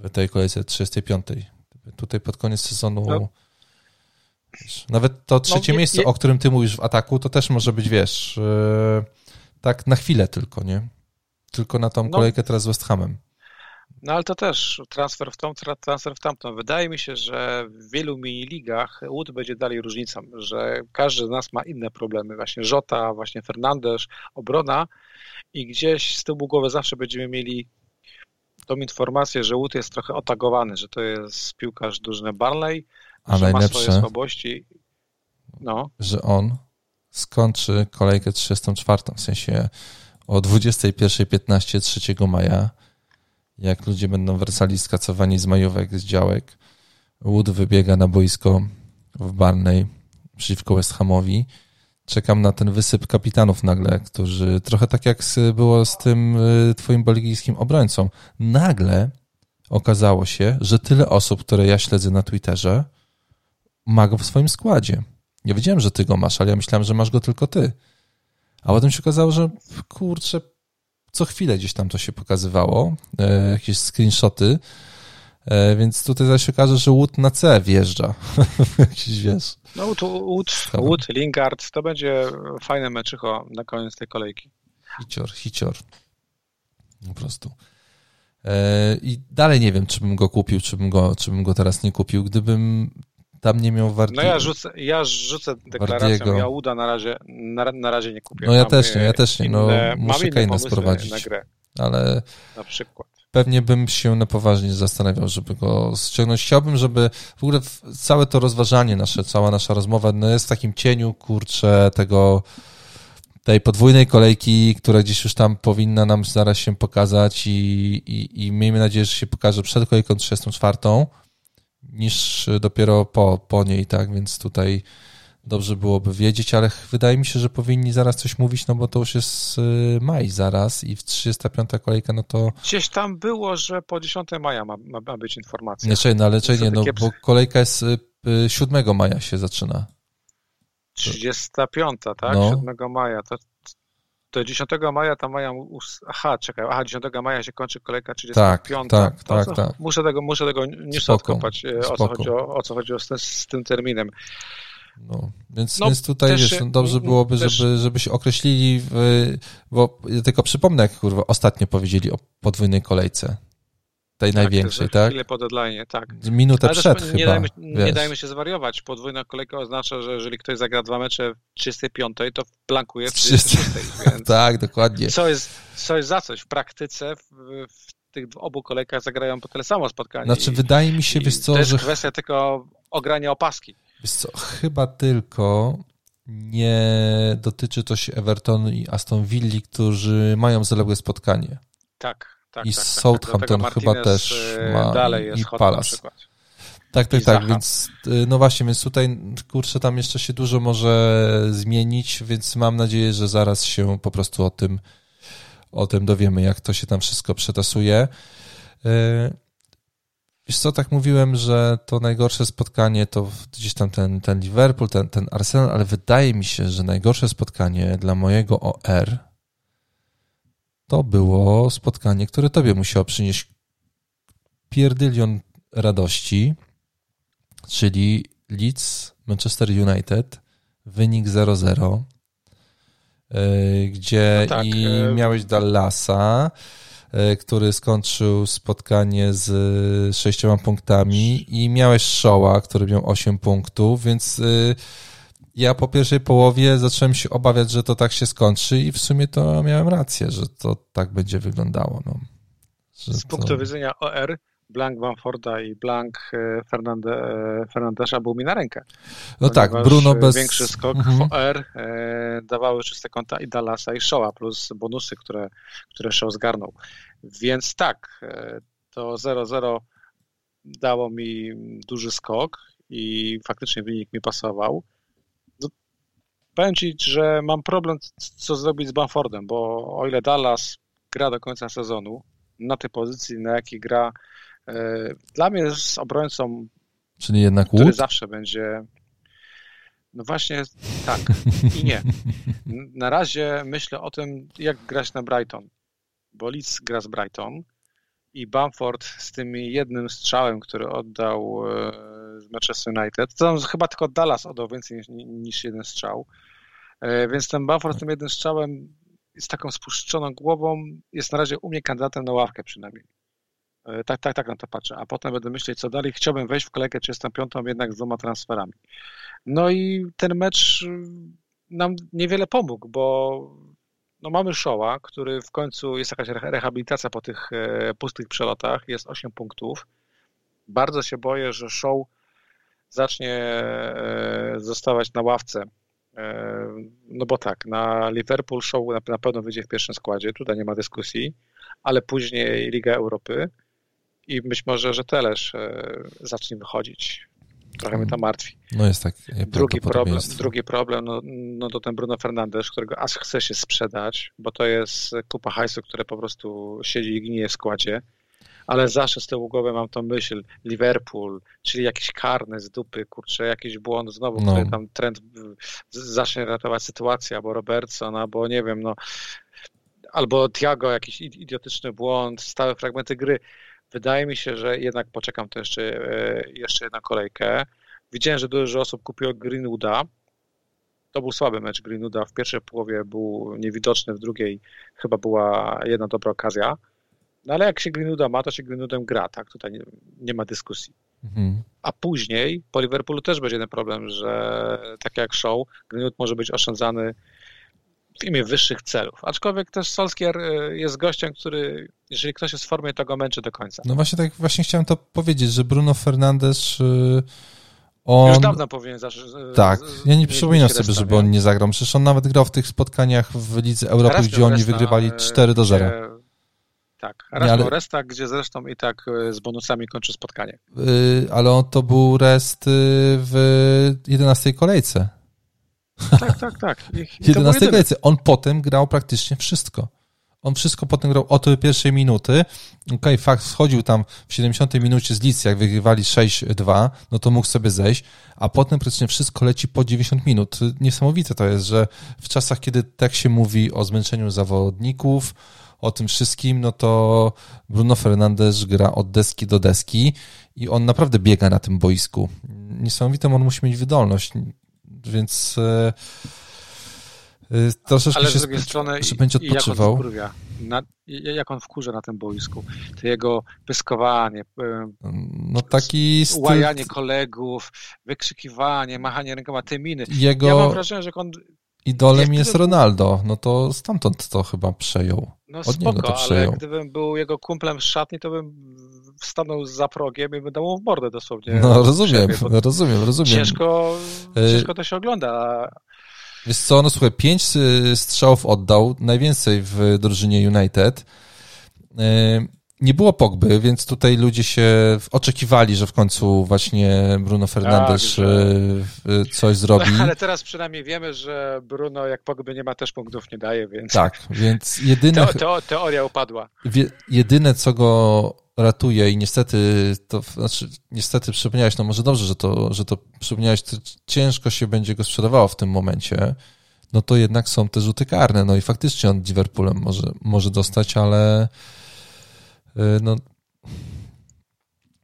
w tej kolejce 35. Tutaj pod koniec sezonu. No. Wiesz, nawet to trzecie no, miejsce, je, o którym ty mówisz w ataku, to też może być, wiesz, yy, tak na chwilę tylko, nie? Tylko na tą no, kolejkę teraz z West Hamem. No ale to też transfer w tą, transfer w tamtą. Wydaje mi się, że w wielu mini-ligach Wood będzie dalej różnicą, że każdy z nas ma inne problemy. Właśnie Żota, właśnie Fernandez, obrona i gdzieś z tyłu głowy zawsze będziemy mieli tą informację, że Wood jest trochę otagowany, że to jest piłkarz drużyny Barley, A że ma swoje słabości. No. Że on skończy kolejkę 34, w sensie o 21.15 3 maja, jak ludzie będą wracali skacowani z majówek, z działek, Wood wybiega na boisko w Barney przeciwko West Hamowi czekam na ten wysyp kapitanów nagle, którzy trochę tak jak było z tym y, twoim belgijskim obrońcą. Nagle okazało się, że tyle osób, które ja śledzę na Twitterze, ma go w swoim składzie. Nie wiedziałem, że ty go masz, ale ja myślałem, że masz go tylko ty. A potem się okazało, że kurczę, co chwilę gdzieś tam to się pokazywało, e, jakieś screenshoty, e, więc tutaj zaś się okaże, że Wood na C wjeżdża. Jakiś wiesz. No Wood, Wood, Wood, Lingard, to będzie fajne meczycho na koniec tej kolejki. Hicior, hicior. Po prostu. E, I dalej nie wiem, czy bym go kupił, czy bym go, czy bym go teraz nie kupił. Gdybym tam nie miał Wardiego. No ja rzucę, ja rzucę deklaracją, Wardiego. ja uda na razie, na, na razie nie kupię. No ja też nie, ja też nie, no muszę Kaina sprowadzić. Na grę. Ale... Na przykład pewnie bym się na poważnie zastanawiał, żeby go ściągnąć. Chciałbym, żeby w ogóle całe to rozważanie nasze, cała nasza rozmowa no jest w takim cieniu, kurczę, tego tej podwójnej kolejki, która gdzieś już tam powinna nam zaraz się pokazać i, i, i miejmy nadzieję, że się pokaże przed kolejką 34, niż dopiero po, po niej, tak, więc tutaj dobrze byłoby wiedzieć, ale wydaje mi się, że powinni zaraz coś mówić, no bo to już jest y, maj zaraz i w 35 kolejka, no to... Gdzieś tam było, że po 10 maja ma, ma być informacja. Nie, no ale nie, no bo kolejka jest 7 y, maja się zaczyna. 35, tak? No. 7 maja. To, to 10 maja ta maja. Aha, czekaj, aha, 10 maja się kończy kolejka 35. Tak, tak, tak, tak. Muszę tego, muszę tego nie odkopać, e, o co chodzi o, o, co chodzi z, z tym terminem. No, więc, no, więc tutaj też, wiesz, no, dobrze byłoby, też... żeby, żeby się określili, w, bo ja tylko przypomnę, jak kurwa ostatnio powiedzieli o podwójnej kolejce. Tej tak, największej, tak? Chwilę po deadline, tak. Minutę Ale przed nie Dajmy, nie dajmy się zwariować. Podwójna kolejka oznacza, że jeżeli ktoś zagra dwa mecze w 35, to blankuje w 36. Więc tak, dokładnie. Co jest, co jest za coś. W praktyce w, w tych obu kolejkach zagrają po tyle samo spotkanie. Znaczy, i, wydaje mi się, wiesz co, to jest że... kwestia tylko ogrania opaski. Wiesz co, chyba tylko nie dotyczy to się Evertonu i Aston Villa, którzy mają zaległe spotkanie. Tak, tak. I tak, Southampton tak, chyba też y, ma dalej jest i Palace. Tak, tak, tak, więc y, no właśnie, więc tutaj kurczę, tam jeszcze się dużo może zmienić, więc mam nadzieję, że zaraz się po prostu o tym o tym dowiemy, jak to się tam wszystko przetasuje. Y, Wiesz co, tak mówiłem, że to najgorsze spotkanie to gdzieś tam ten, ten Liverpool, ten, ten Arsenal, ale wydaje mi się, że najgorsze spotkanie dla mojego OR to było spotkanie, które tobie musiało przynieść pierdylion radości, czyli Leeds Manchester United, wynik 0-0, e, gdzie no tak, i e, miałeś Dallasa, E, który skończył spotkanie z sześcioma punktami i miałeś Showa, który miał 8 punktów, więc ja po pierwszej połowie zacząłem się obawiać, że to tak się skończy i w sumie to miałem rację, że to tak będzie wyglądało. No. z to... punktu widzenia OR Blank Bamforda i Blank e, Fernande, e, Fernandesza był mi na rękę. No tak, Bruno bez... Większy skok w mhm. OR e, dawały czyste konta i Dallasa i Show'a, plus bonusy, które, które Show zgarnął. Więc tak, to 0-0 dało mi duży skok i faktycznie wynik mi pasował. Powiem Ci, że mam problem, co zrobić z Bamfordem, bo o ile Dallas gra do końca sezonu, na tej pozycji, na jakiej gra E, dla mnie jest obrońcą, Czyli jednak który zawsze będzie. No właśnie tak i nie. Na razie myślę o tym, jak grać na Brighton, bo Leeds gra z Brighton i Bamford z tym jednym strzałem, który oddał e, z Manchester United, to chyba tylko Dallas oddał więcej niż, niż jeden strzał, e, więc ten Bamford tym jednym strzałem z taką spuszczoną głową jest na razie u mnie kandydatem na ławkę przynajmniej. E, tak, tak, tak na to patrzę. A potem będę myśleć, co dalej. Chciałbym wejść w kolejkę 35 jednak z dwoma transferami. No i ten mecz y, nam niewiele pomógł, bo no mamy Showa, który w końcu jest jakaś rehabilitacja po tych e, pustych przelotach, jest 8 punktów. Bardzo się boję, że Show zacznie e, zostawać na ławce. No bo tak, na Liverpool Show na pewno wyjdzie w pierwszym składzie, tutaj nie ma dyskusji, ale później Liga Europy i być może, że Telesz e, zacznie wychodzić. Trochę mnie to martwi. No jest tak. Drugi problem, drugi problem no, no to ten Bruno Fernandes, którego aż chce się sprzedać, bo to jest kupa hajsu, które po prostu siedzi i gnije w składzie. Ale zawsze z tyłu głowy mam tą myśl, Liverpool, czyli jakiś karny z dupy, kurczę, jakiś błąd znowu, no. który tam trend zacznie ratować sytuację, albo Robertson, albo nie wiem, no albo Tiago, jakiś idiotyczny błąd, stałe fragmenty gry. Wydaje mi się, że jednak poczekam to jeszcze, e, jeszcze na kolejkę. Widziałem, że dużo osób kupiło Greenwooda. To był słaby mecz Greenwooda. W pierwszej połowie był niewidoczny, w drugiej chyba była jedna dobra okazja. No ale jak się Greenwooda ma, to się Greenwoodem gra, tak? Tutaj nie, nie ma dyskusji. Mhm. A później po Liverpoolu też będzie ten problem, że tak jak show, Greenwood może być oszczędzany w imię wyższych celów. Aczkolwiek też Solskier e, jest gościem, który, jeżeli ktoś jest w formie, to go męczy do końca. No właśnie tak właśnie chciałem to powiedzieć, że Bruno Fernandes y, on... Już dawno powinien zacząć. Tak, ja nie przypominam sobie, żeby on nie zagrał. Przecież on nawet grał w tych spotkaniach w Lidze Europy, gdzie oni wygrywali 4 do 0. Tak, raz ale... resta, gdzie zresztą i tak e, z bonusami kończy spotkanie. Yy, ale on to był rest y, w 11 kolejce. Tak, tak, tak. I 11 kolejce. On potem grał praktycznie wszystko. On wszystko potem grał od pierwszej minuty. Okej, okay, fakt, schodził tam w 70 minucie z Licji, jak wygrywali 6-2, no to mógł sobie zejść, a potem praktycznie wszystko leci po 90 minut. Niesamowite to jest, że w czasach, kiedy tak się mówi o zmęczeniu zawodników, o tym wszystkim, no to Bruno Fernandes gra od deski do deski i on naprawdę biega na tym boisku. Niesamowitą on musi mieć wydolność, więc e, troszeczkę Ale się z drugiej strony, że będzie odpoczywał. Jak on, wkurwia, na, jak on wkurza na tym boisku, to jego pyskowanie, e, no taki styl... łajanie kolegów, wykrzykiwanie, machanie rękoma, te miny. Jego... Ja mam wrażenie, że on idolem jest Ronaldo, no to stamtąd to chyba przejął. No Od spoko, to ale gdybym był jego kumplem z szatni, to bym stanął za progiem i bym dał mu w mordę dosłownie. No rozumiem, rozumiem, rozumiem. Ciężko, e, ciężko to się ogląda. Wiesz co, no słuchaj, pięć strzałów oddał, najwięcej w drużynie United. E, nie było Pogby, więc tutaj ludzie się oczekiwali, że w końcu właśnie Bruno Fernandes tak, że... coś zrobi. Ale teraz przynajmniej wiemy, że Bruno jak Pogby nie ma, też punktów nie daje, więc... Tak, więc jedyne... Teo, teoria upadła. Jedyne, co go ratuje i niestety to, znaczy niestety przypomniałeś, no może dobrze, że to, że to przypomniałeś, to ciężko się będzie go sprzedawało w tym momencie, no to jednak są te rzuty karne, no i faktycznie on Liverpoolem może, może dostać, ale no,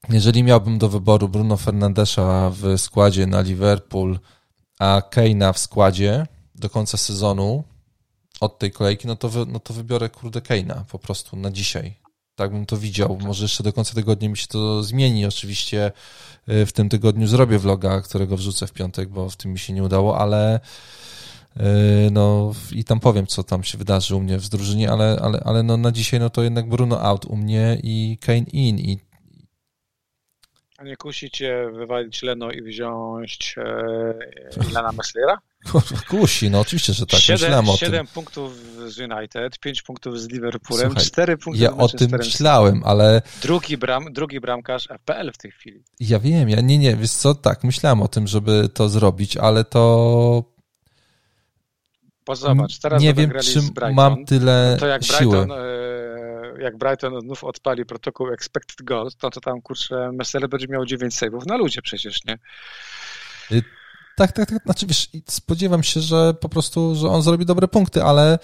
jeżeli miałbym do wyboru Bruno Fernandesza w składzie na Liverpool, a Keina w składzie do końca sezonu od tej kolejki, no to, no to wybiorę kurde Keina po prostu na dzisiaj. Tak bym to widział. Może jeszcze do końca tygodnia mi się to zmieni. Oczywiście y, w tym tygodniu zrobię vloga, którego wrzucę w piątek, bo w tym mi się nie udało, ale no i tam powiem, co tam się wydarzy u mnie w drużynie, ale, ale, ale no, na dzisiaj no to jednak Bruno out u mnie i Kane in i a nie kusi cię wywalić Leno i wziąć e, Ilana Messlera? Kusi, no oczywiście, że tak. 7, 7 punktów z United, 5 punktów z Liverpoolem, Słuchaj, 4 punkty Ja o tym myślałem, ale... Drugi, bram, drugi bramkarz FPL w tej chwili. Ja wiem, ja nie, nie, wiesz co, tak, myślałem o tym, żeby to zrobić, ale to bo zobacz, teraz nie wiem, czy mam tyle to jak siły. Brighton, e, jak Brighton znów odpali protokół expected goals, to, to tam, kurczę, Messele będzie miał 9 save'ów na ludzie przecież, nie? Y, tak, tak, tak. Znaczy, wiesz, spodziewam się, że po prostu, że on zrobi dobre punkty, ale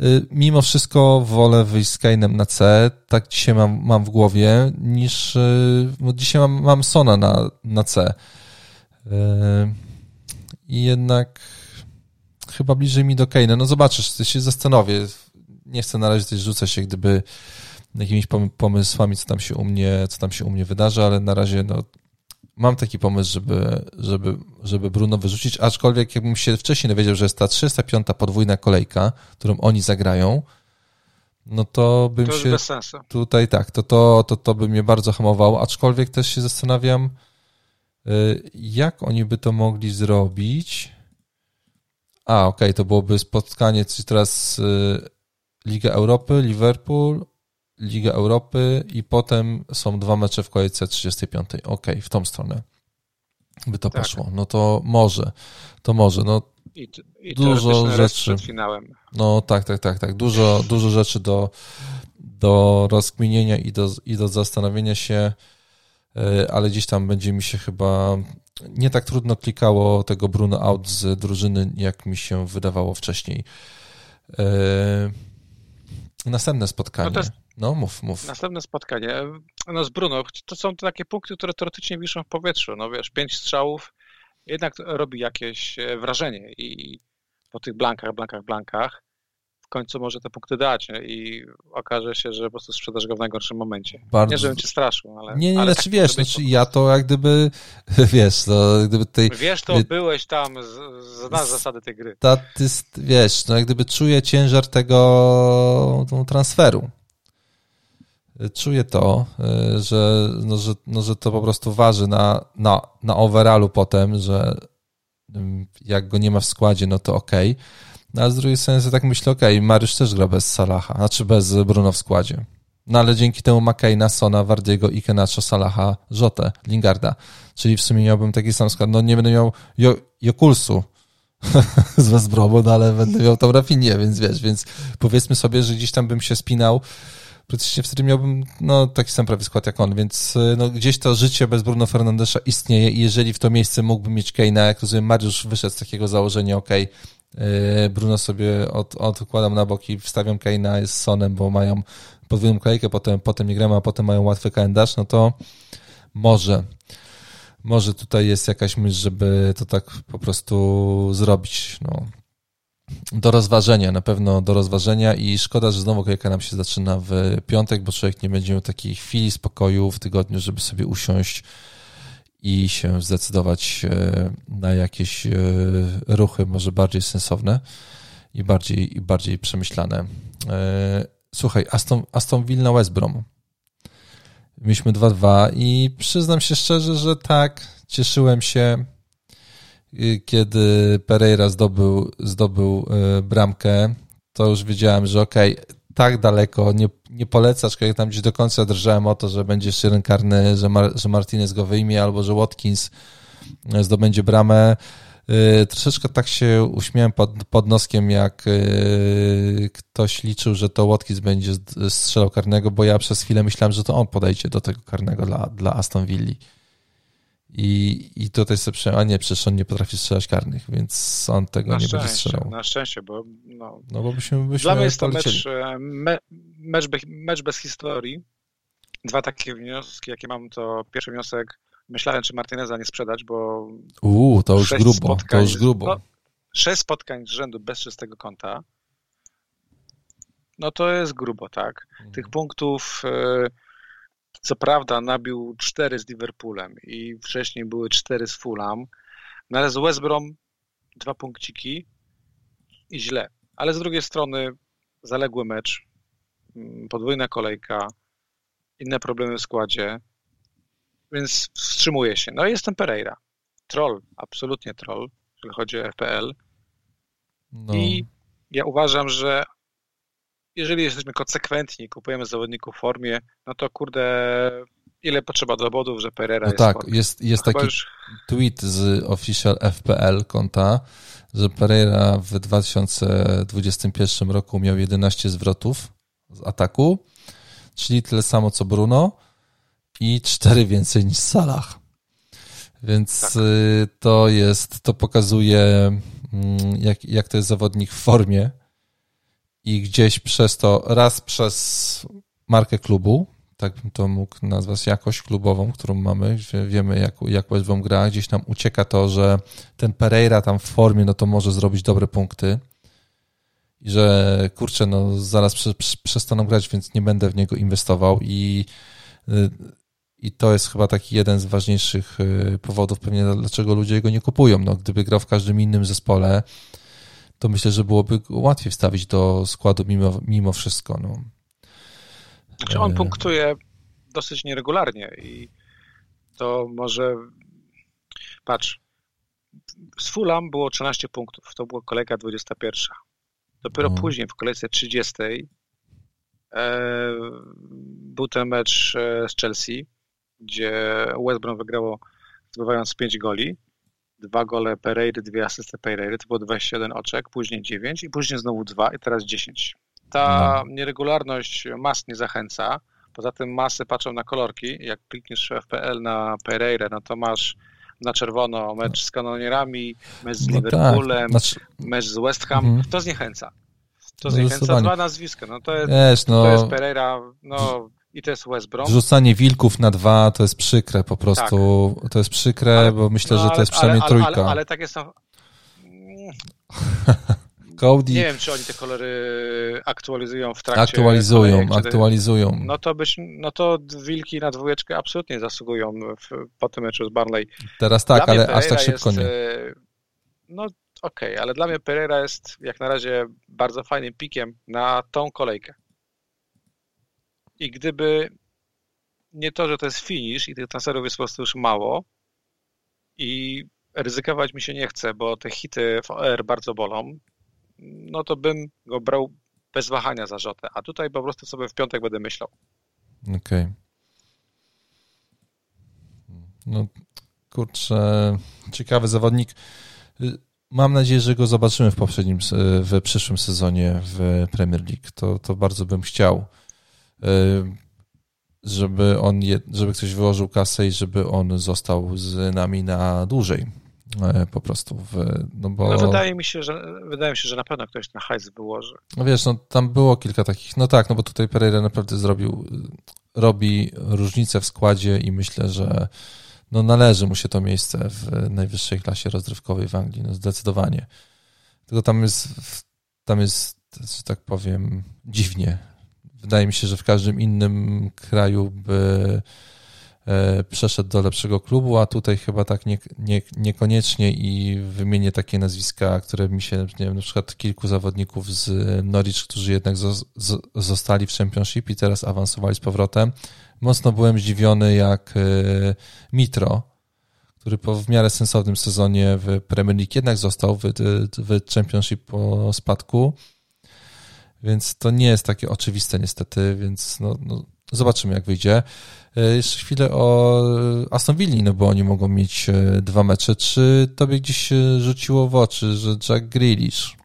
y, mimo wszystko wolę wyjść z Kane'em na C, tak dzisiaj mam, mam w głowie, niż y, bo dzisiaj mam, mam Sona na, na C. I jednak chyba bliżej mi do Kane'a. No zobaczysz, się zastanowię. Nie chcę na razie też rzucać się gdyby jakimiś pomysłami, co tam się u mnie, co tam się u mnie wydarzy, ale na razie no, mam taki pomysł, żeby, żeby, żeby Bruno wyrzucić, aczkolwiek jakbym się wcześniej dowiedział, że jest ta 305 podwójna kolejka, którą oni zagrają, no to bym to się tutaj tak, to, to, to, to by mnie bardzo hamowało, aczkolwiek też się zastanawiam, y, jak oni by to mogli zrobić, a, okej, okay, to byłoby spotkanie, czyli teraz y, Liga Europy, Liverpool, Liga Europy i potem są dwa mecze w kolejce 35. Okej, okay, w tą stronę by to tak. poszło. No to może, to może. No, I, i dużo rzeczy. Przed finałem. No tak, tak, tak, tak. Dużo, dużo rzeczy do, do rozkminienia i do, i do zastanowienia się, ale gdzieś tam będzie mi się chyba nie tak trudno klikało tego Bruno out z drużyny, jak mi się wydawało wcześniej. Yy, następne spotkanie. No, jest, no, mów, mów. Następne spotkanie. No z Bruno, to są takie punkty, które teoretycznie wiszą w powietrzu. No wiesz, pięć strzałów jednak robi jakieś e, wrażenie i po tych blankach, blankach, blankach w końcu może te punkty dać nie? i okaże się, że po prostu sprzedasz go w najgorszym momencie. Bardzo... Nie, żebym cię straszył, ale... Nie, nie, ale znaczy tak wiesz, znaczy ja to jak gdyby, wiesz, to gdyby tej... Wiesz, to byłeś tam, znasz zasady tej gry. Statyst, wiesz, no jak gdyby czuję ciężar tego transferu. Czuję to, y, że, no, że, no, że to po prostu waży na, na, na overallu potem, że jak go nie ma w składzie, no to okej. Okay. No, a z drugiej strony tak myślę, okej, okay, Mariusz też gra bez Salaha, znaczy bez Bruno w składzie. No ale dzięki temu McCaina, Sona, Wardiego, Ikenacho, Salaha, Jotę, Lingarda. Czyli w sumie miałbym taki sam skład. No nie będę miał jo Jokulsu z West Bromu, no ale będę miał tam Rafinię, więc wiesz, więc powiedzmy sobie, że gdzieś tam bym się spinał praktycznie wtedy miałbym no, taki sam prawie skład jak on, więc no, gdzieś to życie bez Bruno Fernandesza istnieje i jeżeli w to miejsce mógłbym mieć Keina, jak rozumiem, Mariusz wyszedł z takiego założenia, ok, Bruno sobie od, odkładam na boki, wstawiam Keina z Sonem, bo mają podwójną kolejkę, potem, potem nie gramy, a potem mają łatwy kalendarz, no to może może tutaj jest jakaś myśl, żeby to tak po prostu zrobić. No, do rozważenia, na pewno do rozważenia i szkoda, że znowu kolejka nam się zaczyna w piątek, bo człowiek nie będzie miał takiej chwili spokoju w tygodniu, żeby sobie usiąść i się zdecydować e, na jakieś e, ruchy może bardziej sensowne i bardziej, i bardziej przemyślane. E, słuchaj, Aston, Aston Villa West Brom. Mieliśmy 2-2 i przyznam się szczerze, że tak, cieszyłem się kiedy Pereira zdobył, zdobył bramkę, to już wiedziałem, że okej, okay, tak daleko nie, nie polecasz, jak tam gdzieś do końca drżałem o to, że będzie jeden karny, że, Mar, że Martinez go wyjmie, albo że Watkins e, zdobędzie bramę. E, troszeczkę tak się uśmiałem pod, pod noskiem, jak ktoś liczył, że to Watkins będzie strzelał karnego, bo ja przez chwilę myślałem, że to on podejdzie do tego karnego dla, dla Aston Villa. I, I tutaj sobie przyjąłem, a nie, przecież on nie potrafi strzelać karnych, więc on tego na nie będzie strzelał. Na szczęście, bo no, no bo byśmy, byśmy Dla mnie jest to mecz, e, me, mecz, bez, mecz bez historii. Dwa takie wnioski, jakie mam, to pierwszy wniosek, myślałem, czy Martineza nie sprzedać, bo Uuu, to już grubo, spotkań, to już grubo. No, sześć spotkań z rzędu bez czystego konta, no to jest grubo, tak. Mhm. Tych punktów... Y co prawda nabił cztery z Liverpoolem i wcześniej były cztery z Fulham, no ale z West Brom dwa punkciki i źle. Ale z drugiej strony zaległy mecz, mm, podwójna kolejka, inne problemy w składzie, więc wstrzymuję się. No i jestem Pereira. Troll, absolutnie troll, jeżeli chodzi o FPL. No. I ja uważam, że jeżeli jesteśmy konsekwentni, kupujemy zawodników w formie, no to kurde, ile potrzeba dowodów, że Pereira no jest tak, jest, jest taki już... tweet z official FPL konta, że Pereira w 2021 roku miał 11 zwrotów z ataku, czyli tyle samo co Bruno i 4 więcej niż Salah. Więc tak. Y, to jest, to pokazuje mm, jak, jak to jest zawodnik w formie, i gdzieś przez to, raz przez markę klubu, tak bym to mógł nazwać, jakość klubową, którą mamy, wiemy jak, jak West gra, gdzieś nam ucieka to, że ten Pereira tam w formie, no to może zrobić dobre punkty i że kurczę, no zaraz prze, przestaną grać, więc nie będę w niego inwestował i i to jest chyba taki jeden z ważniejszych y, powodów pewnie, dlaczego ludzie go nie kupują. No, gdyby grał w każdym innym zespole, to myślę, że byłoby łatwiej wstawić do składu mimo, mimo wszystko. No. Znaczy on e, punktuje dosyć nieregularnie i to może patrz, z Fulham było 13 punktów, to była kolejka 21. Dopiero no. później w kolejce 30 e, był ten mecz e, z Chelsea, gdzie West Brom wygrało zdobywając 5 goli dwa gole Pereiry, dwie asysty Pereiry, to było 21 oczek, później 9 i później znowu 2 i teraz 10. Ta no. nieregularność mas nie zachęca. Poza tym masy patrzą na kolorki. Jak klikniesz FPL na Pereira, no to masz na czerwono mecz z kanonierami, mecz z no tak. Liverpoolem, tak. znaczy... mecz z West Ham. Mhm. To zniechęca. To zniechęca dwa nazwiska. No to jest, Wiesz, no... to jest Pereira, no i to jest West Brom. Wrzucanie wilków na dwa to jest przykre po prostu. Tak. To jest przykre, ale, bo myślę, no, że to jest przynajmniej ale, trójka. Ale, ale, tak jest. Cody... Nie wiem, czy oni te kolory aktualizują w trakcie... Aktualizują, aktualizują. No to, być, no to wilki na dwójeczkę absolutnie zasługują w, po tym meczu z Barnley. Teraz tak, ale aż tak szybko jest, nie. E, no okej, okay, ale dla mnie Pereira jest jak na razie bardzo fajnym pikiem na tą kolejkę. I gdyby nie to, że to jest finish i tych transferów jest po prostu już mało i ryzykować mi się nie chce, bo te hity w OR bardzo bolą, no to bym go brał bez wahania za Rzotę, a tutaj po prostu sobie w piątek będę myślał. Okej. Okay. No kurczę, ciekawy zawodnik. Mam nadzieję, że go zobaczymy w poprzednim, w przyszłym sezonie w Premier League. To, to bardzo bym chciał, żeby on, żeby ktoś wyłożył kasę i żeby on został z nami na dłużej E, po prostu. W, no bo... No wydaje mi się, że wydaje mi się, że na pewno ktoś na hajs wyłoży. No wiesz, no tam było kilka takich, no tak, no bo tutaj Pereira naprawdę zrobił, robi różnicę w składzie i myślę, że no należy mu się to miejsce w najwyższej klasie rozrywkowej w Anglii, no zdecydowanie. Tylko tam jest, tam jest, że tak powiem, dziwnie. Wydaje mi się, że w każdym innym kraju by E, przeszedł do lepszego klubu, a tutaj chyba tak nie, nie, niekoniecznie i wymienię takie nazwiska, które mi się, nie wiem, na przykład kilku zawodników z Norwich, którzy jednak zostali w Championship i teraz awansowali z powrotem. Mocno byłem zdziwiony jak e, Mitro, który po w miarę sensownym sezonie w Premier League jednak został w, w Championship po spadku, więc to nie jest takie oczywiste niestety, więc no, no zobaczymy jak wyjdzie. E, jeszcze chwilę o Aston Villa, no bo oni mogą mieć e, dwa mecze. Czy tobie gdzieś rzuciło w oczy, że Jack Grealish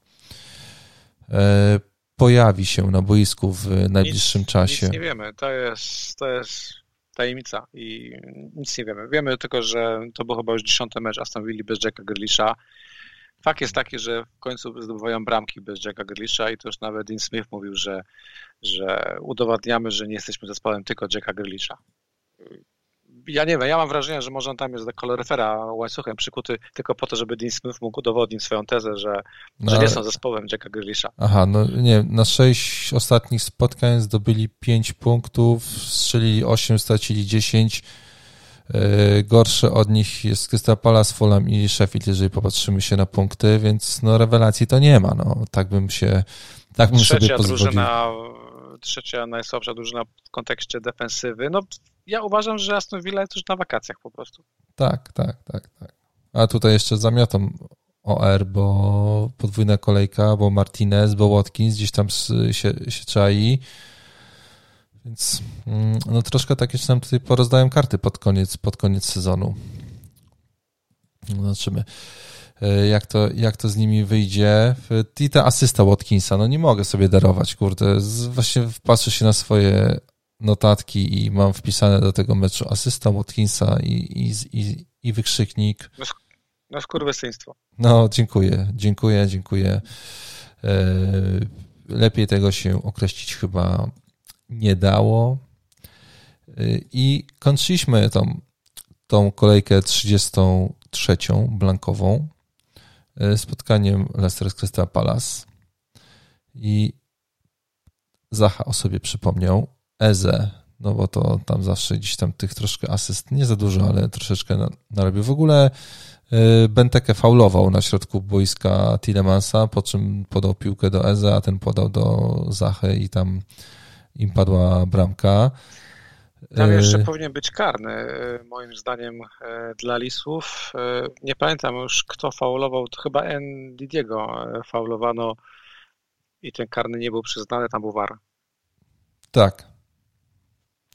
e, pojawi się na boisku w najbliższym nic, czasie? Nic nie wiemy. To jest, to jest tajemnica i nic nie wiemy. Wiemy tylko, że to był chyba już dziesiąty mecz Aston Villa bez Jacka Grealisha. Fakt jest taki, że w końcu zdobywają bramki bez Jacka Grealisha i to już nawet Dean Smith mówił, że, że udowadniamy, że nie jesteśmy zespołem tylko Jacka Grealisha. Ja nie wiem, ja mam wrażenie, że może on tam jest do koloryfera łańcuchem przykuty tylko po to, żeby Dean Smith mógł udowodnić swoją tezę, że, no, że nie są zespołem Jacka Grealisha. Aha, no nie, na sześć ostatnich spotkań zdobyli pięć punktów, strzelili osiem, stracili dziesięć. 10 Y, gorszy od nich jest Crystal Palace, Fulham i Sheffield, jeżeli popatrzymy się na punkty, więc no rewelacji to nie ma. No, tak bym się, tak bym trzecia sobie pozwolił. Drużyna, trzecia najsłabsza drużyna w kontekście defensywy. No ja uważam, że Aston Villa jest już na wakacjach po prostu. Tak, tak, tak, tak. A tutaj jeszcze zamiotą OR, bo podwójna kolejka, bo Martinez, bo Watkins gdzieś tam się, się czai. Więc mm, no troszkę takie się nam tutaj porozdają karty pod koniec, pod koniec sezonu. Zobaczymy, e, jak to, jak to z nimi wyjdzie. I ta asysta Watkinsa, no nie mogę sobie darować, kurde. Właśnie patrzę się na swoje notatki i mam wpisane do tego meczu asysta Watkinsa i, i, i, i wykrzyknik. No, no skurwysyństwo. No, dziękuję, dziękuję, dziękuję. E, lepiej tego się określić chyba nie dało. E, I kończyliśmy tą, tą kolejkę 33 blankową e, spotkaniem Leicester z Crystal Palace. I Zacha o sobie przypomniał, Eze, no bo to tam zawsze gdzieś tam tych troszkę asyst, nie za dużo, ale troszeczkę narobił. W ogóle y, Benteke faulował na środku boiska Tilemansa, po czym podał piłkę do Eze, a ten podał do Zachy i tam im padła bramka. Tam jeszcze y, powinien być karny, y, moim zdaniem, dla Lisów. Nie pamiętam już, kto faulował, to chyba N. Didiego faulowano i ten karny nie był przyznany, tam był war. Tak,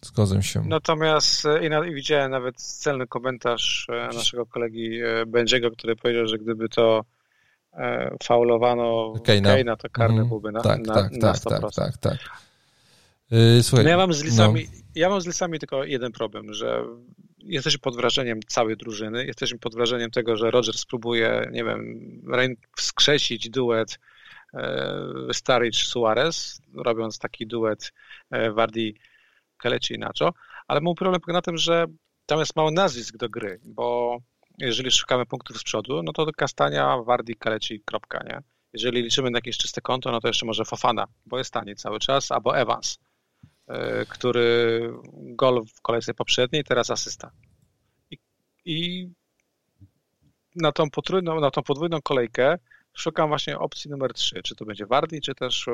Zgodzę się. Natomiast e, i, widziałem nawet celny komentarz e, naszego kolegi e, Będziego, który powiedział, że gdyby to faulowano Keina, Keina to karny mm, byłby na, tak, na, tak, na 100%. Tak, tak, tak. Yy, słuchaj, no ja mam z lisami, no. ja mam z lisami tylko jeden problem, że jesteśmy pod wrażeniem całej drużyny, jesteśmy pod wrażeniem tego, że Roger spróbuje, nie wiem, wskrzesić duet Staricz-Suarez, robiąc taki duet Wardi Kaleci i Nacho, ale mój problem polega na tym, że tam jest mało nazwisk do gry, bo jeżeli szukamy punktów z przodu, no to Kastania, Wardi, Kaleci, kropka, nie? jeżeli liczymy na jakieś czyste konto, no to jeszcze może Fofana, bo jest taniej cały czas, albo Evans, który gol w kolejce poprzedniej, teraz asysta. I, i na, tą potrójną, na tą podwójną kolejkę szukam właśnie opcji numer 3. Czy to będzie Wardy, czy też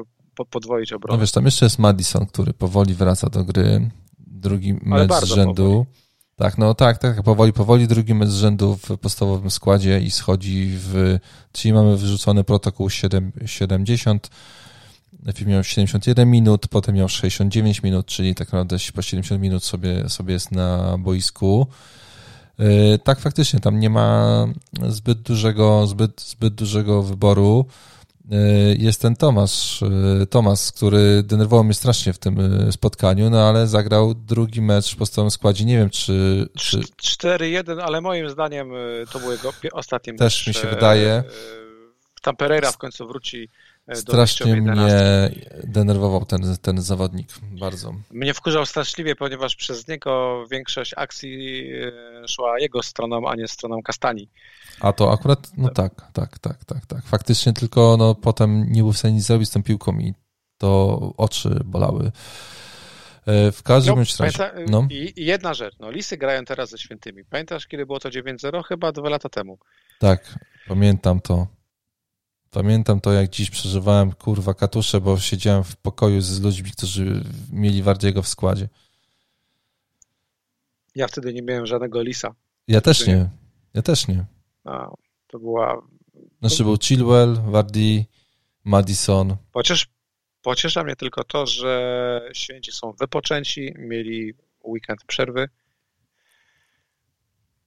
podwoić obronę. No wiesz, tam jeszcze jest Madison, który powoli wraca do gry. Drugi mecz z rzędu. Powoli. Tak, no tak, tak, powoli, powoli. Drugi mecz z rzędu w podstawowym składzie i schodzi w... Czyli mamy wyrzucony protokół 7, 70, najpierw miał 71 minut, potem miał 69 minut, czyli tak naprawdę po 70 minut sobie, sobie jest na boisku. E, tak, faktycznie, tam nie ma zbyt dużego, zbyt, zbyt dużego wyboru. E, jest ten Tomasz, e, Tomasz, który denerwował mnie strasznie w tym spotkaniu, no ale zagrał drugi mecz w podstawowym składzie. Nie wiem, czy... czy... 4-1, ale moim zdaniem to był jego ostatni mecz. Też mi się wydaje. Tam Pereira w końcu wróci strasznie mnie denerwował ten, ten zawodnik bardzo. Mnie wkurzał straszliwie, ponieważ przez niego większość akcji e, szła jego stroną, a nie stroną Kastani. A to akurat, no tak, tak, tak, tak, tak. Faktycznie tylko no, potem nie był w stanie nic zrobić z tą piłką i to oczy bolały. E, w każdym no, razie. Pamięta, no. I jedna rzecz, no Lisy grają teraz ze świętymi. Pamiętasz, kiedy było to 9-0? Chyba dwa lata temu. Tak, pamiętam to. Pamiętam to, jak dziś przeżywałem, kurwa, katusze, bo siedziałem w pokoju z ludźmi, którzy mieli Wardiego w składzie. Ja wtedy nie miałem żadnego lisa. Ja też nie. Ja też nie. A, to była... Znaczy był Chilwell, Wardy, Madison. Pociesz, pociesza mnie tylko to, że święci są wypoczęci, mieli weekend przerwy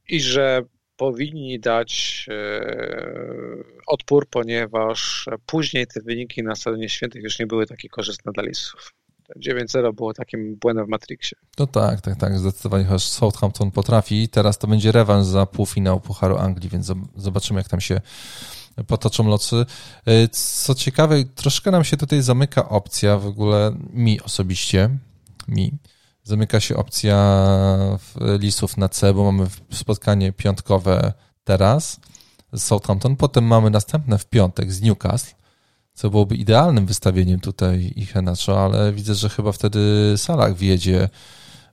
i że powinni dać e, odpór, ponieważ później te wyniki na Stadionie Świętych już nie były takie korzystne dla Lisów. 9-0 było takim błędem w Matrixie. No tak, tak, tak, zdecydowanie, chociaż Southampton potrafi. Teraz to będzie rewanż za półfinał Pucharu Anglii, więc zobaczymy, jak tam się potoczą losy. E, co ciekawe, troszkę nam się tutaj zamyka opcja, w ogóle mi osobiście, mi, zamyka się opcja listów na C, bo mamy spotkanie piątkowe teraz z Southampton, potem mamy następne w piątek z Newcastle, co byłoby idealnym wystawieniem tutaj ich Henacho, ale widzę, że chyba wtedy Salah wjedzie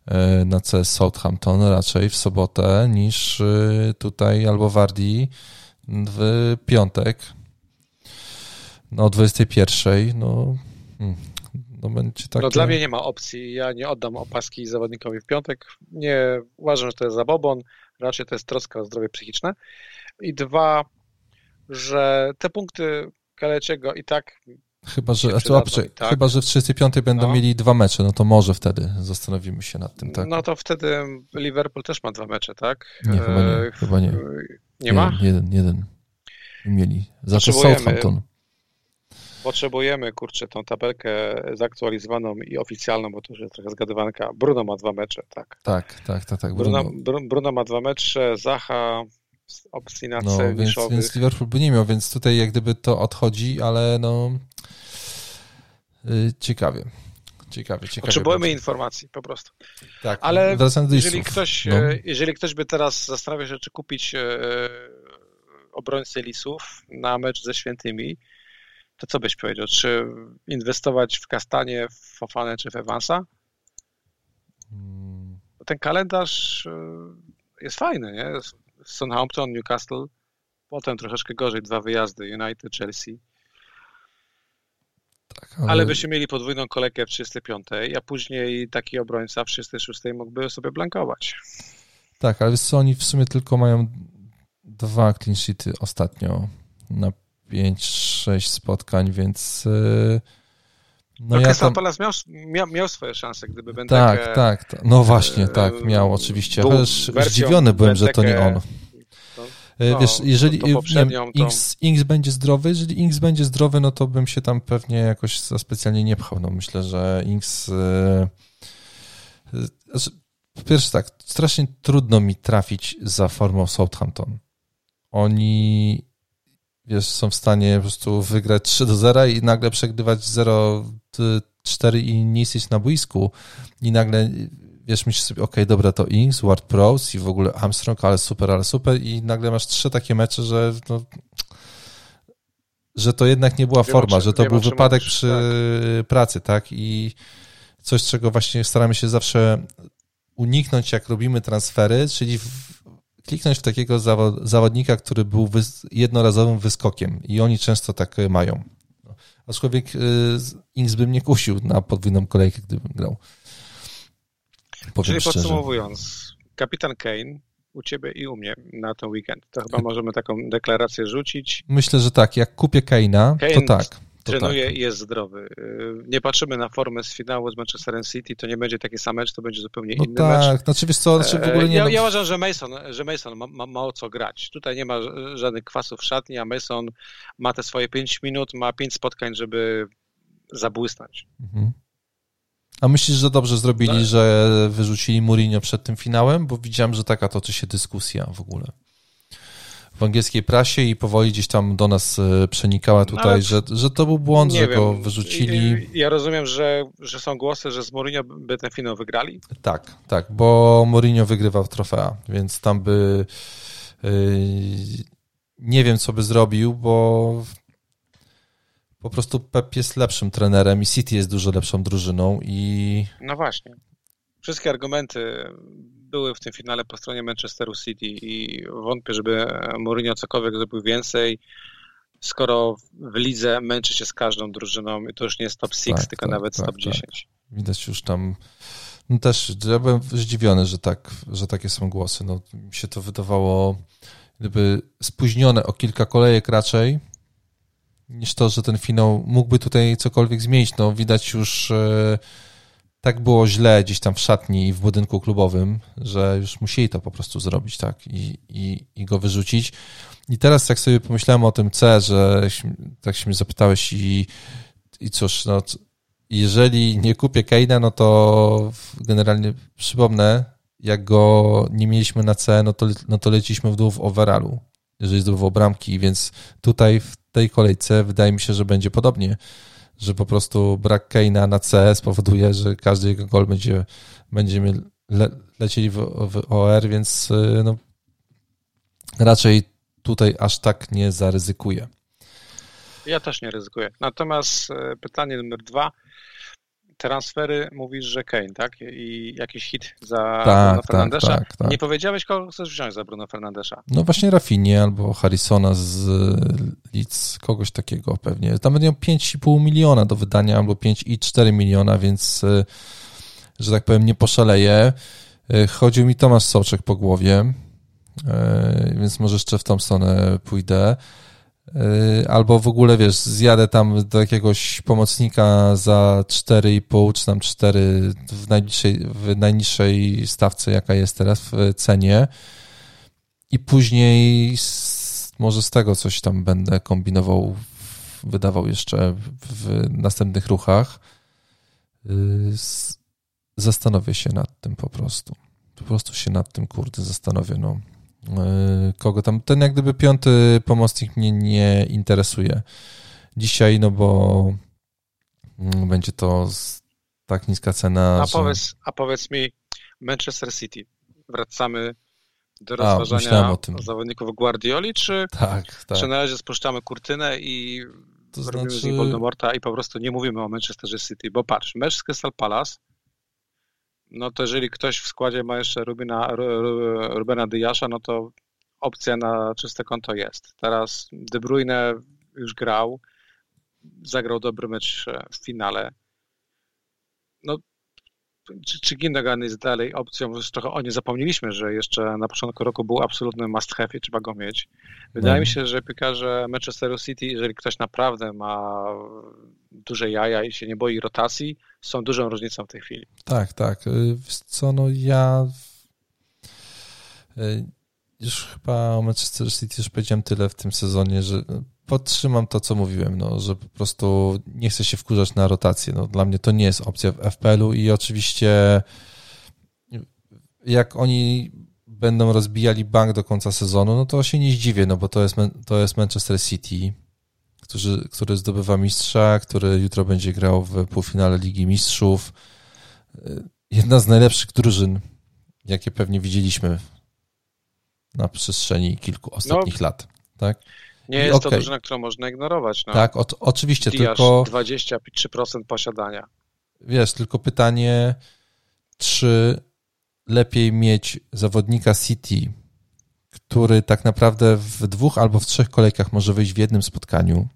e, na C Southampton raczej w sobotę niż e, tutaj albo Wardi w piątek no, o 21. No, hmm, no, będzie takie... no dla mnie nie ma opcji. Ja nie oddam opaski zawodnikowi w piątek. Nie uważam, że to jest zabobon. Raczej to jest troska o zdrowie psychiczne. I dwa, że te punkty Kaleciego i tak Chyba, że, a tak. chyba, że w 35 będą no. mieli dwa mecze, no to może wtedy zastanowimy się nad tym, tak? No to wtedy Liverpool też ma dwa mecze, tak? Nie, chyba nie. E, chyba nie. nie ma? Jeden, jeden. Mieli. Zawsze Southampton. Potrzebujemy, kurczę, tą tabelkę zaktualizowaną i oficjalną, bo to już jest trochę zgadywanka. Bruno ma dwa mecze, tak. Tak, tak, tak. tak Bruno, Bruno, Bruno ma dwa mecze, Zacha opcji na no, więc, więc Liverpool by nie miał, więc tutaj jak gdyby to odchodzi, ale no yy, ciekawie. Ciekawie, ciekawie. Potrzebujemy informacji po prostu. Tak, ale jeżeli ktoś, no. E, jeżeli ktoś by teraz zastanawiał się, czy kupić e, obrońcę Lisów na mecz ze Świętymi, to co byś powiedział? Czy inwestować w Kastanie, w Fofanę czy w Evansa? Hmm. Ten kalendarz e, jest fajny, nie? Southampton, Newcastle, potem troszeczkę gorzej, dwa wyjazdy, United, Chelsea. Tak, ale... ale byście mieli podwójną kolejkę w 35, a później taki obrońca w 36 mógłby sobie blankować. Tak, ale wiesz co, oni w sumie tylko mają dwa clean sheety ostatnio na 5-6 spotkań, więc... Yy no, no ja tam... Palace miał, miał, miał, swoje szanse, gdyby Benteke... Tak, tak, tak. No właśnie, tak, miał oczywiście. Chociaż zdziwiony byłem, że to nie on. No, Wiesz, jeżeli to, to wiem, Inks, Inks będzie zdrowy, jeżeli Inks będzie zdrowy, no to bym się tam pewnie jakoś za specjalnie nie pchał. No myślę, że Inks... Znaczy, po pierwsze tak, strasznie trudno mi trafić za formą Southampton. Oni wiesz, są w stanie po prostu wygrać 3 do 0 i nagle przegrywać 0 4 i nie jesteś na boisku i nagle wiesz, myślisz sobie, ok, dobra, to Ings, Ward Pros i w ogóle Armstrong, ale super, ale super i nagle masz trzy takie mecze, że no, że to jednak nie była forma, że to był wypadek przy tak. pracy, tak? I coś, czego właśnie staramy się zawsze uniknąć, jak robimy transfery, czyli w, kliknąć w takiego zawodnika, który był jednorazowym wyskokiem i oni często tak mają. Aczkolwiek y, Inks by mnie kusił na podwójną kolejkę, gdybym grał. Powiem Czyli szczerze. podsumowując, kapitan Kane u ciebie i u mnie na ten weekend. To chyba możemy taką deklarację rzucić. Myślę, że tak. Jak kupię Kane'a, Kane to tak. Trenuje tak. i jest zdrowy. Y, nie patrzymy na formę z finału z Manchesterem City, to nie będzie taki sam mecz, to będzie zupełnie no inny tak. mecz. Znaczy, wiesz co, znaczy w ogóle nie... Ja, ja uważam, że Mason, że Mason ma, ma, ma, o co grać. Tutaj nie ma żadnych kwasów w szatni, a Mason ma te swoje 5 minut, ma 5 spotkań, żeby zabłysnąć. Mhm. A myślisz, że dobrze zrobili, no. że wyrzucili Mourinho przed tym finałem? Bo widziałem, że taka toczy się dyskusja w ogóle w angielskiej prasie i powoli gdzieś tam do nas e, przenikała tutaj, że, że to był błąd, że wiem. go wyrzucili. Ja rozumiem, że, że są głosy, że z Mourinho by ten finał wygrali? Tak, tak, bo Mourinho wygrywał trofea, więc tam by yy, nie wiem, co by zrobił, bo po prostu Pep jest lepszym trenerem i City jest dużo lepszą drużyną i... No właśnie. Wszystkie argumenty były w tym finale po stronie Manchesteru City i wątpię, żeby Mourinho cokolwiek zrobił więcej, skoro w lidze męczy się z każdą drużyną i to już nie jest top 6, tak, tylko tak, nawet tak, top 10. Tak. Widać już tam no też, ja byłem zdziwiony, że tak, że takie są głosy. No, mi się to wydawało gdyby spóźnione o kilka kolejek raczej, niż to, że ten finał mógłby tutaj cokolwiek zmienić. No, widać już e, tak było źle gdzieś tam w szatni i w budynku klubowym, że już musieli to po prostu zrobić, tak, i, i, i go wyrzucić. I teraz jak sobie pomyślałem o tym C, że tak się mnie zapytałeś i, i cóż, no, jeżeli nie kupię Keina, no to generalnie przypomnę, jak go nie mieliśmy na C, no to, no to leciliśmy w dół w overallu, jeżeli zdobywał bramki, więc tutaj w tej kolejce wydaje mi się, że będzie podobnie że po prostu brak Keina na C spowoduje, że każdy jego gol będzie, będziemy le, lecieli w, w OR, więc y, no, raczej tutaj aż tak nie zaryzykuję. Ja też nie ryzykuję. Natomiast y, pytanie numer dwa transfery mówisz, że Kane, tak? I jakiś hit za tak, Bruno tak, Fernandesza. Tak, tak, Nie powiedziałeś, kogo chcesz wziąć za Bruno Fernandesza? No właśnie Rafinie albo Harrisona z Leeds, kogoś takiego pewnie. Tam będą 5,5 miliona do wydania albo 5,4 miliona, więc y, że tak powiem nie poszaleję. Y, chodził mi Tomasz Soczek po głowie, y, więc może jeszcze w tą stronę pójdę. Y, albo w ogóle, wiesz, zjadę tam do jakiegoś pomocnika za 4,5 czy tam 4 w najniższej, w najniższej stawce, jaka jest teraz w cenie i później z, może z tego coś tam będę kombinował, wydawał jeszcze w następnych ruchach. Y, zastanowię się nad tym po prostu. Po prostu się nad tym, kurde, zastanowię, no. E, kogo tam. Ten jak gdyby piąty pomocnik mnie nie interesuje dzisiaj, no bo mm, będzie to tak niska cena. A, że... powiedz, a powiedz mi, Manchester City, wracamy do rozważania a, o tym. zawodników Guardioli, czy, tak, tak. czy na razie spuszczamy kurtynę i to robimy znaczy... z nich Voldemorta i po prostu nie mówimy o Manchesterze City, bo patrz, mecz z Crystal Palace no to jeżeli ktoś w składzie ma jeszcze Rubina, Rubena Dyasza, no to opcja na czyste konto jest. Teraz De Bruyne już grał, zagrał dobry mecz w finale. No, czy, czy Gindogan jest dalej opcją? Już trochę o nie zapomnieliśmy, że jeszcze na początku roku był absolutny must have i trzeba go mieć. Wydaje no. mi się, że piłkarze Manchesteru City, jeżeli ktoś naprawdę ma duże jaja i się nie boi rotacji, są dużą różnicą w tej chwili. Tak, tak. Y, co, no ja y, już chyba o Manchester City już powiedziałem tyle w tym sezonie, że podtrzymam to, co mówiłem, no, że po prostu nie chcę się wkurzać na rotację. No, dla mnie to nie jest opcja w FPL-u i oczywiście jak oni będą rozbijali bank do końca sezonu, no to się nie zdziwię, no bo to jest, to jest Manchester City, który, który zdobywa mistrza, który jutro będzie grał w półfinale Ligi Mistrzów. Jedna z najlepszych drużyn, jakie pewnie widzieliśmy na przestrzeni kilku ostatnich no, lat. Tak? Nie jest okay. to drużyna, którą można ignorować. No. Tak, o, oczywiście, Diasz tylko... 23% posiadania. Wiesz, tylko pytanie, czy lepiej mieć zawodnika City, który tak naprawdę w dwóch albo w trzech kolejkach może wyjść w jednym spotkaniu,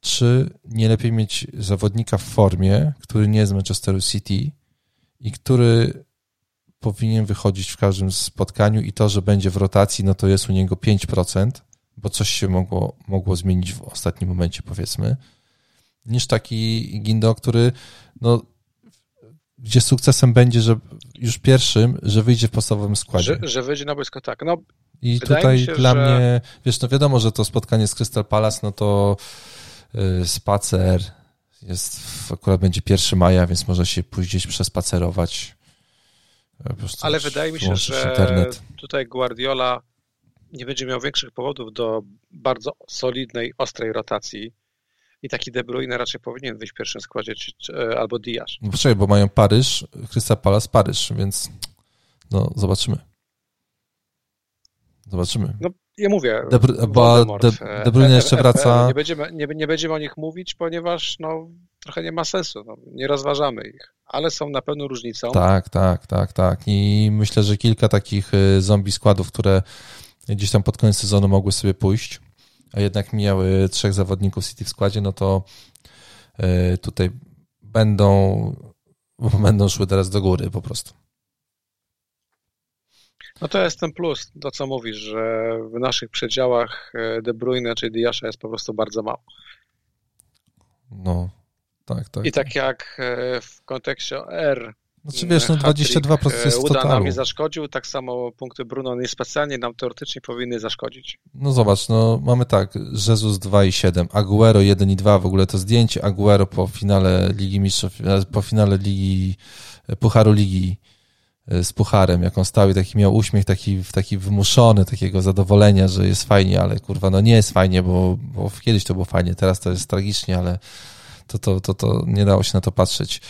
czy nie lepiej mieć zawodnika w formie, który nie jest z Manchesteru City i który powinien wychodzić w każdym spotkaniu i to, że będzie w rotacji, no to jest u niego 5%, bo coś się mogło, mogło zmienić w ostatnim momencie, powiedzmy, niż taki Gindo, który no, gdzie sukcesem będzie, że już pierwszym, że wyjdzie w podstawowym składzie. Że, że wyjdzie na boisko, tak. No, I tutaj się, dla że... mnie, wiesz, no wiadomo, że to spotkanie z Crystal Palace, no to yy, spacer jest, akurat będzie 1 maja, więc może się pójść gdzieś przespacerować. Ale wydaje mi się, że internet. tutaj Guardiola nie będzie miał większych powodów do bardzo solidnej, ostrej rotacji i taki De Bruyne raczej powinien wyjść w pierwszym składzie, czy, czy, e, albo Diaz. No poczekaj, bo mają Paryż, Crystal Palace, Paryż, więc no zobaczymy. Zobaczymy. No ja mówię, De, bo De, De Bruyne jeszcze wraca. Nie będziemy, nie, nie będziemy o nich mówić, ponieważ no, trochę nie ma sensu. No, nie rozważamy ich, ale są na pewno różnicą. Tak, tak, tak, tak. I myślę, że kilka takich y, zombie składów, które gdzieś tam pod koniec sezonu mogły sobie pójść, a jednak miały trzech zawodników City w składzie, no to y, tutaj będą, będą szły teraz do góry po prostu. No to jest ten plus, to co mówisz, że w naszych przedziałach y, De Bruyne czy Diasza jest po prostu bardzo mało. No, tak, tak. I tak jak w kontekście R znaczy wiesz, no 22% jest Uda nam nie zaszkodził, tak samo punkty Bruno niespecjalnie nam teoretycznie powinny zaszkodzić. No zobacz, no mamy tak, Jezus 2 i 7, Aguero 1 i 2, w ogóle to zdjęcie Aguero po finale Ligi Mistrzów, po finale Ligi, Pucharu Ligi e, z Pucharem, jak on stał i taki miał uśmiech taki, taki wymuszony, takiego zadowolenia, że jest fajnie, ale kurwa, no nie jest fajnie, bo, bo kiedyś to było fajnie, teraz to jest tragicznie, ale to, to, to, to nie dało się na to patrzeć.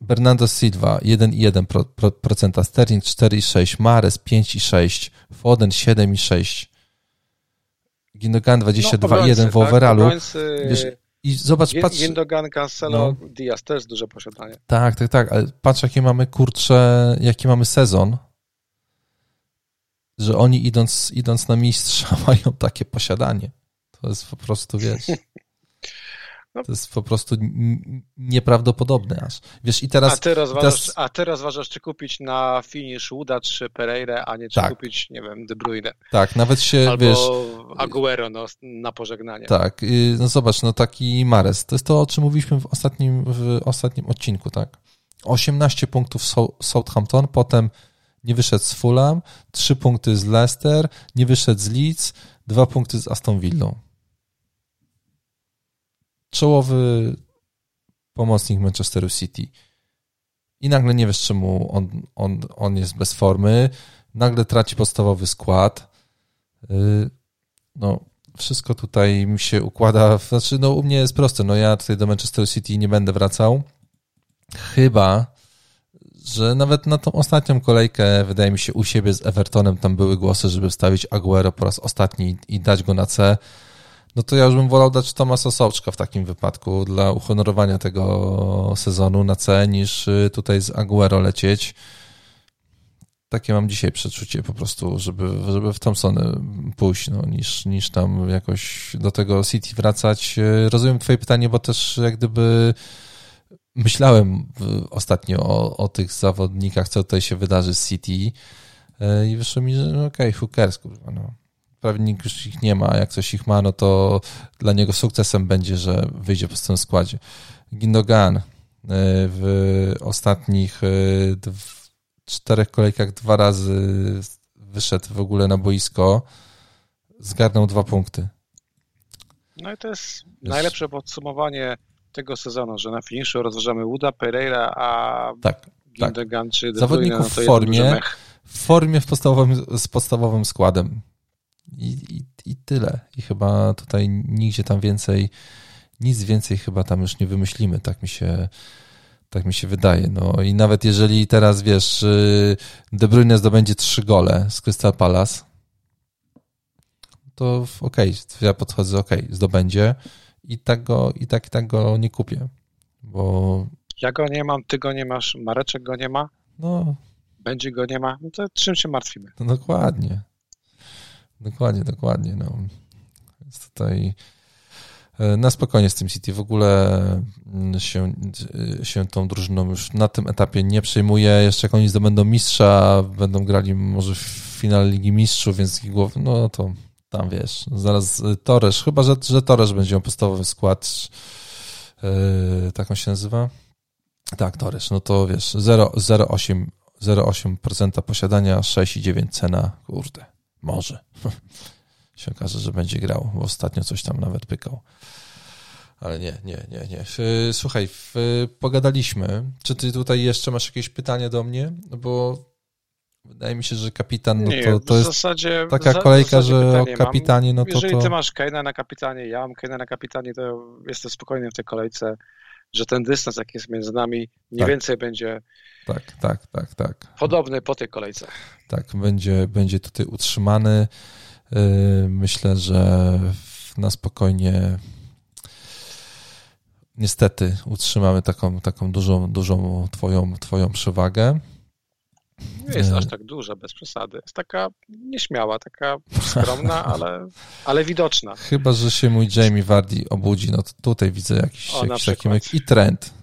Bernardo Silva 1,1%, Sterling 4,6%, Mares 5,6%, Foden 7,6%, Gindogan 22,1 no, w overallu. Tak, Wiesz, I zobacz, patrz... Gindogan, Cancelo, no. Diaz też duże posiadanie. Tak, tak, tak, ale patrz jakie mamy, kurcze, jaki mamy sezon, że oni idąc, idąc na mistrza mają takie posiadanie. To jest po prostu, wiesz... No. To jest po prostu nieprawdopodobne aż. Wiesz, i teraz... A ty rozważasz, teraz... a ty rozważasz czy kupić na finish Uda czy Pereira, a nie czy tak. kupić, nie wiem, De Bruyne. Tak, nawet się, Albo wiesz... Aguero no, na pożegnanie. Tak, no zobacz, no taki Mares, to jest to, o czym mówiliśmy w ostatnim, w ostatnim odcinku, tak? 18 punktów Southampton, potem nie wyszedł z Fulham, 3 punkty z Leicester, nie wyszedł z Leeds, 2 punkty z Aston Villą czołowy pomocnik Manchesteru City. I nagle nie wiesz, czemu on, on, on jest bez formy. Nagle traci podstawowy skład. Y, no, wszystko tutaj mi się układa. Znaczy, no, u mnie jest proste. No, ja tutaj do Manchesteru City nie będę wracał. Chyba, że nawet na tą ostatnią kolejkę, wydaje mi się, u siebie z Evertonem tam były głosy, żeby wstawić Aguero po raz ostatni i dać go na C no to ja już bym wolał dać Tomasa Sołczka w takim wypadku dla uhonorowania tego sezonu na C niż y, tutaj z Aguero lecieć. Takie mam dzisiaj przeczucie po prostu, żeby, żeby w Thompsony pójść, no, niż, niż tam jakoś do tego City wracać. Y, rozumiem twoje pytanie, bo też jak gdyby myślałem ostatnio o, o tych zawodnikach, co tutaj się wydarzy z City y, i wyszło mi, że no okej, okay, cares, kurwa, no nikt już ich nie ma, a jak ktoś ich ma, no to dla niego sukcesem będzie, że wyjdzie po tym składzie. Gindogan e, w ostatnich e, czterech kolejkach dwa razy wyszedł w ogóle na boisko, zgarnął dwa punkty. No i to jest najlepsze podsumowanie tego sezonu, że na finiszu rozważamy Uda, Pereira, a tak, tak. Gindogan tak. czy Zawodników no w formie, w formie w podstawowym, z podstawowym składem. I, i, I tyle. I chyba tutaj nigdzie tam więcej, nic więcej chyba tam już nie wymyślimy, tak mi się, tak mi się wydaje. No i nawet jeżeli teraz wiesz, De Bruyne zdobędzie trzy gole z Crystal Palace, to okej, okay, ja podchodzę, okej, okay, zdobędzie i tak go, i tak, i tak go nie kupię, bo... Ja go nie mam, ty go nie masz, Mareczek go nie ma, no, będzie go nie ma, no to czym się martwimy? No dokładnie, dokładnie, dokładnie, no. Jest tutaj e, na spokojnie z tym City. W ogóle mm, się, e, się tą drużyną już na tym etapie nie przejmuje. Jeszcze jak oni zdobędą mistrza, będą grali może w finale Ligi Mistrzów, więc no to tam wiesz, zaraz Torres, chyba że, że Torres będzie miał podstawowy skład, tak on się nazywa? Tak, Torres, no to wiesz, 0,8% posiadania, 6,9 cena, kurde, może. się okaże, że będzie grał, bo ostatnio coś tam nawet pykał. Ale nie, nie, nie, nie. Słuchaj, pogadaliśmy. Czy ty tutaj jeszcze masz jakieś pytanie do mnie? No bo wydaje mi się, że kapitan, no to, to jest zasadzie, taka kolejka, że o kapitanie, no to Jeżeli to... ty masz Keina na kapitanie, ja mam Keina na kapitanie, to jestem spokojny w tej kolejce, że ten dystans, jaki jest między nami, mniej tak. więcej będzie tak, tak, tak, tak. Podobny po tej kolejce. Tak, będzie, będzie tutaj utrzymany. Yy, myślę, że na spokojnie niestety utrzymamy taką, taką dużą, dużą twoją, twoją przewagę. Nie jest aż tak duża, bez przesady. Jest taka nieśmiała, taka skromna, ale, ale widoczna. Chyba, że się mój Jamie Vardy obudzi, no to tutaj widzę jakiś, o, jakiś taki i trend.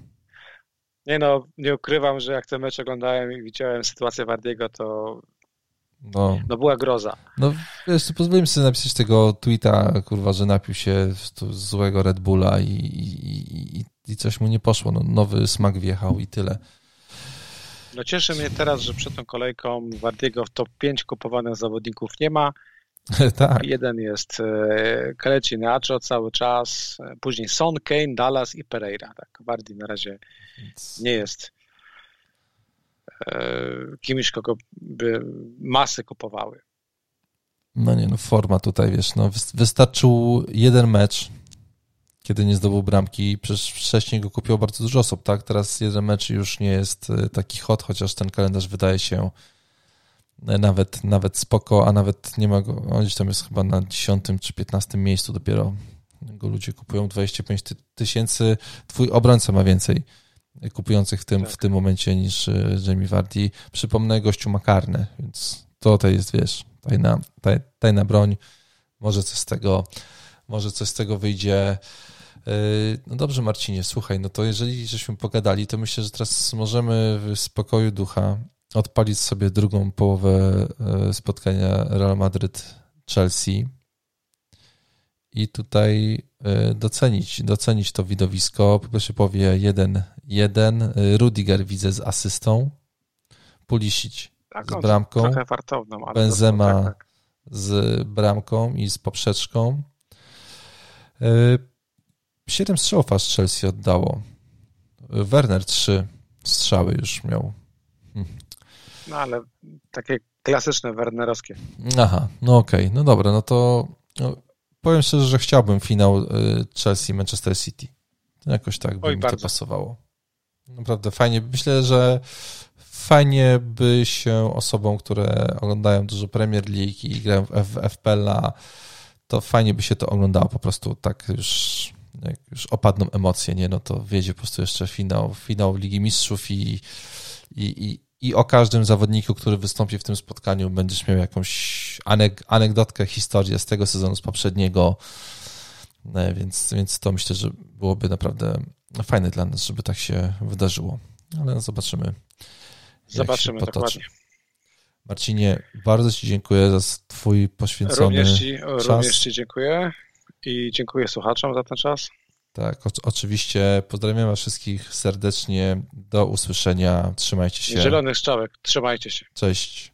Nie no, nie ukrywam, że jak ten mecz oglądałem i widziałem sytuację Wardiego, to no, no była groza. No wiesz, pozwoliłem sobie napisać tego tweeta, kurwa, że napił się złego Red Bulla i, i, i, i coś mu nie poszło. No, nowy smak wjechał i tyle. No cieszy mnie teraz, że przed tą kolejką Wardiego w top 5 kupowanych zawodników nie ma. tak. Jeden jest e, Kaleci Nacho cały czas, e, później Son, Kane, Dallas i Pereira. Tak, Wardi na razie nie jest e, kimś, kogo by masy kupowały. No nie, no forma tutaj, wiesz, no wystarczył jeden mecz, kiedy nie zdobył bramki. Przecież wcześniej go kupiło bardzo dużo osób, tak? Teraz jeden mecz już nie jest e, taki hot, chociaż ten kalendarz wydaje się e, nawet, nawet spoko, a nawet nie ma go, on gdzieś tam jest chyba na 10 czy 15 miejscu dopiero go ludzie kupują 25 tysięcy. Twój obrońca ma więcej kupujących w tym, tak. w tym momencie niż Jamie Vardy. Przypomnę, gościu ma karne, więc to to jest, wiesz, tajna, taj, tajna broń. Może coś z tego, może coś z tego wyjdzie. Yy, no dobrze, Marcinie, słuchaj, no to jeżeli żeśmy pogadali, to myślę, że teraz możemy w spokoju ducha odpalić sobie drugą połowę yy, spotkania Real Madrid-Chelsea i tutaj yy, docenić, docenić to widowisko. Po pierwsze powie 1-1, Rudiger widzę z asystą, Pulisic tak, z bramką, fartowną, Benzema tak, tak. z bramką i z poprzeczką. Siedem strzałów aż Chelsea oddało. Werner trzy strzały już miał. Hm. No ale takie klasyczne Wernerowskie. Aha, no okej, okay. no dobra, no to no, powiem szczerze, że chciałbym finał y, Chelsea-Manchester City. Jakoś tak by Oj, mi bardzo. to pasowało. Naprawdę fajnie. Myślę, że fajnie by się osobom, które oglądają dużo Premier League i grają w FPL-a, to fajnie by się to oglądało po prostu tak już jak już opadną emocje, nie, no to wiedzie po prostu jeszcze finał, finał Ligi Mistrzów i, i, i, i o każdym zawodniku, który wystąpi w tym spotkaniu, będziesz miał jakąś anek anegdotkę, historię z tego sezonu, z poprzedniego, e, więc, więc to myślę, że byłoby naprawdę fajne dla nas, żeby tak się wydarzyło. Ale zobaczymy. Zobaczymy, dokładnie. Marcinie, bardzo Ci dziękuję za Twój poświęcony również ci, czas. Również Ci dziękuję i dziękuję słuchaczom za ten czas. Tak, o, oczywiście pozdrawiam Was wszystkich serdecznie. Do usłyszenia. Trzymajcie się. Zielonych strzałek. Trzymajcie się. Cześć.